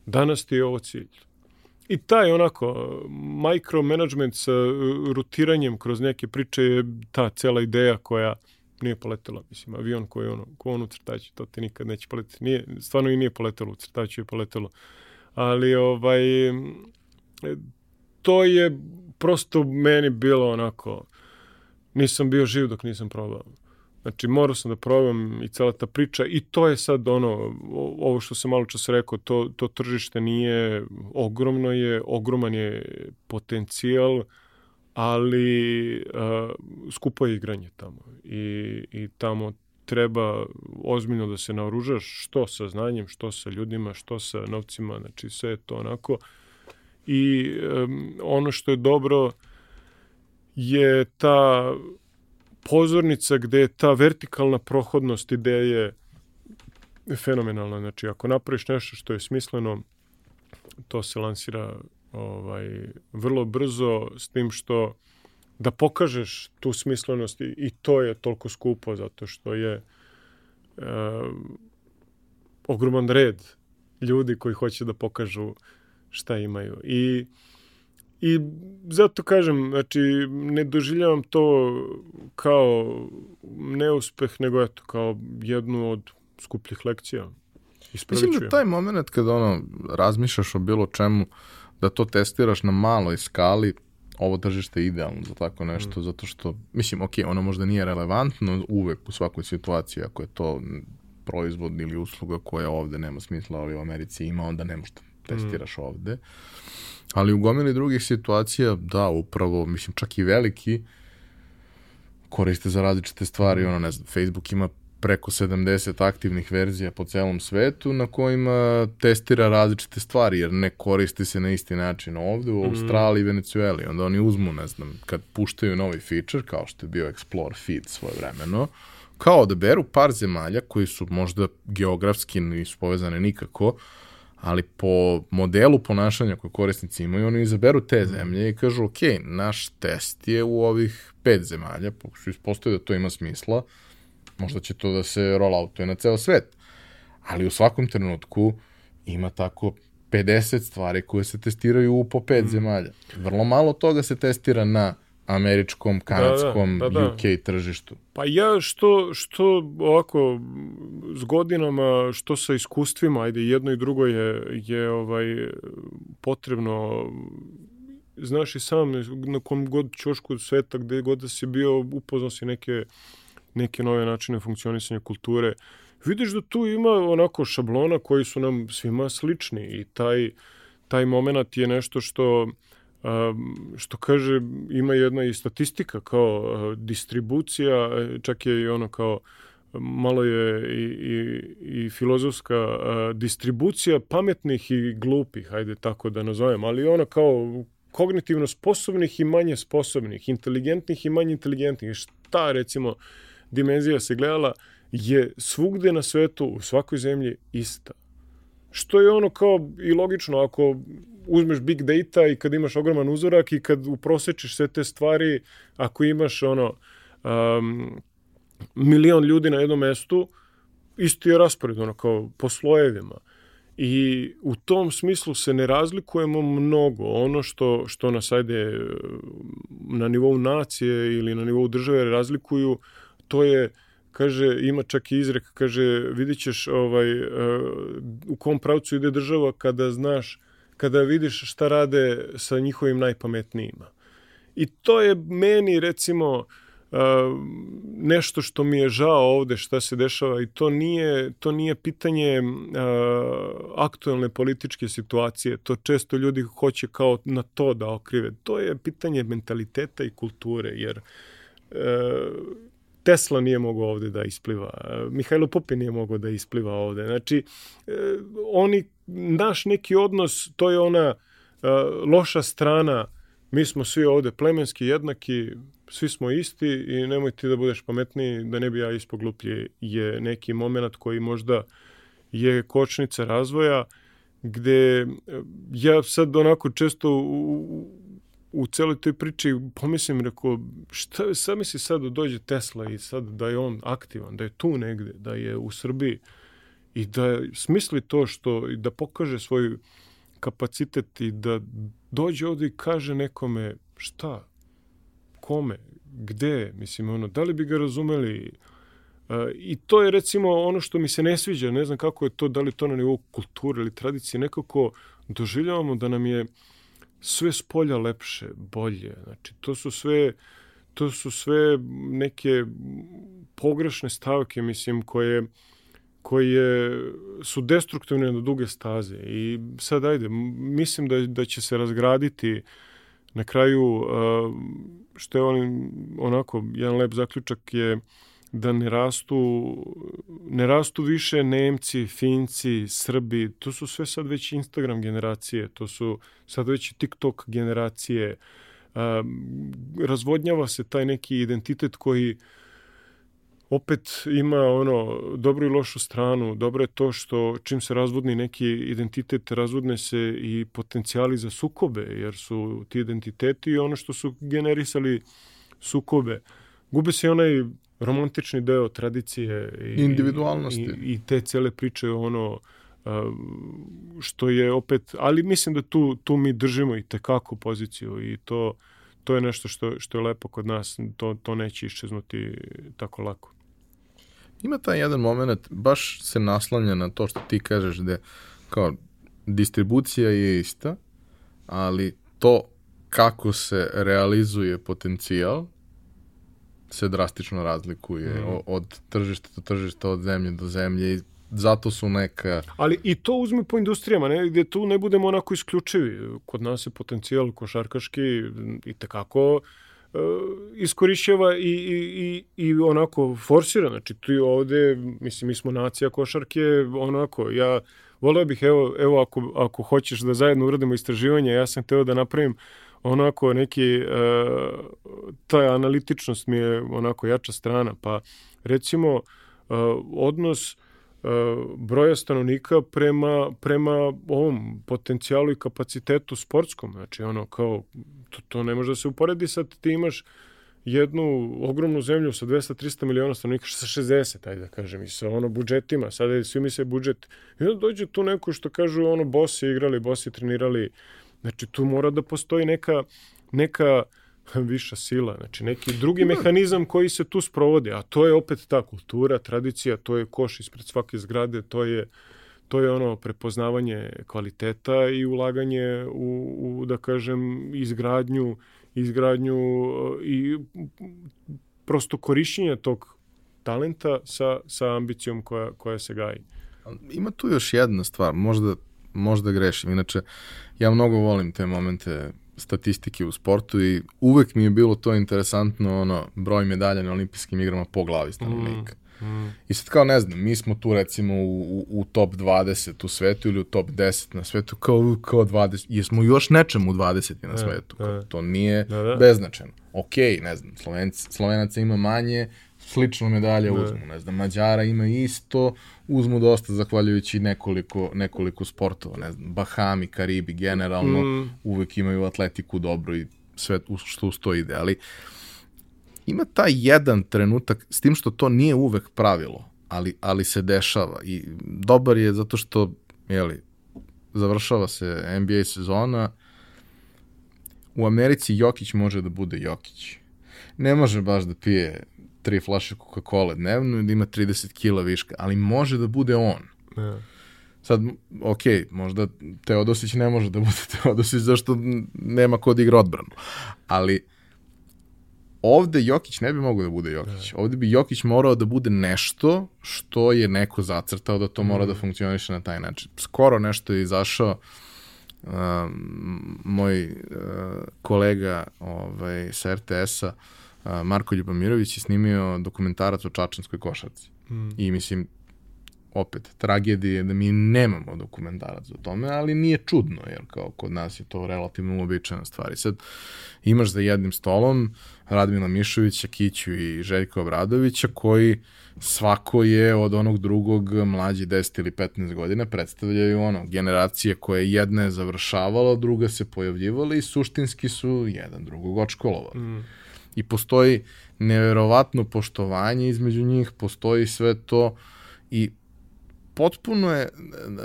danas ti je ovo cilj. I taj onako micromanagement sa rutiranjem kroz neke priče je ta cela ideja koja nije poletela. Mislim, avion koji ono, ko on u crtaću, to ti nikad neće poletiti. Nije, stvarno i nije poletelo, u je poletelo ali ovaj to je prosto meni bilo onako nisam bio živ dok nisam probao. Znači, morao sam da probam i cela ta priča i to je sad ono, ovo što sam malo čas rekao, to, to tržište nije ogromno je, ogroman je potencijal, ali uh, skupo je igranje tamo i, i tamo treba ozbiljno da se naoružaš što sa znanjem, što sa ljudima, što sa novcima, znači sve je to onako. I um, ono što je dobro je ta pozornica gde je ta vertikalna prohodnost ideje fenomenalna. Znači, ako napraviš nešto što je smisleno, to se lansira ovaj, vrlo brzo s tim što da pokažeš tu smislenost i, i to je toliko skupo zato što je e, ogroman red ljudi koji hoće da pokažu šta imaju. I, i zato kažem, znači, ne doživljavam to kao neuspeh, nego eto, kao jednu od skupljih lekcija. Mislim da taj moment kada ono, razmišljaš o bilo čemu, da to testiraš na maloj skali, ovo tržište je idealno za tako nešto, mm. zato što, mislim, ok, ono možda nije relevantno uvek u svakoj situaciji, ako je to proizvod ili usluga koja ovde nema smisla, ali u Americi ima, onda ne možda testiraš mm. ovde. Ali u gomili drugih situacija, da, upravo, mislim, čak i veliki koriste za različite stvari, ono, ne znam, Facebook ima preko 70 aktivnih verzija po celom svetu na kojima testira različite stvari, jer ne koristi se na isti način ovde u mhm. Australiji i Venecueli. Onda oni uzmu, ne znam, kad puštaju novi feature, kao što je bio Explore Feed svoje vremeno, kao da beru par zemalja koji su možda geografski nisu povezane nikako, ali po modelu ponašanja koje korisnici imaju, oni izaberu te mhm. zemlje i kažu, ok, naš test je u ovih pet zemalja, pokušu ispostaviti da to ima smisla, Možda će to da se rolloutuje na ceo svet. Ali u svakom trenutku ima tako 50 stvari koje se testiraju u po pet mm. zemalja. Vrlo malo toga se testira na američkom, kanadskom, da, da, da, da. UK tržištu. Pa ja što, što ovako s godinama, što sa iskustvima, ajde jedno i drugo je, je ovaj potrebno znaš i sam na kom god čošku sveta gde god da si bio upoznao si neke neke nove načine funkcionisanja kulture, vidiš da tu ima onako šablona koji su nam svima slični i taj, taj moment je nešto što što kaže ima jedna i statistika kao distribucija, čak je i ono kao malo je i, i, i filozofska distribucija pametnih i glupih, hajde tako da nazovem, ali ona kao kognitivno sposobnih i manje sposobnih, inteligentnih i manje inteligentnih. Šta recimo dimenzija se gledala je svugde na svetu, u svakoj zemlji ista. Što je ono kao i logično ako uzmeš big data i kad imaš ogroman uzorak i kad uprosečiš sve te stvari, ako imaš ono um, milion ljudi na jednom mestu, isti je raspored, ono kao po slojevima. I u tom smislu se ne razlikujemo mnogo. Ono što, što nas ajde na nivou nacije ili na nivou države razlikuju, to je kaže, ima čak i izrek, kaže, vidit ćeš ovaj, uh, u kom pravcu ide država kada znaš, kada vidiš šta rade sa njihovim najpametnijima. I to je meni, recimo, Uh, nešto što mi je žao ovde šta se dešava i to nije to nije pitanje uh, aktuelne političke situacije to često ljudi hoće kao na to da okrive to je pitanje mentaliteta i kulture jer Tesla nije mogao ovde da ispliva, Mihajlo Popin nije mogao da ispliva ovde. Znači, e, oni, naš neki odnos, to je ona e, loša strana, mi smo svi ovde plemenski, jednaki, svi smo isti i nemoj ti da budeš pametniji, da ne bi ja ispogluplji, je neki moment koji možda je kočnica razvoja, gde ja sad onako često u, u celoj toj priči pomislim, rekao, šta, sad misli sad da dođe Tesla i sad da je on aktivan, da je tu negde, da je u Srbiji i da smisli to što, da pokaže svoj kapacitet i da dođe ovde i kaže nekome šta, kome, gde, mislim, ono, da li bi ga razumeli, Uh, I to je recimo ono što mi se ne sviđa, ne znam kako je to, da li to na nivou kulture ili tradicije, nekako doživljavamo da nam je uh, sve s polja lepše, bolje. Znači, to su sve to su sve neke pogrešne stavke, mislim, koje koje su destruktivne na duge staze. I sad, ajde, mislim da, da će se razgraditi na kraju, što je on, onako, jedan lep zaključak je da ne rastu, ne rastu više Nemci, Finci, Srbi, to su sve sad već Instagram generacije, to su sad već TikTok generacije, razvodnjava se taj neki identitet koji opet ima ono dobru i lošu stranu. Dobro je to što čim se razvodni neki identitet, razvodne se i potencijali za sukobe, jer su ti identiteti ono što su generisali sukobe. Gube se onaj romantični deo tradicije i individualnosti i, i te cele priče ono što je opet, ali mislim da tu, tu mi držimo i tekako poziciju i to, to je nešto što, što je lepo kod nas, to, to neće iščeznuti tako lako. Ima taj jedan moment, baš se naslanja na to što ti kažeš da kao distribucija je ista, ali to kako se realizuje potencijal se drastično razlikuje mm. od tržišta do tržišta, od zemlje do zemlje i zato su neka... Ali i to uzme po industrijama, ne, gde tu ne budemo onako isključivi. Kod nas je potencijal košarkaški i tekako e, iskorišćava i, i, i, i onako forsira. Znači, tu ovde, mislim, mi smo nacija košarke, onako, ja voleo bih, evo, evo ako, ako hoćeš da zajedno uradimo istraživanje, ja sam hteo da napravim onako neki, e, ta analitičnost mi je onako jača strana, pa recimo e, odnos E, broja stanovnika prema, prema ovom potencijalu i kapacitetu sportskom. Znači, ono, kao, to, to ne može da se uporedi sad ti imaš jednu ogromnu zemlju sa 200-300 miliona stanovnika, sa 60, ajde da kažem, i sa ono budžetima, sada svi mi se budžet, i onda dođe tu neko što kažu, ono, bosi igrali, bosi trenirali, znači tu mora da postoji neka, neka viša sila, znači neki drugi mehanizam koji se tu sprovodi, a to je opet ta kultura, tradicija, to je koš ispred svake zgrade, to je to je ono prepoznavanje kvaliteta i ulaganje u, u da kažem izgradnju izgradnju i prosto korišćenje tog talenta sa, sa ambicijom koja, koja se gaji. Ima tu još jedna stvar, možda, možda grešim, inače ja mnogo volim te momente statistike u sportu i uvek mi je bilo to interesantno, ono, broj medalja na olimpijskim igrama po glavi stanovnika. Mm, mm. I sad kao ne znam, mi smo tu recimo u, u, u top 20 u svetu ili u top 10 na svetu kao, kao 20, jesmo još nečemu u 20 na e, svetu, kao, to nije da, da. beznačajno. Ok, ne znam, Slovenci, Slovenaca ima manje, slično medalje ne. uzmu, ne znam, Mađara ima isto, uzmu dosta zahvaljujući nekoliko, nekoliko sportova, ne znam, Bahami, Karibi, generalno, mm. uvek imaju atletiku dobro i sve što uz to ide, ali ima taj jedan trenutak, s tim što to nije uvek pravilo, ali, ali se dešava i dobar je zato što, jeli, završava se NBA sezona, u Americi Jokić može da bude Jokić. Ne može baš da pije tri flaše Coca-Cola dnevno i da ima 30 kila viška, ali može da bude on. Ja. Sad, ok, možda Teodosić ne može da bude Teodosić zašto nema kod da igra odbranu, ali ovde Jokić ne bi mogao da bude Jokić. Ja. Ovde bi Jokić morao da bude nešto što je neko zacrtao da to mora mm. da funkcioniše na taj način. Skoro nešto je izašao uh, moj uh, kolega ovaj, sa RTS-a Marko Ljubamirović je snimio dokumentarac o čačanskoj košarci. Mm. I mislim, opet, tragedije da mi nemamo dokumentarac o tome, ali nije čudno, jer kao kod nas je to relativno uobičajena stvar. I sad imaš za jednim stolom Radmila Mišovića, Kiću i Željka Obradovića, koji svako je od onog drugog mlađi 10 ili 15 godina predstavljaju ono, generacije koje jedna je završavala, druga se pojavljivala i suštinski su jedan drugog očkolovali. Mm i postoji neverovatno poštovanje između njih, postoji sve to i potpuno je e,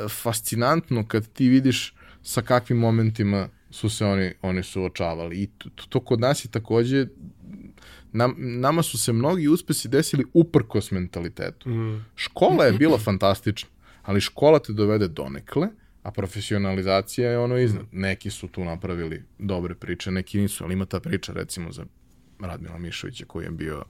fascinantno kad ti vidiš sa kakvim momentima su se oni, oni suočavali. I to, to kod nas je takođe nam, nama su se mnogi uspesi desili uprkos mentalitetu. Mm. Škola je bila fantastična, ali škola te dovede donekle, a profesionalizacija je ono iznad. Neki su tu napravili dobre priče, neki nisu, ali ima ta priča recimo za Radmila Mišovića koji je bio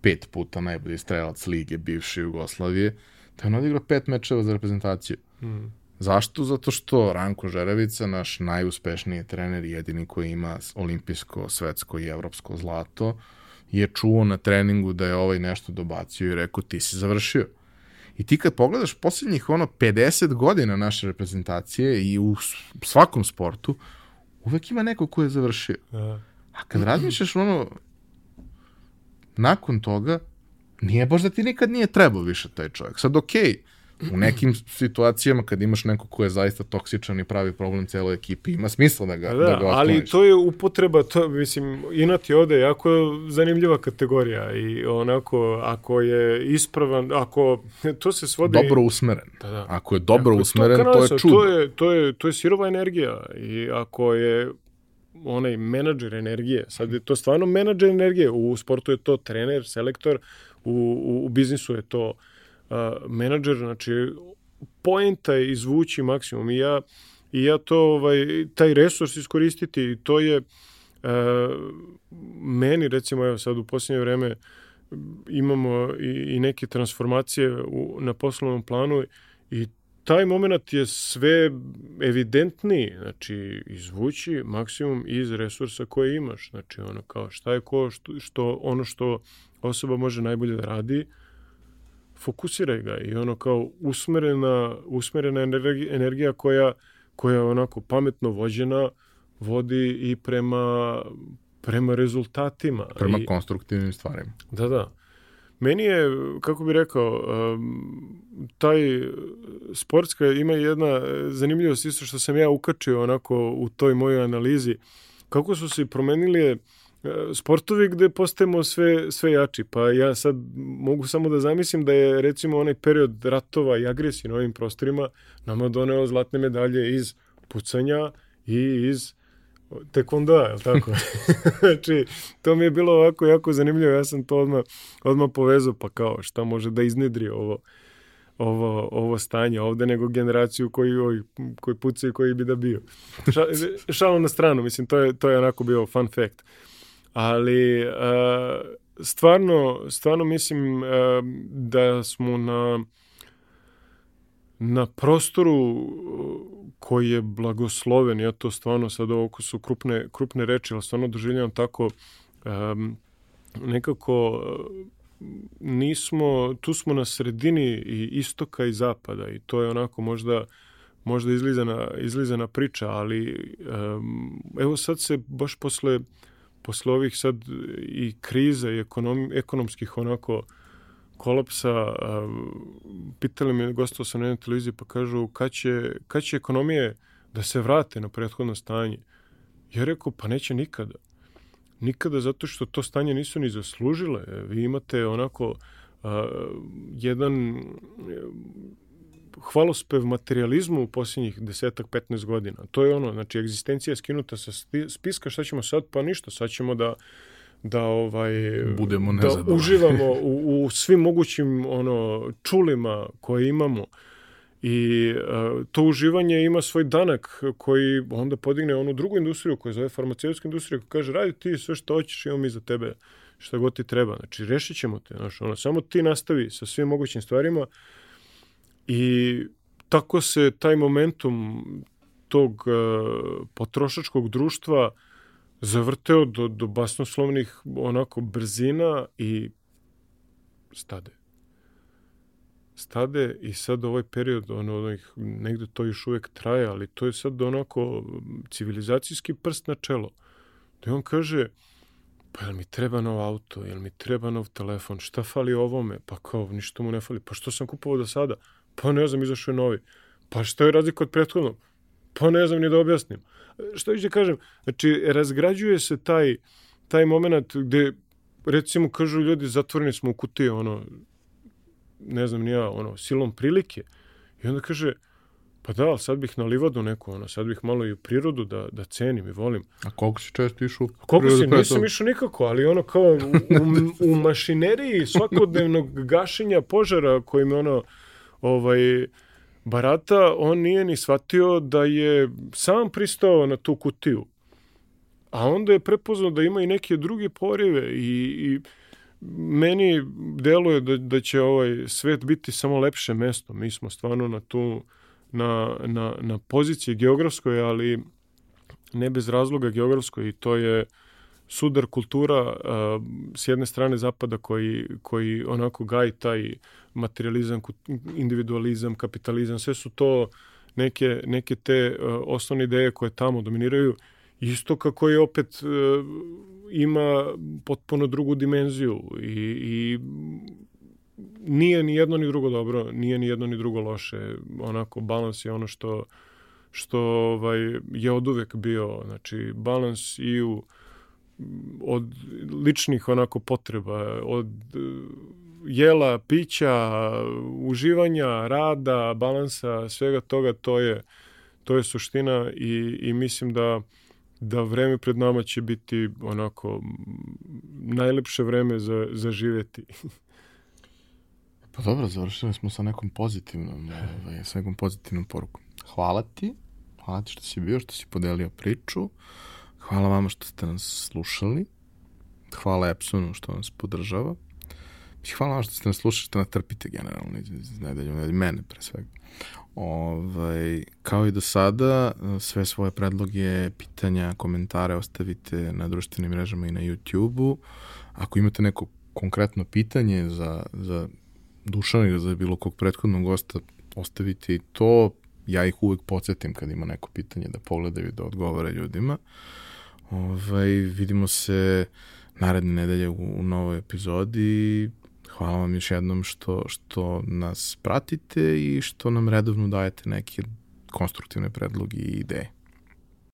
pet puta najbolji strelac lige bivše Jugoslavije, da je on odigrao pet mečeva za reprezentaciju. Mm. Zašto? Zato što Ranko Žerevica, naš najuspešniji trener, jedini koji ima olimpijsko, svetsko i evropsko zlato, je čuo na treningu da je ovaj nešto dobacio i rekao ti si završio. I ti kad pogledaš posljednjih ono 50 godina naše reprezentacije i u svakom sportu, uvek ima neko ko je završio. Ja. A kad razmišljaš ono, nakon toga, nije baš da ti nikad nije trebao više taj čovjek. Sad, okej, okay, u nekim situacijama kad imaš neko ko je zaista toksičan i pravi problem celoj ekipi, ima smisla da ga, da, da ga ali to je upotreba, to, mislim, inat je ovde jako zanimljiva kategorija i onako, ako je ispravan, ako to se svodi... Dobro usmeren. Da, da. Ako je dobro ako usmeren, to, to je čudo. To je, to, je, to je sirova energija i ako je onaj menadžer energije, sad je to stvarno menadžer energije, u sportu je to trener, selektor, u, u, u biznisu je to uh, menadžer, znači poenta je izvući maksimum. I ja, i ja to, ovaj, taj resurs iskoristiti i to je uh, meni recimo evo sad u posljednje vreme imamo i, i neke transformacije u, na poslovnom planu i taj moment je sve evidentniji, znači izvući maksimum iz resursa koje imaš, znači ono kao šta je ko, što, što ono što osoba može najbolje da radi, fokusiraj ga i ono kao usmerena, usmerena energija, energija koja, koja je onako pametno vođena vodi i prema, prema rezultatima. Prema I, konstruktivnim stvarima. Da, da. Meni je, kako bi rekao, taj sportska ima jedna zanimljivost isto što sam ja ukačio onako u toj mojoj analizi. Kako su se promenili e, sportovi gde postajemo sve, sve jači. Pa ja sad mogu samo da zamislim da je recimo onaj period ratova i agresije na ovim prostorima nama doneo zlatne medalje iz pucanja i iz Tekvondoa, je li tako? znači, to mi je bilo ovako jako zanimljivo, ja sam to odmah, odmah povezao, pa kao šta može da iznedri ovo, ovo, ovo stanje ovde nego generaciju koji, koji, koji pucaju koji bi da bio. Ša, šalo na stranu, mislim, to je, to je onako bio fun fact. Ali uh, stvarno, stvarno mislim uh, da smo na na prostoru koji je blagosloven, ja to stvarno sad ovo su krupne, krupne reči, ali stvarno doživljam tako um, nekako nismo, tu smo na sredini i istoka i zapada i to je onako možda možda izlizana, izlizana priča, ali um, evo sad se baš posle, posle ovih sad i kriza i ekonom, ekonomskih onako kolapsa, pitali me, gostao sam na jednoj televiziji, pa kažu kad će, kad će ekonomije da se vrate na prethodno stanje? Ja rekao, pa neće nikada. Nikada zato što to stanje nisu ni zaslužile. Vi imate onako a, jedan hvalospev materializmu u posljednjih desetak, 15 godina. To je ono, znači, egzistencija skinuta sa spiska, šta ćemo sad? Pa ništa, sad ćemo da da ovaj budemo da uživamo u, u svim mogućim ono čulima koje imamo. I uh, to uživanje ima svoj danak koji onda podigne onu drugu industriju koja zove farmaceutsku industriju koja kaže radi ti sve što hoćeš imamo mi za tebe šta god ti treba. Znači rešit ćemo te znači, ono, samo ti nastavi sa svim mogućim stvarima i tako se taj momentum tog uh, potrošačkog društva uh, zavrteo do, do basnoslovnih onako brzina i stade. Stade i sad ovaj period, ono, onih, negde to još uvek traje, ali to je sad onako civilizacijski prst na čelo. Da on kaže, pa jel mi treba nov auto, jel mi treba nov telefon, šta fali ovome? Pa kao, ništa mu ne fali. Pa što sam kupovao do sada? Pa ne znam, izašao je novi. Pa šta je razlika od prethodnog? Pa ne znam ni da objasnim što ću da kažem, znači razgrađuje se taj, taj moment gde recimo kažu ljudi zatvoreni smo u kutiji, ono, ne znam ni ja, ono, silom prilike. I onda kaže, pa da, ali sad bih na livadu neku, ono, sad bih malo i u prirodu da, da cenim i volim. A koliko si često išao u Koliko si, nisam išao nikako, ali ono kao u, u, u mašineriji svakodnevnog gašenja požara kojim ono, ovaj, barata, on nije ni shvatio da je sam pristao na tu kutiju. A onda je prepoznao da ima i neke druge porive i, i meni deluje da, da će ovaj svet biti samo lepše mesto. Mi smo stvarno na tu na, na, na poziciji geografskoj, ali ne bez razloga geografskoj i to je sudar kultura uh, s jedne strane zapada koji, koji onako gaji taj materializam, individualizam, kapitalizam, sve su to neke, neke te uh, osnovne ideje koje tamo dominiraju. Isto kako je opet uh, ima potpuno drugu dimenziju i, i nije ni jedno ni drugo dobro, nije ni jedno ni drugo loše. Onako, balans je ono što, što ovaj, je od uvek bio. Znači, balans i u od ličnih onako potreba, od jela, pića, uživanja, rada, balansa, svega toga, to je, to je suština i, i mislim da da vreme pred nama će biti onako najlepše vreme za, za živeti. pa dobro, završili smo sa nekom pozitivnom, ovaj, sa nekom pozitivnom porukom. Hvala ti, hvala ti što si bio, što si podelio priču, hvala vama što ste nas slušali, hvala Epsonu što nas podržava, hvala vam što ste nas slušali, što nas trpite generalno iz nedelju, nedelju, mene pre svega. Ovaj, kao i do sada, sve svoje predloge, pitanja, komentare ostavite na društvenim mrežama i na YouTube-u. Ako imate neko konkretno pitanje za, za Dušana ili za bilo kog prethodnog gosta, ostavite i to. Ja ih uvek podsjetim kad ima neko pitanje da pogledaju i da odgovore ljudima. Ovaj, vidimo se naredne nedelje u, u novoj epizodi hvala vam još jednom što, što nas pratite i što nam redovno dajete neke konstruktivne predloge i ideje.